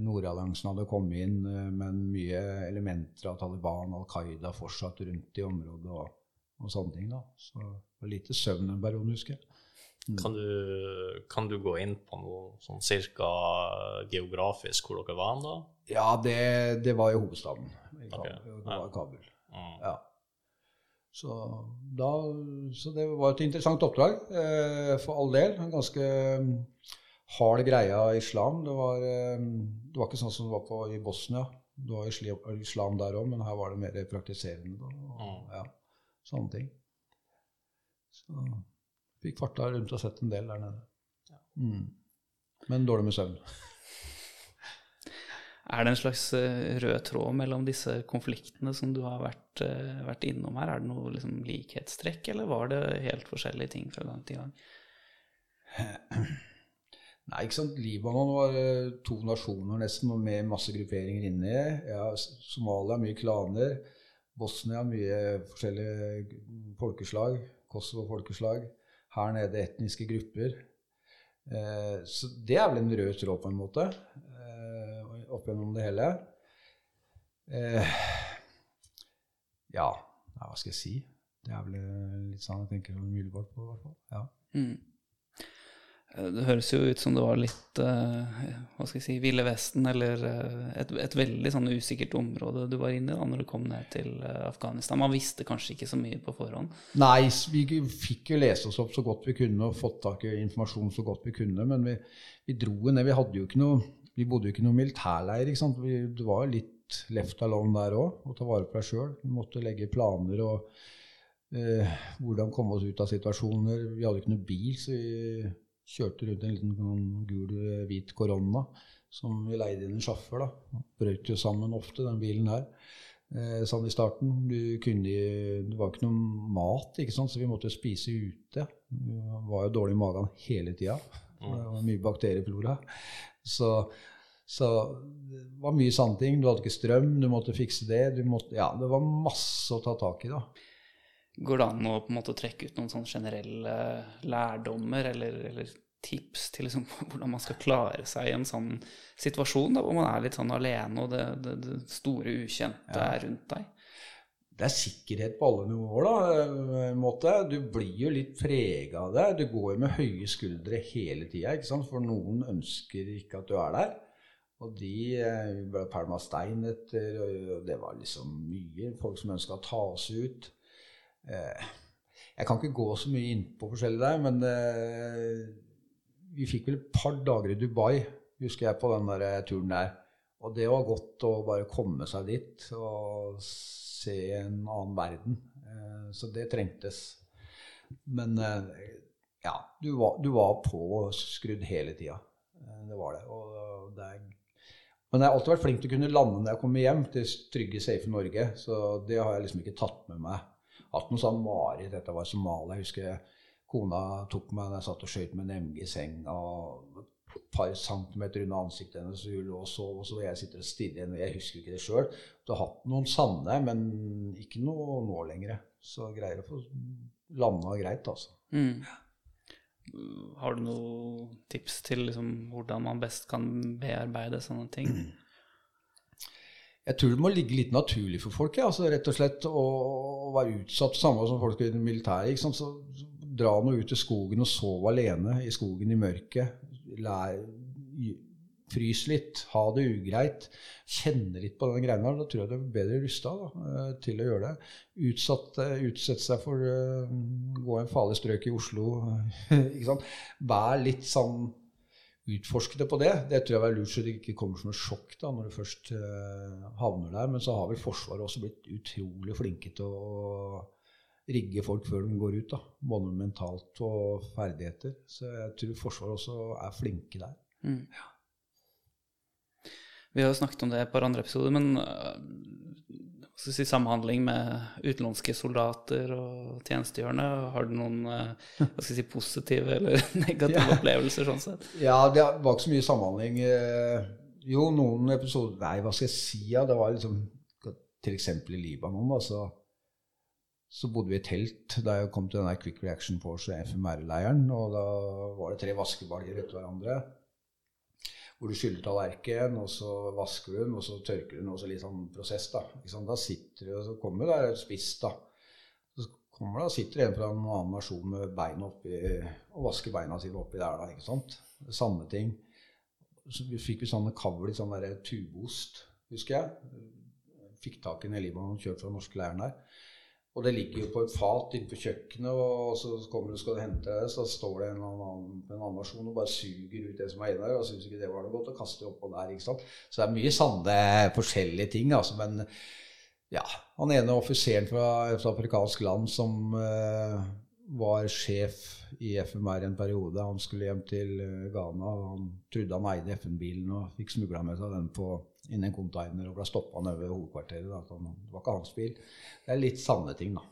Nordalliansen hadde kommet inn, eh, men mye elementer av Taliban, og Al Qaida fortsatt rundt i området og, og sånne ting. da. Så det var lite søvn en periode, husker jeg. Kan du, kan du gå inn på noe sånn cirka geografisk hvor dere var hen da? Ja, det, det var i hovedstaden. i Kabul. Det var. Kabul. Mm. Ja. Så, da, så det var et interessant oppdrag, eh, for all del. En ganske mm, hard greie av islam. Det var, eh, det var ikke sånn som det var på, i Bosnia. Det var islam der òg, men her var det mer praktiserende. Og, Mm. ja, sånne ting. Så fikk farta rundt og sett en del der nede. Mm. Men dårlig med søvn. Er det en slags eh, rød tråd mellom disse konfliktene som du har vært, eh, vært innom her? Er det noe liksom, likhetstrekk, eller var det helt forskjellige ting fra gang til gang? Nei, ikke sant. Libanon var eh, to nasjoner nesten, med masse grupperinger inni. Ja, Somalia mye klaner. Bosnia mye forskjellige folkeslag. Kosovo-folkeslag. Her nede etniske grupper. Eh, så det er vel en rød tråd, på en måte, eh, opp gjennom det hele. Eh, ja, hva skal jeg si? Det er vel eh, litt sånn jeg tenker umiddelbart på, i hvert fall. Ja. Mm. Eh, Det høres jo ut som det var litt eh, hva skal jeg si, Ville Vesten, eller eh, et, et veldig sånn usikkert område du var inne i da når du kom ned til Afghanistan. Man visste kanskje ikke så mye på forhånd. Nei, vi fikk jo lese oss opp så godt vi kunne og fått tak i informasjon så godt vi kunne, men vi, vi dro ned. Vi hadde jo ikke noe Vi bodde jo ikke noen militærleir. ikke sant? Vi, det var litt left alone der òg, å ta vare på deg sjøl. Vi måtte legge planer og eh, hvordan komme oss ut av situasjoner. Vi hadde ikke noe bil, så vi kjørte rundt en liten sånn gul-hvit korona som vi leide inn en sjåfør. Brøt jo sammen ofte, den bilen her. Eh, sånn i starten. Du kunne, det var ikke noe mat, ikke sant? så vi måtte spise ute. Det var jo dårlig i magen hele tida. Det var mye bakterieflora. Så, så det var mye sanne ting. Du hadde ikke strøm, du måtte fikse det. Måtte, ja, det var masse å ta tak i da. Går det an å på en måte trekke ut noen sånne generelle lærdommer eller, eller tips til liksom, hvordan man skal klare seg i en sånn situasjon da, hvor man er litt sånn alene, og det, det, det store ukjente er rundt deg? Det er sikkerhet på alle nivåer, da. eh, måte. Du blir jo litt prega av det. Du går jo med høye skuldre hele tida, for noen ønsker ikke at du er der. Og de eh, ble pælma stein etter, og det var liksom mye folk som ønska å ta oss ut. Eh, Jeg kan ikke gå så mye innpå forskjellig der, men eh, vi fikk vel et par dager i Dubai, husker jeg, på den der eh, turen der. Og det var godt å bare komme seg dit og se en annen verden. Så det trengtes. Men ja, du var, du var påskrudd hele tida. Det var det. Og det er men jeg har alltid vært flink til å kunne lande når jeg kommer hjem til trygge, safe Norge. Så det har jeg liksom ikke tatt med meg. Hatt noe sånn mareritt. Dette var Somalia. Jeg husker kona tok meg da jeg satt og skøyt med en MG i senga. et par centimeter unna ansiktet hennes, og hun lå og sov, og så jeg sitter og stirrer. Jeg husker ikke det sjøl. Du har hatt noen sanne, men ikke noe nå lenger. Så greier å få landa greit, altså. Mm. Har du noen tips til liksom, hvordan man best kan bearbeide sånne ting? Jeg tror det må ligge litt naturlig for folk. Ja. Altså, rett og slett å, å være utsatt samme som folk i det militære. Ikke sant? Så, dra noe ut i skogen og sov alene i skogen i mørket. Lær, frys litt, ha det ugreit. Kjenne litt på den greia. Da tror jeg du er bedre rusta til å gjøre det. Utsatt, utsette seg for uh, gå en farlig strøk i Oslo. ikke sant? Vær litt sånn utforske det på det. Det tror jeg er lurt så det ikke kommer som et sjokk da, når du først uh, havner der. Men så har vel Forsvaret også blitt utrolig flinke til å rigge folk før de går ut. da, Både mentalt og ferdigheter. Så jeg tror Forsvaret også er flinke der. Mm. Ja. Vi har jo snakket om det i et par andre episoder, men uh, si, samhandling med utenlandske soldater og tjenestegjørende, har du noen uh, si, positive eller negative ja. opplevelser sånn sett? Ja, det var ikke så mye samhandling. Uh, jo, noen episoder Nei, hva skal jeg si? Ja, det var liksom F.eks. i Libanon. da, så så bodde vi i telt da jeg kom til den Quick Reaction Force FMR-leiren. Og da var det tre vaskebaljer etter hverandre hvor du skyller tallerken, og så vasker du den, og så tørker du den. Og så litt sånn prosess, da. Da sitter du, og så kommer du der et spiss, da. Så kommer da, sitter en fra en annen nasjon med beina oppi, og vasker beina sine oppi der, da. ikke sant? Samme ting. Så fikk vi sånne kavl i sånn tubeost, husker jeg. Fikk tak i den i og kjørt fra norske leiren der. Og det ligger jo på et fat inne på kjøkkenet, og så kommer du skal du hente det, så står det en annen, en annen versjon og bare suger ut det som er inni der, og syns ikke det var noe godt, og kaster det oppå der. ikke sant? Så det er mye sanne forskjellige ting, altså. Men ja, han ene offiseren fra et afrikansk land som uh, var sjef i FMR en periode, han skulle hjem til eh, Ghana, og han trodde han eide FN-bilen og fikk smugla med seg den på inn i en container og ble stoppa nede ved hovedkvarteret. Da. Det var ikke hans bil. Det er litt sanne ting, da.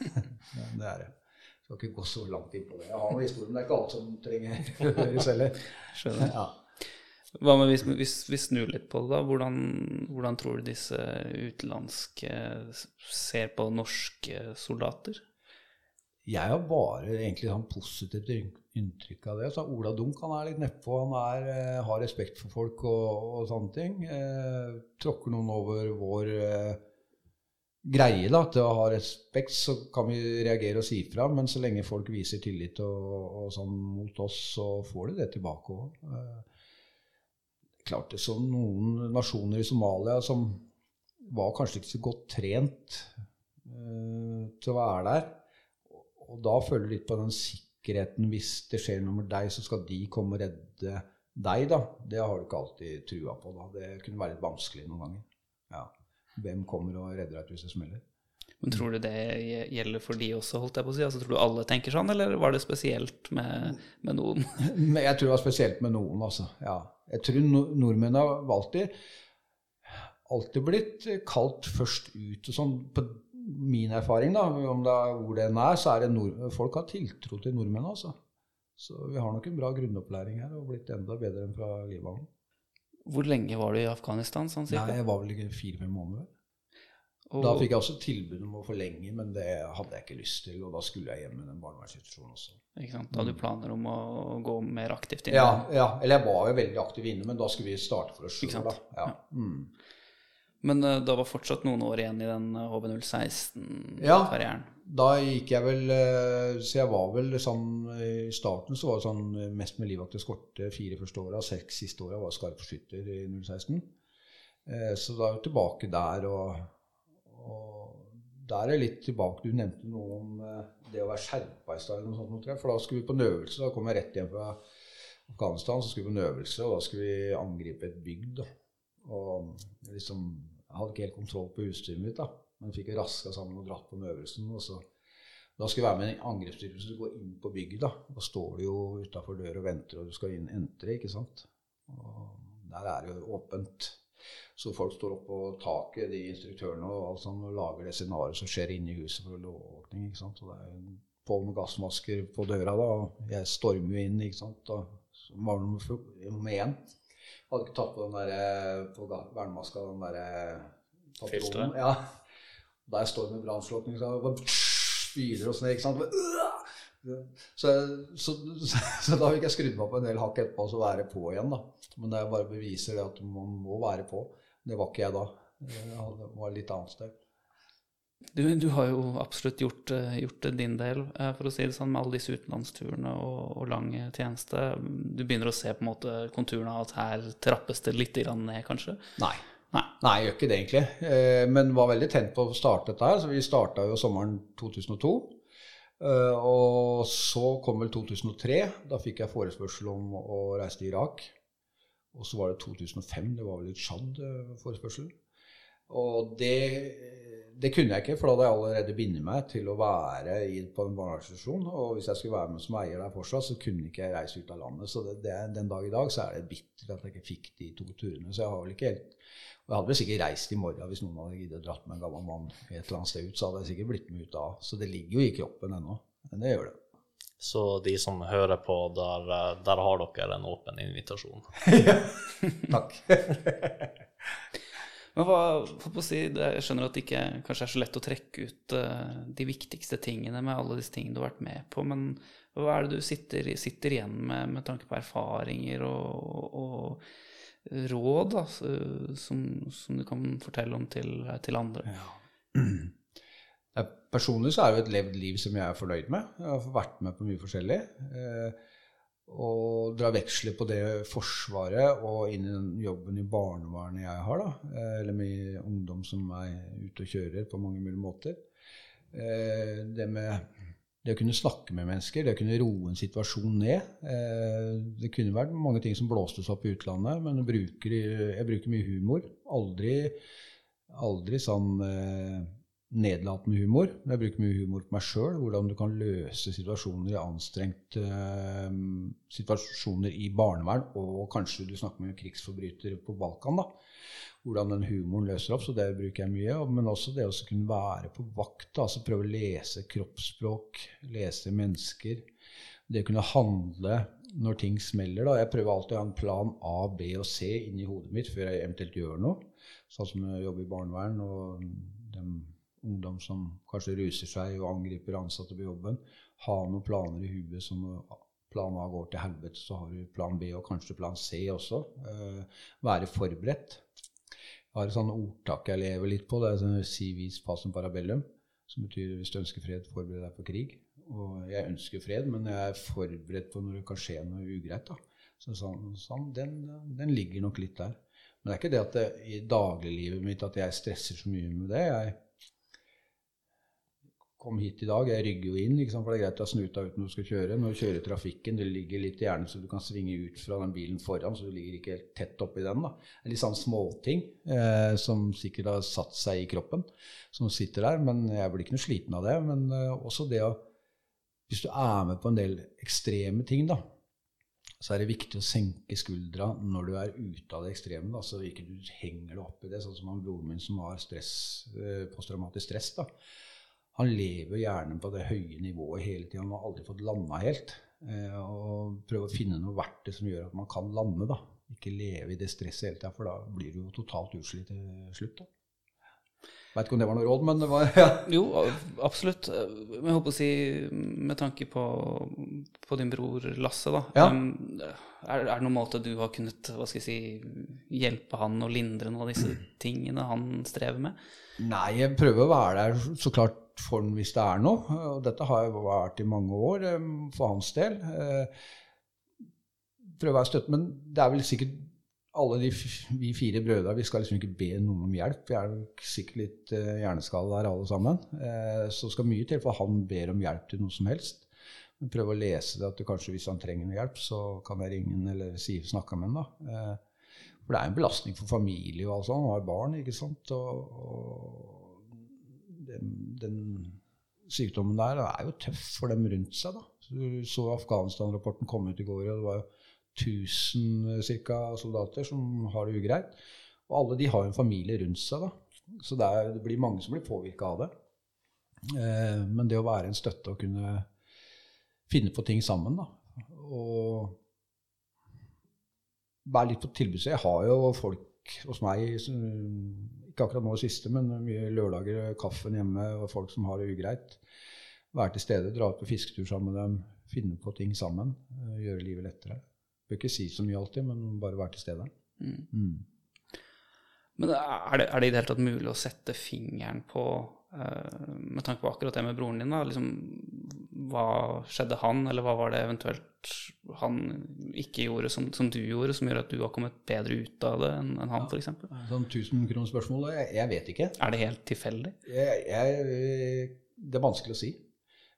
det er det. Skal ikke gå så langt inn på det. Jeg har noen historier, men det er ikke alt som trenger høres heller. Skjønner. Ja. Hva med hvis, hvis vi snur litt på det, da? Hvordan, hvordan, tror du disse utenlandske ser på norske soldater? Jeg har bare egentlig sånn positivt inntrykk av det. Så Ola Dunk han er litt nedpå. Han er, eh, har respekt for folk og, og sånne ting. Eh, tråkker noen over vår eh, greie da, til å ha respekt, så kan vi reagere og si fra. Men så lenge folk viser tillit og, og sånn mot oss, så får de det tilbake òg. Eh, klart det som noen nasjoner i Somalia som var kanskje ikke så godt trent eh, til å være der. Og da føler du litt på den sikkerheten hvis det skjer noe med deg, så skal de komme og redde deg, da. Det har du ikke alltid trua på, da. Det kunne være litt vanskelig noen ganger. Ja. Hvem kommer og redder deg hvis det smeller? Men Tror du det gjelder for de også, holdt jeg på å si? Altså, tror du alle tenker sånn, eller var det spesielt med, med noen? jeg tror det var spesielt med noen, altså. Ja. Jeg tror nordmenn har alltid, alltid blitt kalt først ut og sånn. På min erfaring, da, om det er hvor den er, så er det nord folk har tiltro til nordmenn. altså. Så vi har nok en bra grunnopplæring her og blitt enda bedre enn fra Libanon. Hvor lenge var du i Afghanistan? sånn cirka? Nei, Jeg var vel ikke fire-fem måneder. Og... Da fikk jeg også tilbud om å forlenge, men det hadde jeg ikke lyst til. Og da skulle jeg hjem med den barnevernsinstitusjonen også. Ikke sant? Da hadde du mm. planer om å gå mer aktivt inn? Ja, ja, eller jeg var jo veldig aktiv inne, men da skulle vi starte for oss sjøl. Ja. ja. Mm. Men uh, det var fortsatt noen år igjen i den HV016-karrieren? Ja, da gikk jeg vel uh, Så jeg var vel sånn I starten så var det sånn mest med livvakt og skorte fire første åra. Seks siste åra var skarpskytter i 016. så da er jeg tilbake der, og, og der er jeg litt tilbake. Du nevnte noe om det å være skjerpa i stad, for da skulle vi på en øvelse. Da kom jeg rett hjem fra Afghanistan, så skulle vi på en øvelse, og da skulle vi angripe et bygd. Og liksom jeg hadde ikke helt kontroll på utstyret mitt, da. men fikk raska sammen og dratt på den øvelsen. Og så, da skulle jeg være med en angrepsstyrke som går inn på bygget. Da Da står du jo utafor døra og venter, og du skal inn entre, ikke sant. Og der er det jo åpent. Så folk står oppe på taket, de instruktørene, og, alt sånt, og lager det scenarioet som skjer inne i huset for lovåpning. ikke sant? Og det er jo på med gassmasker på døra, da. Og jeg stormer jo inn, ikke sant. Og så var det nummer én. Hadde ikke tatt på den der, på vernemaska, den derre Filteret? Ja. Jeg står med brannslukking, så det bare spyler og sånn, ikke sant. Så, så, så, så da fikk jeg skrudd meg på en del hakk etterpå, og så være på igjen, da. Men det bare beviser det at man må være på. Det var ikke jeg da. Jeg var litt annet sted. Du, du har jo absolutt gjort, eh, gjort din del, eh, for å si det sånn, med alle disse utenlandsturene og, og lang tjeneste. Du begynner å se på en måte konturene av at her trappes det litt grann ned, kanskje? Nei. Nei. Nei, jeg gjør ikke det egentlig. Eh, Men var veldig tent på å starte dette her. Så vi starta jo sommeren 2002. Eh, Og så kom vel 2003. Da fikk jeg forespørsel om å reise til Irak. Og så var det 2005. Det var vel i Tsjad eh, forespørsel. Og det, det kunne jeg ikke, for da hadde jeg allerede bindet meg til å være i, på en barnevernsinstitusjon. Og hvis jeg skulle være med som eier der fortsatt, så kunne ikke jeg reise ut av landet. Så det, det, den dag i dag så er det bittert at jeg ikke fikk de to turene. Så jeg har vel ikke helt og jeg hadde vel sikkert reist i morgen hvis noen hadde giddet dratt med en gammel mann et eller annet sted ut. Så hadde jeg sikkert blitt med ut da. Så det ligger jo i kroppen ennå. Men det gjør det. Så de som hører på, der, der har dere en åpen invitasjon. Takk. Men hva, si, Jeg skjønner at det ikke kanskje er så lett å trekke ut uh, de viktigste tingene med alle disse tingene du har vært med på, men hva er det du sitter, sitter igjen med med tanke på erfaringer og, og råd da, som, som du kan fortelle om til, til andre? Ja. Personlig så er det et levd liv som jeg er fornøyd med. Jeg har vært med på mye forskjellig. Eh, og dra veksler på det Forsvaret og inn i den jobben i barnevernet jeg har. da, eh, Eller med ungdom som er ute og kjører på mange mulige måter. Eh, Det med det å kunne snakke med mennesker, det å kunne roe en situasjon ned. Eh, Det kunne vært mange ting som blåstes opp i utlandet, men jeg bruker, jeg bruker mye humor. Aldri, aldri sånn nedlatende humor. Jeg bruker mye humor på meg sjøl. Hvordan du kan løse situasjoner i anstrengte eh, situasjoner i barnevern, og kanskje du snakker med krigsforbrytere på Balkan. da. Hvordan den humoren løser opp. Så det bruker jeg mye. Men også det å kunne være på vakt. altså Prøve å lese kroppsspråk, lese mennesker. Det å kunne handle når ting smeller. da. Jeg prøver alltid å ha en plan A, B og C inni hodet mitt før jeg eventuelt gjør noe. Sånn som jeg jobber i barnevern, og dem ungdom som kanskje ruser seg og angriper ansatte på jobben. Ha noen planer i huet som plan A går til helvete, så har du plan B og kanskje plan C også. Eh, være forberedt. Jeg har et sånt ordtak jeg lever litt på. Det er sånn si vis passum parabellum. Som betyr hvis du ønsker fred, forbered deg på krig. Og jeg ønsker fred, men jeg er forberedt på når det kan skje noe ugreit. da. Så sånn, sånn den, den ligger nok litt der. Men det er ikke det at det, i dagliglivet mitt at jeg stresser så mye med det. Jeg kom hit i dag, jeg rygger jo inn, liksom, for det er greit å ha snuta ut når du skal kjøre. Når du kjører trafikken, det ligger litt i hjernen så du kan svinge ut fra den bilen foran, så du ligger ikke helt tett oppi den. da. Litt sånn småting eh, som sikkert har satt seg i kroppen, som sitter der. Men jeg blir ikke noe sliten av det. Men eh, også det å Hvis du er med på en del ekstreme ting, da, så er det viktig å senke skuldra når du er ute av det ekstreme, da, så ikke du henger deg opp i det. Sånn som han broren min som har stress, eh, posttraumatisk stress. da. Han lever gjerne på det høye nivået hele tida. Han har aldri fått landa helt. Eh, og prøve å finne noe verktøy som gjør at man kan lande. da. Ikke leve i det stresset hele tida, for da blir du jo totalt utslitt til slutt. da. Veit ikke om det var noe råd, men det var ja. Jo, absolutt. Jeg håper å si, med tanke på, på din bror Lasse, da. Ja. um, Er, er det noen måte du har kunnet hva skal jeg si, hjelpe han å lindre noen av disse tingene han strever med? Nei, jeg prøver å være der så klart for han hvis det er noe. Og dette har jeg vært i mange år eh, for hans del. Eh, Prøve å være støtte, men det er vel sikkert alle de, vi fire brødre vi skal liksom ikke be noen om hjelp. Vi er sikkert litt eh, hjerneskade der alle sammen. Så det skal mye til for han ber om hjelp til noe som helst. Men prøve å lese det at kanskje hvis han trenger hjelp, så kan jeg ringe han eller si, snakke med han. da. For det er en belastning for familie og alt sånt. Han har barn, ikke sant. Og, og den, den sykdommen der er jo tøff for dem rundt seg. da. Du så Afghanistan-rapporten komme ut i går, og det var jo 1000 cirka, soldater som har det ugreit. Og alle de har jo en familie rundt seg. da. Så det, er, det blir mange som blir påvirka av det. Eh, men det å være en støtte og kunne finne på ting sammen, da. Og være litt på tilbudssida. Jeg har jo folk hos meg, som, ikke akkurat nå i siste, men mye lørdager, kaffen hjemme, og folk som har det ugreit. Være til stede, dra ut på fisketur sammen med dem, finne på ting sammen. eh, Gjøre livet lettere. Bør ikke si så mye alltid, men bare være til stede. Mm. Men er det, er det i det hele tatt mulig å sette fingeren på, eh, med tanke på akkurat det med broren din, da, liksom, hva skjedde han, eller hva var det eventuelt han ikke gjorde som, som du gjorde, som gjør at du har kommet bedre ut av det enn en han, for f.eks.? Sånn tusenkronersspørsmål? Jeg, jeg vet ikke. Er det helt tilfeldig? Jeg, jeg, det er vanskelig å si.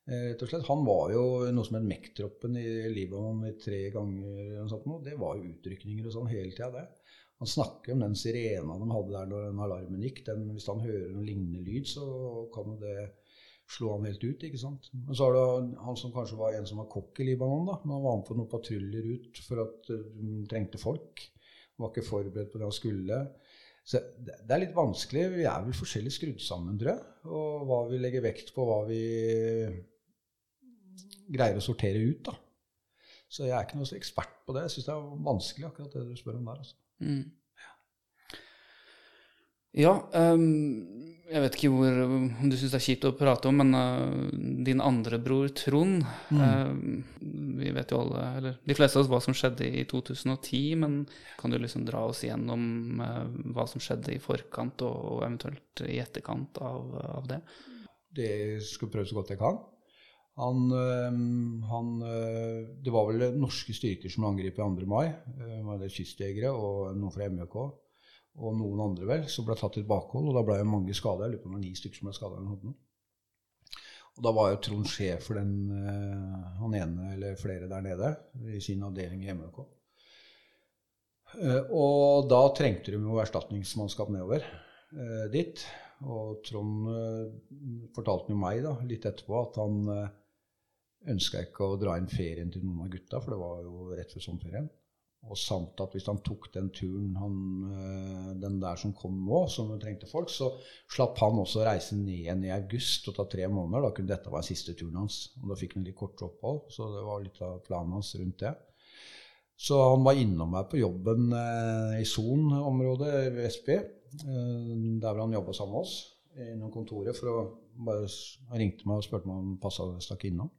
Eh, Rett og slett. Han var jo noe som het MEC-troppen i Libanon i tre ganger. noe sånt nå. Det var jo utrykninger og sånn hele tida, det. Han snakker om den sirena de hadde der når den alarmen gikk. Den, hvis han hører noen lignende lyd, så kan det slå han helt ut. ikke sant? Men så har du han som kanskje var en som var kokk i Libanon. da, men Han var med på noen patruljer ut for at de trengte folk. Han var ikke forberedt på det han skulle. Så det er litt vanskelig. Vi er vel forskjellig skrudd sammen, tror jeg. Og hva vi legger vekt på, hva vi greier å sortere ut, da. Så jeg er ikke noe så ekspert på det. Jeg syns det er vanskelig, akkurat det du spør om der. altså. Mm. Ja, um, jeg vet ikke hvor, om du syns det er kjipt å prate om, men uh, din andre bror Trond ehm, Vi vet jo alle, eller de fleste av oss, hva som skjedde i 2010, men kan du liksom dra oss igjennom uh, hva som skjedde i forkant og, og eventuelt i etterkant av, av det? Det skal jeg prøve så godt jeg kan. Han, han øh, Det var vel norske styrker som angrep 2. mai. Det var det kystjegere og noen fra MJK. Og noen andre vel, som ble tatt i bakhold. Og da ble jo mange skada. Jeg lurer på om det var ni stykker som ble skada. Og da var jo Trond sjef for den, han ene eller flere der nede i sin avdeling i MJK. Eh, Og da trengte de jo erstatningsmannskap nedover eh, dit. Og Trond eh, fortalte jo meg da, litt etterpå at han eh, jeg ikke å dra inn ferien til noen av gutta, for det var jo rett før sommerferien. Og samt at hvis han tok den turen, han, eh, den der som kom nå, som trengte folk, så slapp han også reise ned igjen i august og ta tre måneder. Da kunne dette være siste turen hans. Og da fikk han litt kortere opphold, så det var litt av planen hans rundt det. Så han var innom meg på jobben eh, i Son-området ved SB, Eh, der hvor han jobba sammen med oss, innom kontoret. for å bare, Han ringte meg og spurte meg om han passa stakk innom.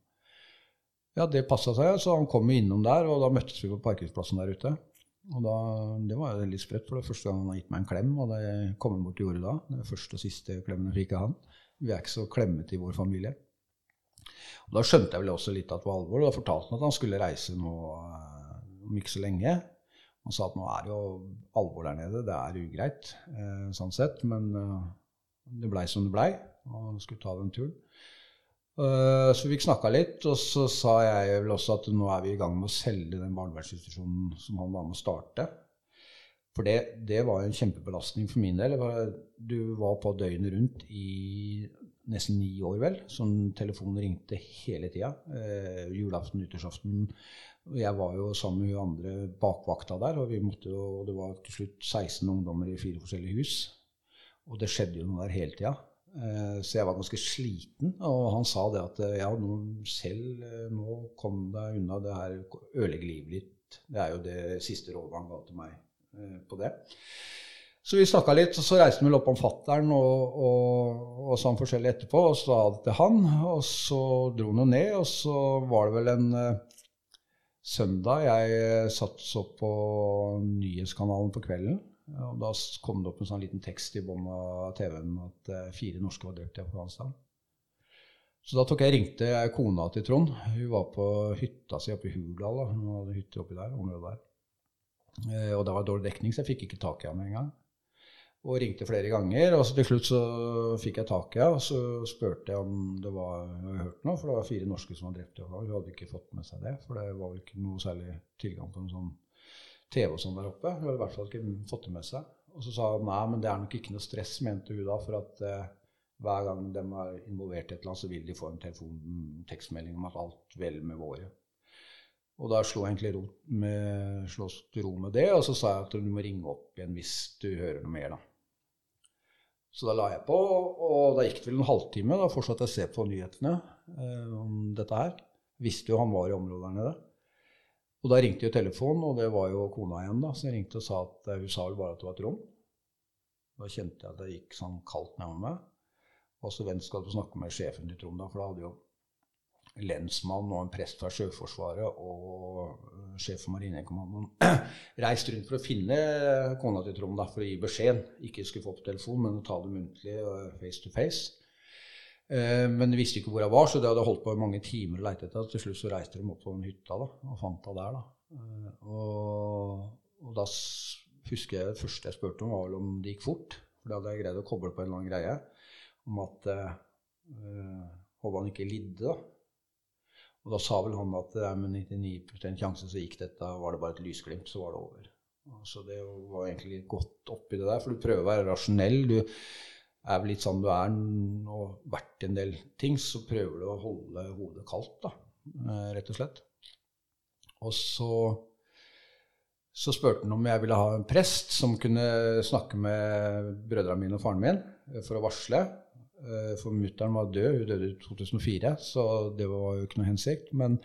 Ja, det passa seg, så han kom innom der, og da møttes vi på parkeringsplassen der ute. Og da, Det var litt sprøtt, for det første gang han har gitt meg en klem. Og det kom han bort og gjorde da. Det første og siste klemmen jeg fikk av han. Vi er ikke så klemmete i vår familie. Og Da skjønte jeg vel også litt at det var alvor. og Da fortalte han at han skulle reise nå eh, om ikke så lenge. Han sa at nå er det jo alvor der nede, det er ugreit eh, sånn sett. Men eh, det blei som det blei, og han skulle ta den turen. Eh, så vi snakka litt, og så sa jeg vel også at nå er vi i gang med å selge den barnevernsinstitusjonen som han var med å starte. For det, det var en kjempebelastning for min del. Du var på døgnet rundt i nesten ni år, vel. Sånn telefonen ringte hele tida. Eh, julaften, nyttårsaften. Jeg var jo sammen med hun andre bakvakta der, og måtte og det var til slutt 16 ungdommer i fire forskjellige hus. Og det skjedde jo noe der hele tida. Eh, så jeg var ganske sliten. Og han sa det at eh, ja, nå, selv eh, nå kom deg unna det her, ødelegg livet ditt. Det er jo det siste rådet han ga til meg på det. Så vi snakka litt, og så reiste han vel opp om fattern og, og, og han forskjellig etterpå, og sa det til han. Og så dro han ned, og så var det vel en uh, søndag jeg satt så på nyhetskanalen på kvelden. Og da kom det opp en sånn liten tekst i bånn av TV-en at eh, fire norske var drept i Afghanistan. Så da tok jeg ringte kona til Trond. Hun var på hytta si oppe i Hurdal. da. Hun hadde hytter oppi der, området der. Eh, og det var dårlig dekning, så jeg fikk ikke tak i henne med en gang. Og ringte flere ganger, og til slutt så fikk jeg tak i henne. Og så spurte jeg om det var jeg hørt noe, for det var fire norske som var drept. i Afghanistan. Hun hadde ikke fått med seg det, for det var vel ikke noe særlig tilgang på en sånn TV og sånn der oppe. Hun hadde i hvert fall ikke fått det med seg. Og så sa hun nei, men det er nok ikke noe stress, mente hun da, for at eh, hver gang de er involvert i et eller annet, så vil de få en telefon, tekstmelding om at alt vel med våre. Og da slo jeg egentlig ro med, slås til ro med det, og så sa jeg at du må ringe opp igjen hvis du hører noe mer, da. Så da la jeg på, og da gikk det vel en halvtime. Da fortsatte jeg å se på nyhetene eh, om dette her. Visste jo han var i området der nede. Og da ringte jo telefonen, og det var jo kona igjen, da. Så jeg ringte og sa at eh, hun sa vel bare at det var et rom. Da kjente jeg at det gikk sånn kaldt nedover meg. Og så hvem skal du snakke med sjefen til Trond, da? For da hadde jo lensmann og en prest fra Sjøforsvaret og øh, sjef for Marinekommandoen reist rundt for å finne kona til Trond da, for å gi beskjed. Ikke skulle få på telefon, men ta det muntlig face to face. Eh, men visste ikke hvor jeg var, så det hadde holdt på i mange timer å leite etter. Til slutt så reiste de opp på den hytta da, og fant henne der. da. Eh, og, og da husker jeg det første jeg spurte om, var om det gikk fort. For da hadde jeg greid å koble på en eller annen greie om at eh, Håvard ikke lidde. da. Og da sa vel han at det er med 99% sjanse så gikk dette, var det bare et lysglimt, så var det over. Så Så det var egentlig godt oppi det der, for du prøver å være rasjonell. Du er vel litt sånn du er og vært en del ting, så prøver du å holde hodet kaldt, da, eh, rett og slett. Og så, så spurte han om jeg ville ha en prest som kunne snakke med brødrene mine og faren min eh, for å varsle. Eh, For mutter'n var død, hun døde i 2004, så det var jo ikke noe hensikt. Men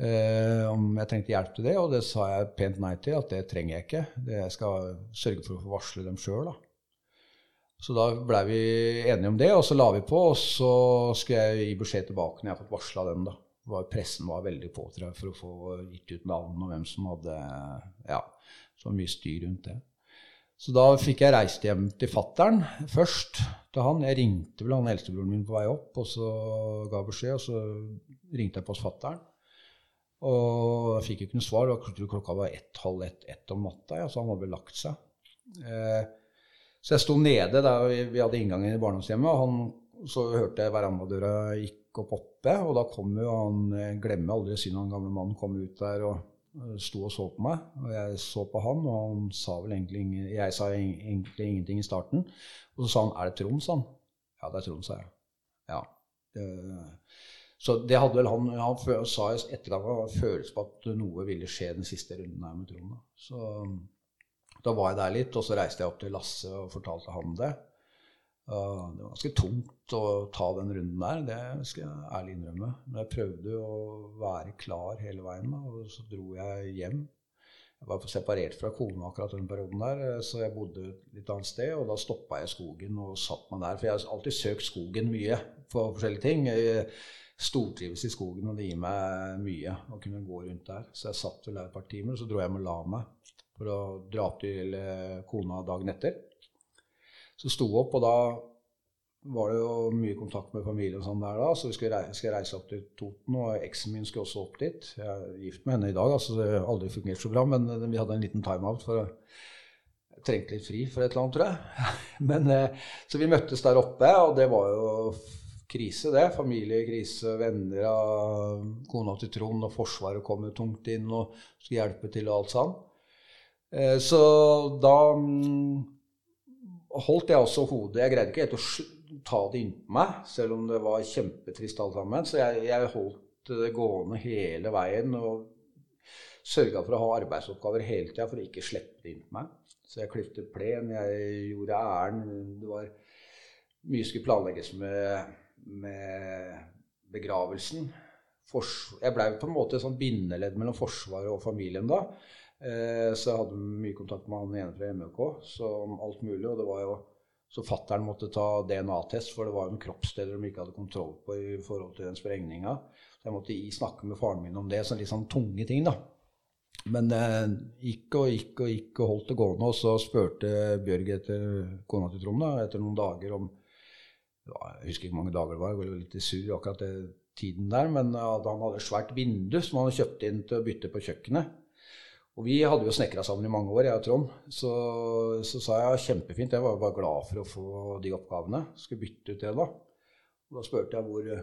eh, om jeg trengte hjelp til det, og det sa jeg pent nei til, at det trenger jeg ikke. Det jeg skal sørge for å få varsle dem sjøl, da. Så da blei vi enige om det, og så la vi på. Og så skulle jeg gi beskjed tilbake når jeg har fått varsla dem, da. Var, pressen var veldig på for å få gitt ut navn og hvem som hadde Ja, så mye styr rundt det. Så da fikk jeg reist hjem til fattern først. til han. Jeg ringte vel han eldstebroren min på vei opp, og så ga beskjed, og så ringte jeg på hos fattern. Og jeg fikk ikke noe svar. Klokka var ett-halv ett-ett om natta, ja, så han hadde vel lagt seg. Eh, så jeg sto nede der vi, vi hadde inngangen i barndomshjemmet, og han, så hørte jeg verandadøra gikk opp oppe, og da kom jo han glemmer aldri synd han gamle mannen kom ut der og eh, sto og så på meg. Og jeg så på han, og han sa vel egentlig Jeg sa egentlig ingenting i starten. Og så sa han 'Er det Trond?' sa han. Ja, det er Trond, sa jeg. Ja. Så det hadde vel han Han sa i ettergang en følelse på at noe ville skje den siste runden her med Trond. Så da var jeg der litt, og så reiste jeg opp til Lasse og fortalte han det. Uh, det var ganske tungt å ta den runden der, det skal jeg ærlig innrømme. Men jeg prøvde å være klar hele veien, og så dro jeg hjem. Jeg var separert fra kona akkurat den perioden der, eh, så jeg bodde et litt annet sted. Og da stoppa jeg skogen og satt meg der. For jeg har alltid søkt skogen mye for forskjellige ting. Jeg stortrives i skogen, og det gir meg mye å kunne gå rundt der. Så jeg satt vel der et par timer, og så dro jeg hjem og la meg for å dra til eh, kona dagen etter. Så sto opp, og da var det jo mye kontakt med familien og sånn der da, så vi skulle reise, skal reise opp til Toten, og eksen min skulle også opp dit. Jeg er gift med henne i dag, altså det har aldri fungert så bra, men eh, vi hadde en liten timeout for jeg trengte litt fri for et eller annet, tror jeg. Men, eh, så vi møttes der oppe, og det var jo krise, det. Familiekrise, venner av kona til Trond, og Forsvaret kom jo tungt inn og skulle hjelpe til og alt sånn. Eh, Så da mm, holdt jeg også hodet Jeg greide ikke helt å ta det innpå meg, selv om det var kjempetrist alt sammen. Så jeg, jeg holdt det gående hele veien og sørga for å ha arbeidsoppgaver hele tida for å ikke slippe det inn på meg. Så jeg klipte plen, jeg gjorde ærend. Det var mye skulle planlegges med, med begravelsen. Fors, jeg blei på en måte et sånn bindeledd mellom Forsvaret og familien da. Eh, så jeg hadde mye kontakt med han ene fra MØK om alt mulig. Og det var jo så fattern måtte ta DNA-test, for det var jo en kroppsdeler de ikke hadde kontroll på i forhold til den sprengninga. Så jeg måtte snakke med faren min om det, så litt sånn tunge ting, da. Men eh, gikk og gikk og gikk og holdt det gående. Og så spurte Bjørg etter kona til Trond da, etter noen dager om Jeg husker ikke hvor mange dager det var, jeg var litt sur akkurat det tiden der. Men at han hadde et svært vindu som han hadde kjøpt inn til å bytte på kjøkkenet. Og vi hadde jo snekra sammen i mange år, jeg og Trond. Så, så sa jeg kjempefint, jeg var bare glad for å få de oppgavene. Skulle bytte ut det, da. Og da spurte jeg hvor,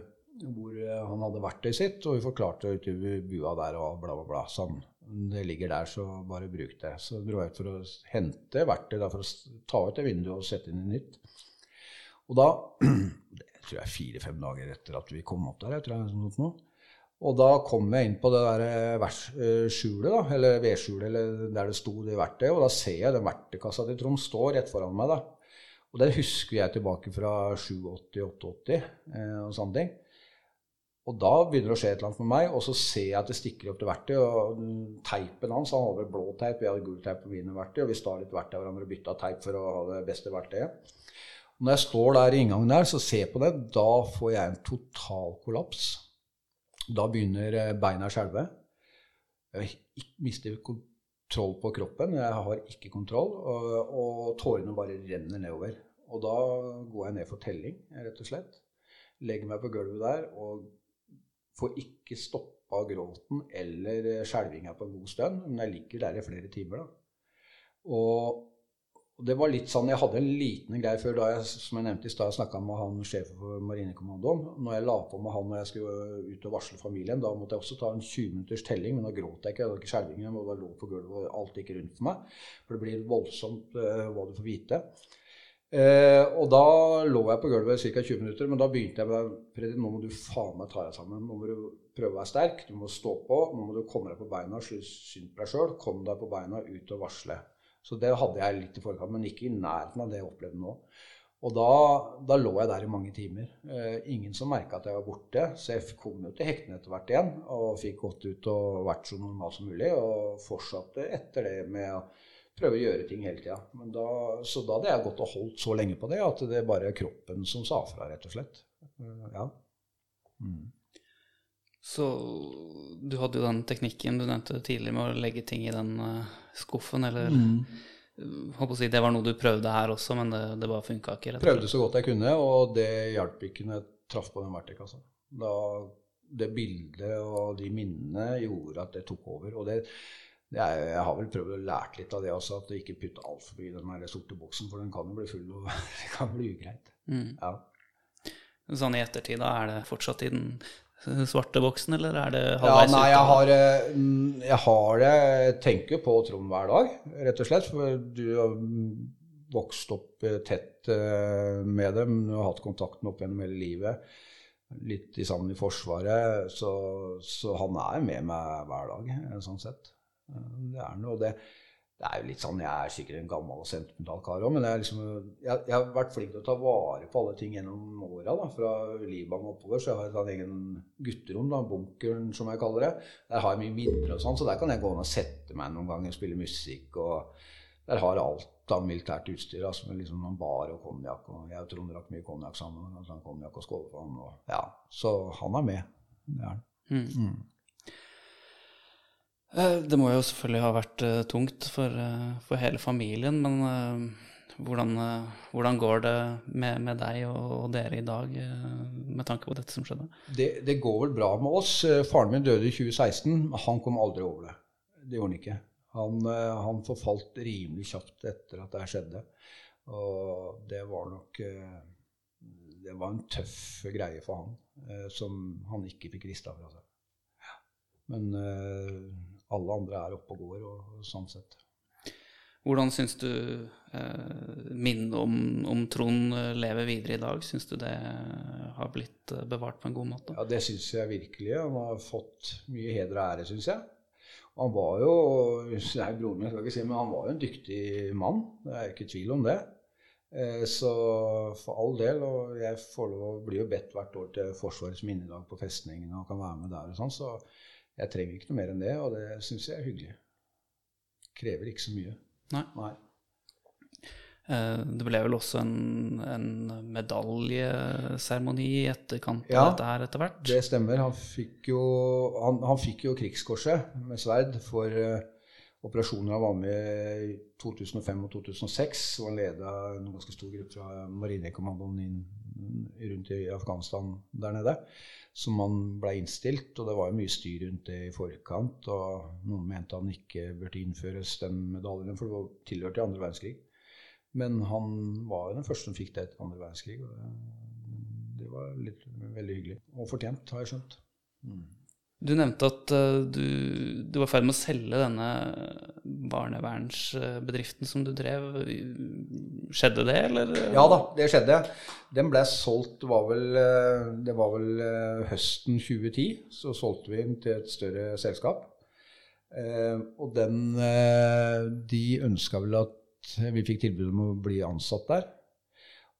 hvor han hadde verktøyet sitt, og vi forklarte ute i bua der og bla, bla, bla. Sånn. Det ligger der, så bare bruk det. Så dro jeg ut for å hente verktøy da, for å ta ut det vinduet og sette inn i nytt. Og da Det tror jeg fire-fem dager etter at vi kom opp der, jeg tror jeg, sånn noe. Og da kom jeg inn på det der eh, eh, skjulet, da, eller vedskjulet, eller der det sto det verktøyet, og da ser jeg den verktøykassa til Trond stå rett foran meg. da. Og den husker jeg tilbake fra 87-88 eh, og sånne ting. Og da begynner det å skje et eller annet med meg, og så ser jeg at det stikker opp til verktøy. Og teipen hans, han hadde vel blå teip, jeg hadde gul teip på mine verktøy, og vi stal litt verktøy av hverandre og bytta teip for å ha det beste verktøyet. Og når jeg står der i inngangen der, så ser jeg på det, da får jeg en total kollaps. Da begynner eh, beina å skjelve. Jeg mister kontroll på kroppen. Jeg har ikke kontroll, og, og tårene bare renner nedover. Og da går jeg ned for telling, rett og slett. Legger meg på gulvet der og får ikke stoppa gråten eller skjelvinga på en god stund. Men jeg ligger der i flere timer, da. Og og det var litt sånn, Jeg hadde en liten greie før da jeg som jeg nevnte i sted, snakka med han sjefen for Marinekommandoen. Når jeg la på med han når jeg skulle ut og varsle familien, da måtte jeg også ta en 20 minutters telling. Men da gråt jeg ikke, jeg hadde ikke skjelving, jeg bare lå på gulvet og alt gikk rundt for meg. For det blir voldsomt uh, hva du får vite. Uh, og da lå jeg på gulvet i ca. 20 minutter, men da begynte jeg med Fredrik, nå må du faen meg ta deg sammen. Nå må du prøve å være sterk, du må stå på. Nå må du komme deg på beina, skyld synd på deg sjøl. Kom deg på beina, ut og varsle. Så det hadde jeg litt i forkant, men ikke i nærheten av det jeg opplevde nå. Og da, da lå jeg der i mange timer. Eh, ingen som merka at jeg var borte. Så jeg kom jo til hektene etter hvert igjen og fikk gått ut og vært så normal som mulig. Og fortsatte etter det med å prøve å gjøre ting hele tida. Så da hadde jeg gått og holdt så lenge på det at det er bare kroppen som sa fra, rett og slett. Ja. Mm. Så du hadde jo den teknikken du nevnte tidligere med å legge ting i den eh, skuffen, eller Mm. Håper å si, Det var noe du prøvde her også, men det, det bare funka ikke? Prøvde så godt jeg kunne, og det hjalp ikke når jeg traff på den verktøykassa. Da, det bildet og de minnene gjorde at det tok over. Og det, det er, jeg har vel prøvd å lære litt av det også, at du ikke putter altfor mye i den der sorte boksen, for den kan jo bli full, og det kan bli ugreit. Mm. Ja. Sånn i ettertid, da, er det fortsatt i den svarte boksen, eller er det Ja, halvveis nei, jeg har, mm, jeg har det Jeg tenker på Trond hver dag, rett og slett. For du har vokst opp eh, tett eh, med dem. Du har hatt kontakten opp gjennom hele livet. Litt i sammen i Forsvaret. Så, så han er med meg hver dag, eh, sånn sett. Det er noe det, det er jo litt sånn, Jeg er sikkert en gammel og sentimental kar òg, men jeg, liksom, jeg, jeg har vært flink til å ta vare på alle ting gjennom åra. Fra Libanon oppover. Så jeg har et sånn egen gutterom, da, bunkeren som jeg kaller det. Der har jeg mye minner og sånn, så der kan jeg gå inn og sette meg noen ganger og spille musikk. og Der har jeg alt av militært utstyr. altså med liksom noen bar og konjakk. Jeg og Trond drakk mye konjakk sammen. sånn konjakk og skål for han, og, ja, Så han er med. Det er han. Mm. Eh, Det må jo selvfølgelig ha vært eh, tungt for, eh, for hele familien, men eh, hvordan, eh, hvordan går det med, med deg og, og dere i dag eh, med tanke på dette som skjedde? Det, det går vel bra med oss. Eh, Faren min døde i 2016. men Han kom aldri over det. Det gjorde han ikke. Han, eh, han forfalt rimelig kjapt etter at det skjedde. Og det var nok eh, Det var en tøff greie for han, eh, som han ikke fikk rista fra seg. Men eh, alle andre er oppe og går, og, sånn sett. Hvordan syns du eh, minnet om, om Trond eh, lever videre i dag? Syns du det har blitt eh, bevart på en god måte? Ja, det syns jeg virkelig. Han har fått mye heder og ære, syns jeg. Han var jo Nei, broren min skal ikke si, men han var jo en dyktig mann. Det er ikke tvil om det. Eh, Så for all del. Og jeg får lov, blir jo bedt hvert år til Forsvarets minnedag på festningen og kan være med der og sånn, så jeg trenger ikke noe mer enn det, og det syns jeg er hyggelig. Krever ikke så mye. Nei. Nei. Eh, Det ble vel også en, en medaljeseremoni i etterkant av Ja, dette her etter hvert? Det stemmer. Han fikk jo, han, han fikk jo krigskorset med sverd for uh, operasjoner han var med i 2005 og 2006. Og han leda en ganske stor gruppe fra Marinekommandoen inn rundt i Afghanistan der nede. Som han ble innstilt, og det var jo mye styr rundt det i forkant. Og noen mente han ikke burde innføres, den medaljen, for det var tilhørte andre verdenskrig. Men han var jo den første som fikk det etter andre verdenskrig. og det, det var litt, veldig hyggelig. Og fortjent, har jeg skjønt. Du nevnte at eh, du, du var i ferd med å selge denne barnevernsbedriften som du drev. Skjedde det, eller? Ja da, det skjedde. Den ble solgt var vel, eh, det var vel eh, høsten 2010. Så solgte vi den til et større selskap. Og den De ønska vel at vi fikk tilbud om å bli ansatt der.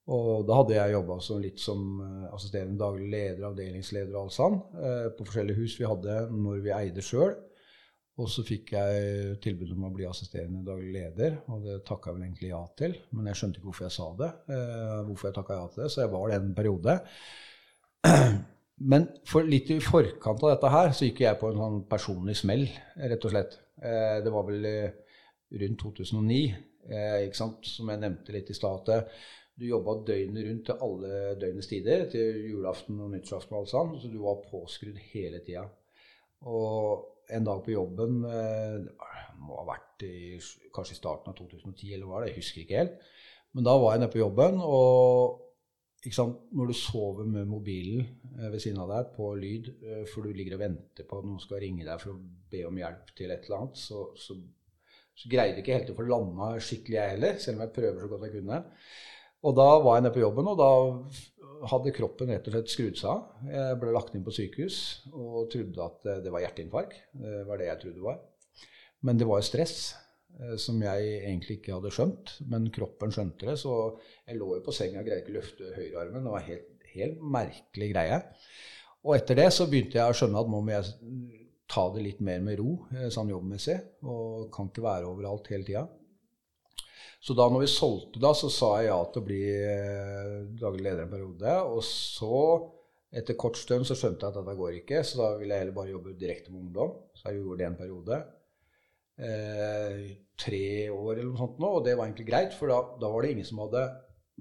Og da hadde jeg jobba litt som eh, assisterende daglig leder, avdelingsleder og alt sånn, eh, på forskjellige hus vi hadde når vi eide sjøl. Og så fikk jeg tilbud om å bli assisterende daglig leder, og det takka jeg vel egentlig ja til. Men jeg skjønte ikke hvorfor jeg sa det, eh, hvorfor jeg takka ja til det, så jeg var det en periode. Men for litt i forkant av dette her så gikk jeg på en sånn personlig smell, rett og slett. Det var vel rundt 2009, eh, ikke sant? som jeg nevnte litt i stad. Du jobba døgnet rundt til alle døgnets tider, til julaften og nyttårsaften og alt sånt, så du var påskrudd hele tida. Og en dag på jobben Det må ha vært i, kanskje i starten av 2010, eller hva det jeg husker ikke helt. Men da var jeg nede på jobben, og når du sover med mobilen eh, ved siden av deg på lyd, eh, for du ligger og venter på at noen skal ringe deg for å be om hjelp til et eller annet, så, så, så greide jeg ikke helt å få landa skikkelig, jeg heller, selv om jeg prøver så godt jeg kunne. Og da var jeg nede på jobben, og da hadde kroppen rett og slett skrudd seg av. Jeg ble lagt inn på sykehus og trodde at det var hjerteinfarkt. Det var det jeg trodde det var. Men det var jo stress. Eh, som jeg egentlig ikke hadde skjønt, men kroppen skjønte det. Så jeg lå jo på senga og greide ikke å løfte høyrearmen. Det var helt, helt merkelig greie. Og etter det så begynte jeg å skjønne at nå må jeg ta det litt mer med ro eh, sånn jobbmessig. Og kan ikke være overalt hele tida. Så da når vi solgte, da, så sa jeg ja til å bli eh, daglig leder en periode. Og så, etter kort stund, så skjønte jeg at dette går ikke, så da ville jeg heller bare jobbe direkte med ungdom. Så jeg gjorde det en periode eh, tre år eller noe sånt nå, og det var egentlig greit, for da, da, var det ingen som hadde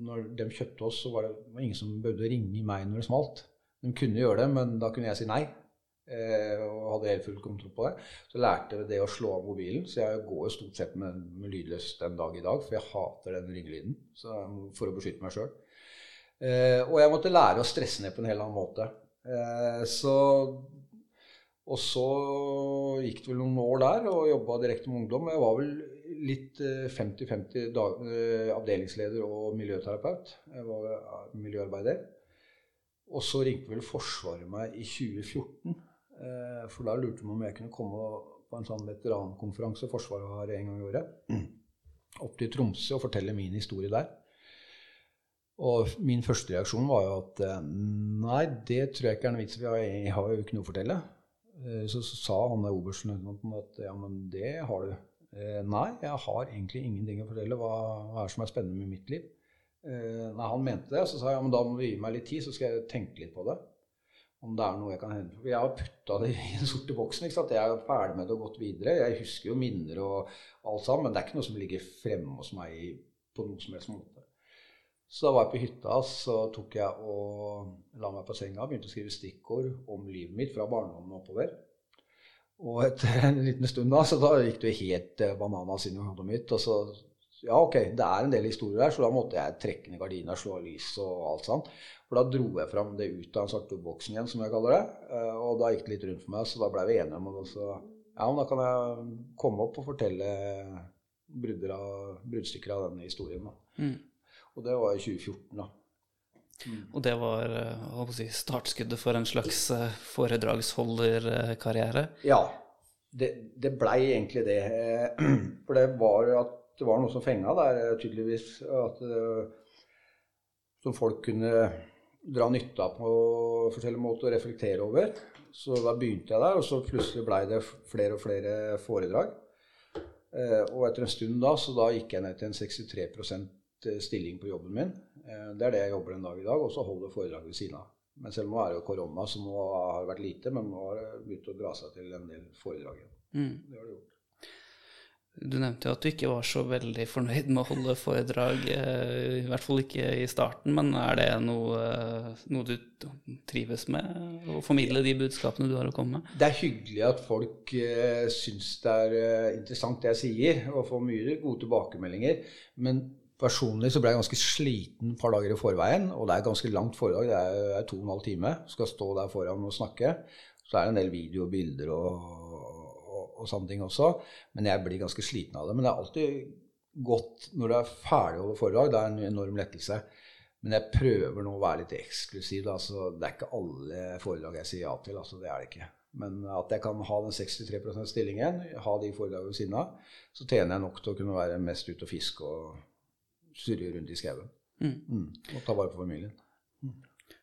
Når de kjøpte oss, så var det, ingen som bødde ringe meg når det smalt. De kunne gjøre det, men da kunne jeg si nei. Eh, og hadde helt full kontroll på det. Så lærte jeg det å slå av mobilen. Så jeg går jo stort sett med, med lydløs den dag i dag, for jeg hater den ringelyden for å beskytte meg sjøl. Eh, og jeg måtte lære å stresse ned på en helt annen måte. Eh, så og så gikk det vel noen år der og jobba direkte med ungdom. Jeg var vel litt 50-50 eh, eh, avdelingsleder og miljøterapeut. Jeg var miljøarbeider. Og så ringte vel Forsvaret meg i 2014. For da lurte de om jeg kunne komme på en sånn veterankonferanse Forsvaret har en gang i året. Opp til Tromsø og fortelle min historie der. Og min første reaksjon var jo at nei, det tror jeg ikke er noe vits i. Jeg har jo ikke noe å fortelle. Eh, så, så sa han der oberstløytnanten at ja, men det har du. Eh, nei, jeg har egentlig ingenting å fortelle. Hva, hva er det som er spennende med mitt liv? Eh, nei, han mente det. Så sa jeg ja, men da må du gi meg litt tid, så skal jeg tenke litt på det. Om det er noe jeg kan hente. For jeg har putta det i den sorte boksen. ikke sant? Jeg er ferdig med det og gått videre. Jeg husker jo minner og alt sammen, men det er ikke noe som ligger fremme hos meg på noen som helst måte. Så da var jeg på hytta, så tok jeg og la meg på senga begynte å skrive stikkord om livet mitt fra barndommen og oppover. Og etter en liten stund da, så da gikk det helt eh, bananas inn i hodet mitt. Og så Ja, ok, det er en del historier der, så da måtte jeg trekke ned gardina, slå av lys og alt sånt. For da dro jeg fram det ut av den svarte boksen igjen, som jeg kaller det. Eh, og da gikk det litt rundt for meg, så da blei vi enige om det. Så ja, men da kan jeg komme opp og fortelle bruddstykker av denne historien. Mm. Og det var i 2014, da. Mm. Og det var å si, startskuddet for en slags eh, foredragsholderkarriere? Ja, det, det blei egentlig det. For det var at det var noe som fenga der, tydeligvis. At, som folk kunne dra nytte av på forskjellige måter og reflektere over. Så da begynte jeg der, og så plutselig blei det flere og flere foredrag. Eh, og etter en stund da, så da gikk jeg ned til en 63 Eh, stilling på jobben min. Eh, det er det jeg jobber en dag i dag, og så holder foredrag ved siden av. Men selv om det er jo korona, så nå har det vært lite, men nå har det begynt å dra seg til en del foredrag igjen. Mm. Det har det gjort. Du nevnte jo at du ikke var så veldig fornøyd med å holde foredrag, eh, i hvert fall ikke i starten. Men er det noe, noe du trives med, å formidle de budskapene du har å komme med? Det er hyggelig at folk uh, syns det er interessant det jeg sier, og får mye gode tilbakemeldinger. Men Personlig så ble jeg ganske sliten et par dager i forveien. Og det er et ganske langt foredrag. Det er, to og en halv time. Skal stå der foran og snakke. Så er det en del video og bilder og, sånne ting også. Men jeg blir ganske sliten av det. Men det er alltid godt når du er ferdig over foredrag. Det er en enorm lettelse. Men jeg prøver nå å være litt eksklusiv. Altså, det er ikke alle foredrag jeg sier ja til. Altså, det er det ikke. Men at jeg kan ha den 63% stillingen, ha de foredragene ved siden av, så tjener jeg nok til å kunne være mest ute og fiske og surre rundt i skauen. Mm. Og ta vare på familien.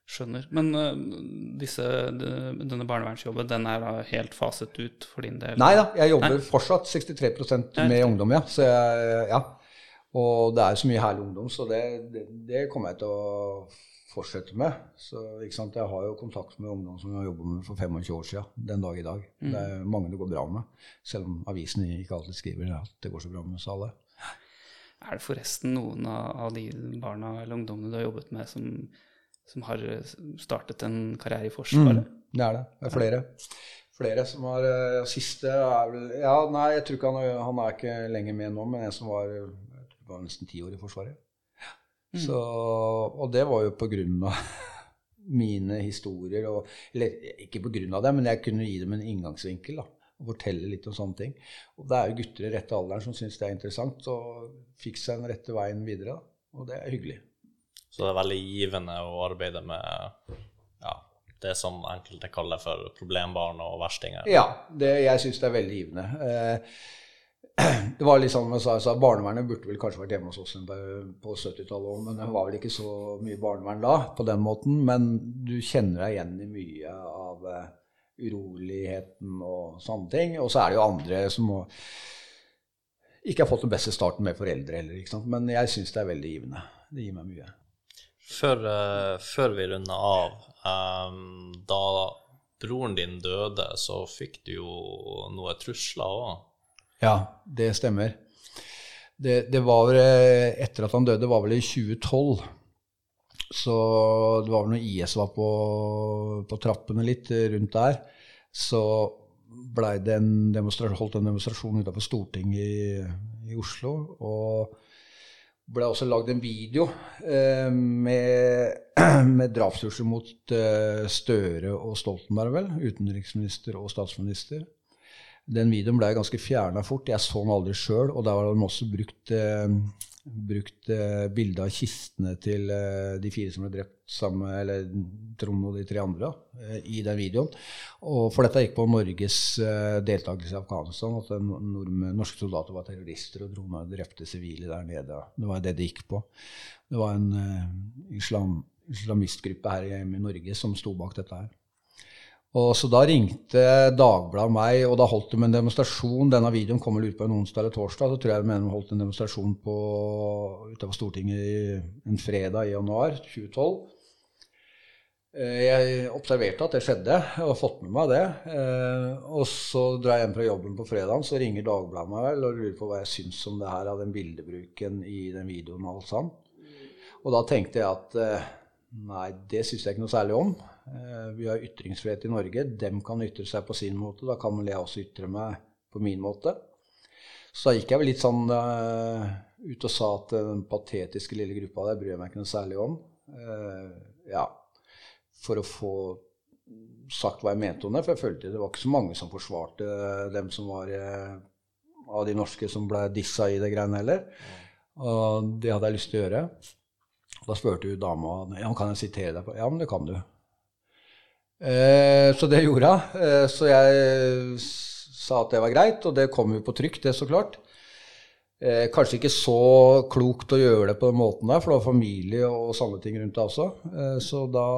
Skjønner. Men uh, disse, de- denne barnevernsjobben, den er da helt faset ut for din del? Nei da, jeg jobber Nei. fortsatt 63 Ja, med ungdom, ja. Så jeg, ja. Og det er så mye herlig ungdom, så det, det, det kommer jeg til å fortsette med. Så, ikke sant? Jeg har jo kontakt med ungdom som jeg har jobbet med for 25 år siden, den dag i dag. Det er mange det går bra med, selv om avisen ikke alltid skriver at det går så bra med oss alle. Er det forresten noen av de barna eller ungdommene du har jobbet med, som, som har startet en karriere i Forsvaret? Det er det. Det er flere. Flere som har eh, Siste er vel Ja, nei, jeg tror ikke han, han er ikke lenger med nå, men en som var, var nesten ti år i Forsvaret. Så, og det var jo på grunn av mine historier. Og, eller ikke på grunn av det, men jeg kunne gi dem en inngangsvinkel. da, og Fortelle litt om sånne ting. Og det er jo gutter i rette alderen som syns det er interessant, og fikk seg den rette veien videre. da, Og det er hyggelig. Så det er veldig givende å arbeide med ja, det som enkelte kaller for problembarn og verstinger. Ja, det, jeg syns det er veldig givende. Eh, det var litt sånn jeg sa, sa, Barnevernet burde vel kanskje vært hjemme hos oss på- på 70-tallet òg, men det var vel ikke så mye barnevern da på den måten. Men du kjenner deg igjen i mye av eh, uroligheten og sånne ting. Og så er det jo andre som må, ikke har fått den beste starten med foreldre heller. Men jeg syns det er veldig givende. Det gir meg mye. Før, eh, før vi runder av, um, da broren din døde, så fikk du jo noe trusler òg. Ja, det stemmer. Det, det var eh, Etter at han døde, var vel i 2012. Så det var vel når IS var på, på trappene litt rundt der, så blei det en holdt en demonstrasjon utenfor Stortinget i, i Oslo. Og ble også lagd en video eh, med, med drapstrusler mot eh, Støre og Stoltenberg, vel. Utenriksminister og statsminister. Den videoen ble ganske fjerna fort. Jeg så den aldri sjøl. Og der var de også brukt, eh, brukt eh, bilde av kistene til eh, de fire som ble drept sammen eller Trond og de tre andre eh, i den videoen. Og for dette gikk på Norges eh, deltakelse i Afghanistan. At norske soldater var terrorister og dro drepte sivile der nede. Det var det det gikk på. Det var en eh, islam, islamistgruppe her hjemme i Norge som sto bak dette her. Og Så da ringte Dagbladet meg, og da holdt de en demonstrasjon. Denne videoen kommer ut på en onsdag eller torsdag. Så tror jeg de mener de holdt en demonstrasjon på, utenfor Stortinget i, en fredag i januar 2012. Eh, Jeg observerte at det skjedde, og har fått med meg det. Eh, Og så drar jeg hjem fra jobben på fredagen, så ringer Dagbladet meg vel og lurer på hva jeg syns om det her av den bildebruken i den videoen og alt sammen. Og da tenkte jeg at eh, nei, det syns jeg ikke noe særlig om. Eh, Vi har ytringsfrihet i Norge. Dem kan ytre seg på sin måte. Da kan vel jeg også ytre meg på min måte. Så da gikk jeg vel litt sånn uh, ut og sa at den patetiske lille gruppa der bryr jeg meg ikke noe særlig om. Uh, ja, for å få sagt hva jeg mente om det. For jeg følte det var ikke så mange som forsvarte dem som var uh, av de norske som ble dissa i det greiene heller. Og det hadde jeg lyst til å gjøre. Da spurte jo dama ja, kan jeg sitere deg på. Ja, men det kan du. Eh, så det gjorde hun. Eh, så jeg sa at det var greit, og det kom jo på trykk, det så klart. Eh, kanskje ikke så klokt å gjøre det på den måten der, for det var familie og sånne ting rundt det også. Så da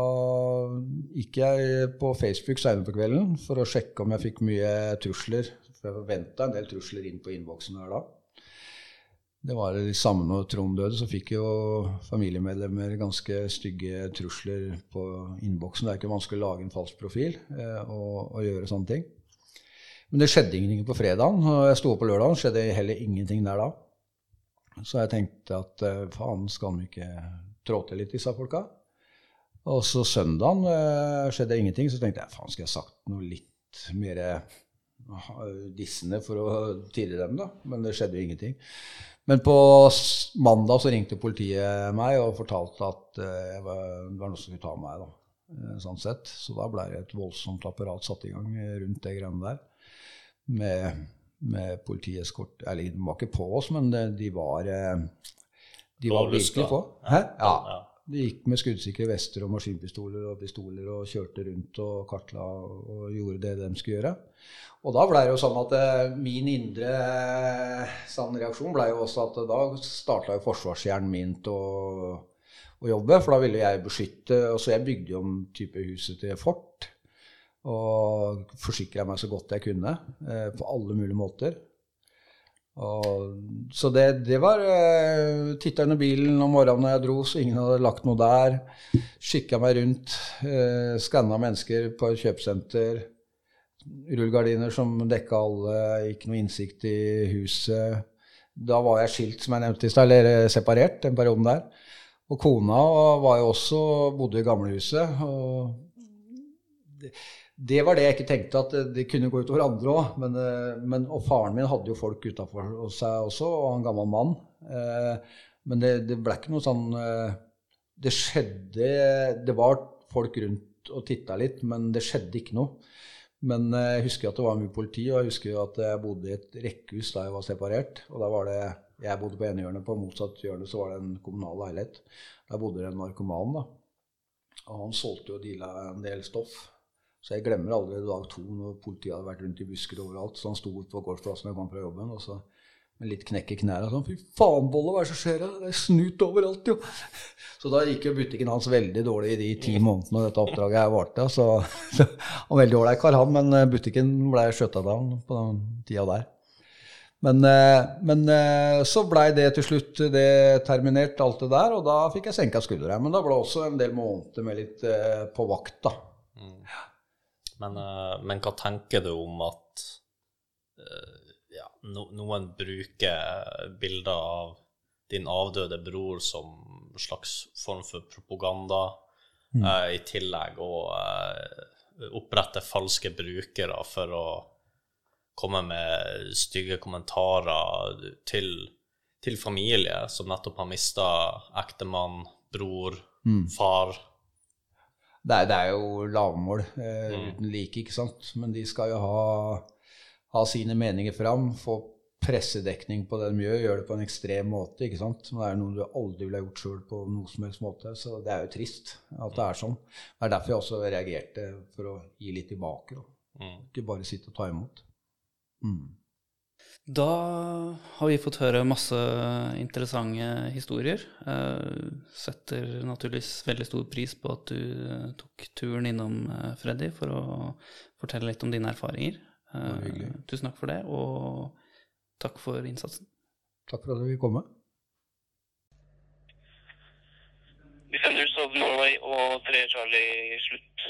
gikk jeg på Facebook seinere på kvelden for å sjekke om jeg fikk mye trusler. For jeg forventa en del trusler inn på innboksen her da. Det var det samme når Trond døde, så fikk jo familiemedlemmer ganske stygge trusler på innboksen. Det er ikke vanskelig å lage en falsk profil eh, og, og gjøre sånne ting. Men det skjedde ingenting på fredagen, og jeg sto opp på lørdagen, skjedde heller ingenting der da. Så jeg tenkte at eh, faen, skal de ikke trå til litt, disse folka? Og så søndagen eh, skjedde ingenting, så tenkte jeg faen, skal jeg sagt noe litt mer eh, dissende for å tirre dem, da? Men det skjedde jo ingenting. Men på mandag så ringte politiet meg og fortalte at eh, det var noe som skulle ta meg. da, eh, sånn sett. Så da ble det et voldsomt apparat satt i gang eh, rundt det greiene der. Med, med politieskort Eller de var ikke på oss, men de var De var virkelig på. Hæ? Ja. De gikk med skuddsikre vester og maskinpistoler og pistoler og kjørte rundt og kartla og gjorde det de skulle gjøre. Og da ble det jo sånn at eh, min indre eh, sann reaksjon ble jo også at da starta jo forsvarshjernen min til å jobbe, for da ville jeg beskytte og Så jeg bygde om type huset til fort. Og forsikra meg så godt jeg kunne eh, på alle mulige måter. Og, så det, det var uh, Titta under bilen om morgenen når jeg dro, så ingen hadde lagt noe der. Skikka meg rundt. Uh, Skanna mennesker på et kjøpesenter. Rullegardiner som dekka alle, ikke noe innsikt i huset. Da var jeg skilt, som jeg nevnte i stad, eller separert den perioden der. Og kona var jo også, bodde i gamlehuset. Og det, det var det jeg ikke tenkte, at det, det kunne gå utover andre òg. Men, eh, men, og faren min hadde jo folk utafor seg også, og en gammel mann. Eh, men det, det ble ikke noe sånn eh, Det skjedde Det var folk rundt og titta litt, men det skjedde ikke noe. Men jeg husker at det var mye politi, og jeg husker at jeg bodde i et rekkehus da jeg var separert. Og da var det Jeg bodde på ene hjørnet, på motsatt hjørne så var det en kommunal leilighet. Der bodde det en narkoman, da. Og han solgte jo og deala en del stoff. Så jeg glemmer aldri dag to når politiet hadde vært rundt i busker overalt. Så han sto på gårdsplassen jeg kom fra jobben, og så med litt knekk i knærne. Sånn, 'Fy faen, Bolle, hva er det som skjer her? Det er snut overalt, jo!' Så da gikk jo butikken hans veldig dårlig i de ti månedene dette oppdraget her varte. Så, så han veldig ålreit kar, han, men eh, butikken ble skjøtta down på den tida der. Men, eh, men eh, så blei det til slutt det terminert, alt det der, og da fikk jeg senka skuldra. Men da ble det også en del måneder med litt på vakt, da. Mm. Men, men, hva tenker du om at ja, no, noen bruker bilder av din avdøde bror som slags form for propaganda, mm. uh, i tillegg og uh, opprette falske brukere for å komme med stygge kommentarer til, til familie som nettopp har mista ektemann, bror, mm. far. Det er, det er, jo lavmål eh, mm. uten like, ikke sant. Men de skal jo ha ha sine meninger fram, få pressedekning på det de gjør, gjør det på en ekstrem måte. ikke sant? Men det er noe du aldri ville gjort sjøl på noe som helst måte. Så det er jo trist at det er sånn. Det er derfor jeg også reagerte for å gi litt tilbake. Mm. Ikke bare sitte og ta imot. Mm. Da har vi fått høre masse interessante historier. Setter naturligvis veldig stor pris på at du tok turen innom eh, Freddy for å fortelle litt om dine erfaringer. Tusen takk for det, og takk for innsatsen. Takk for at du vil komme. Vi sender ut Norway og 3 Charlie slutt.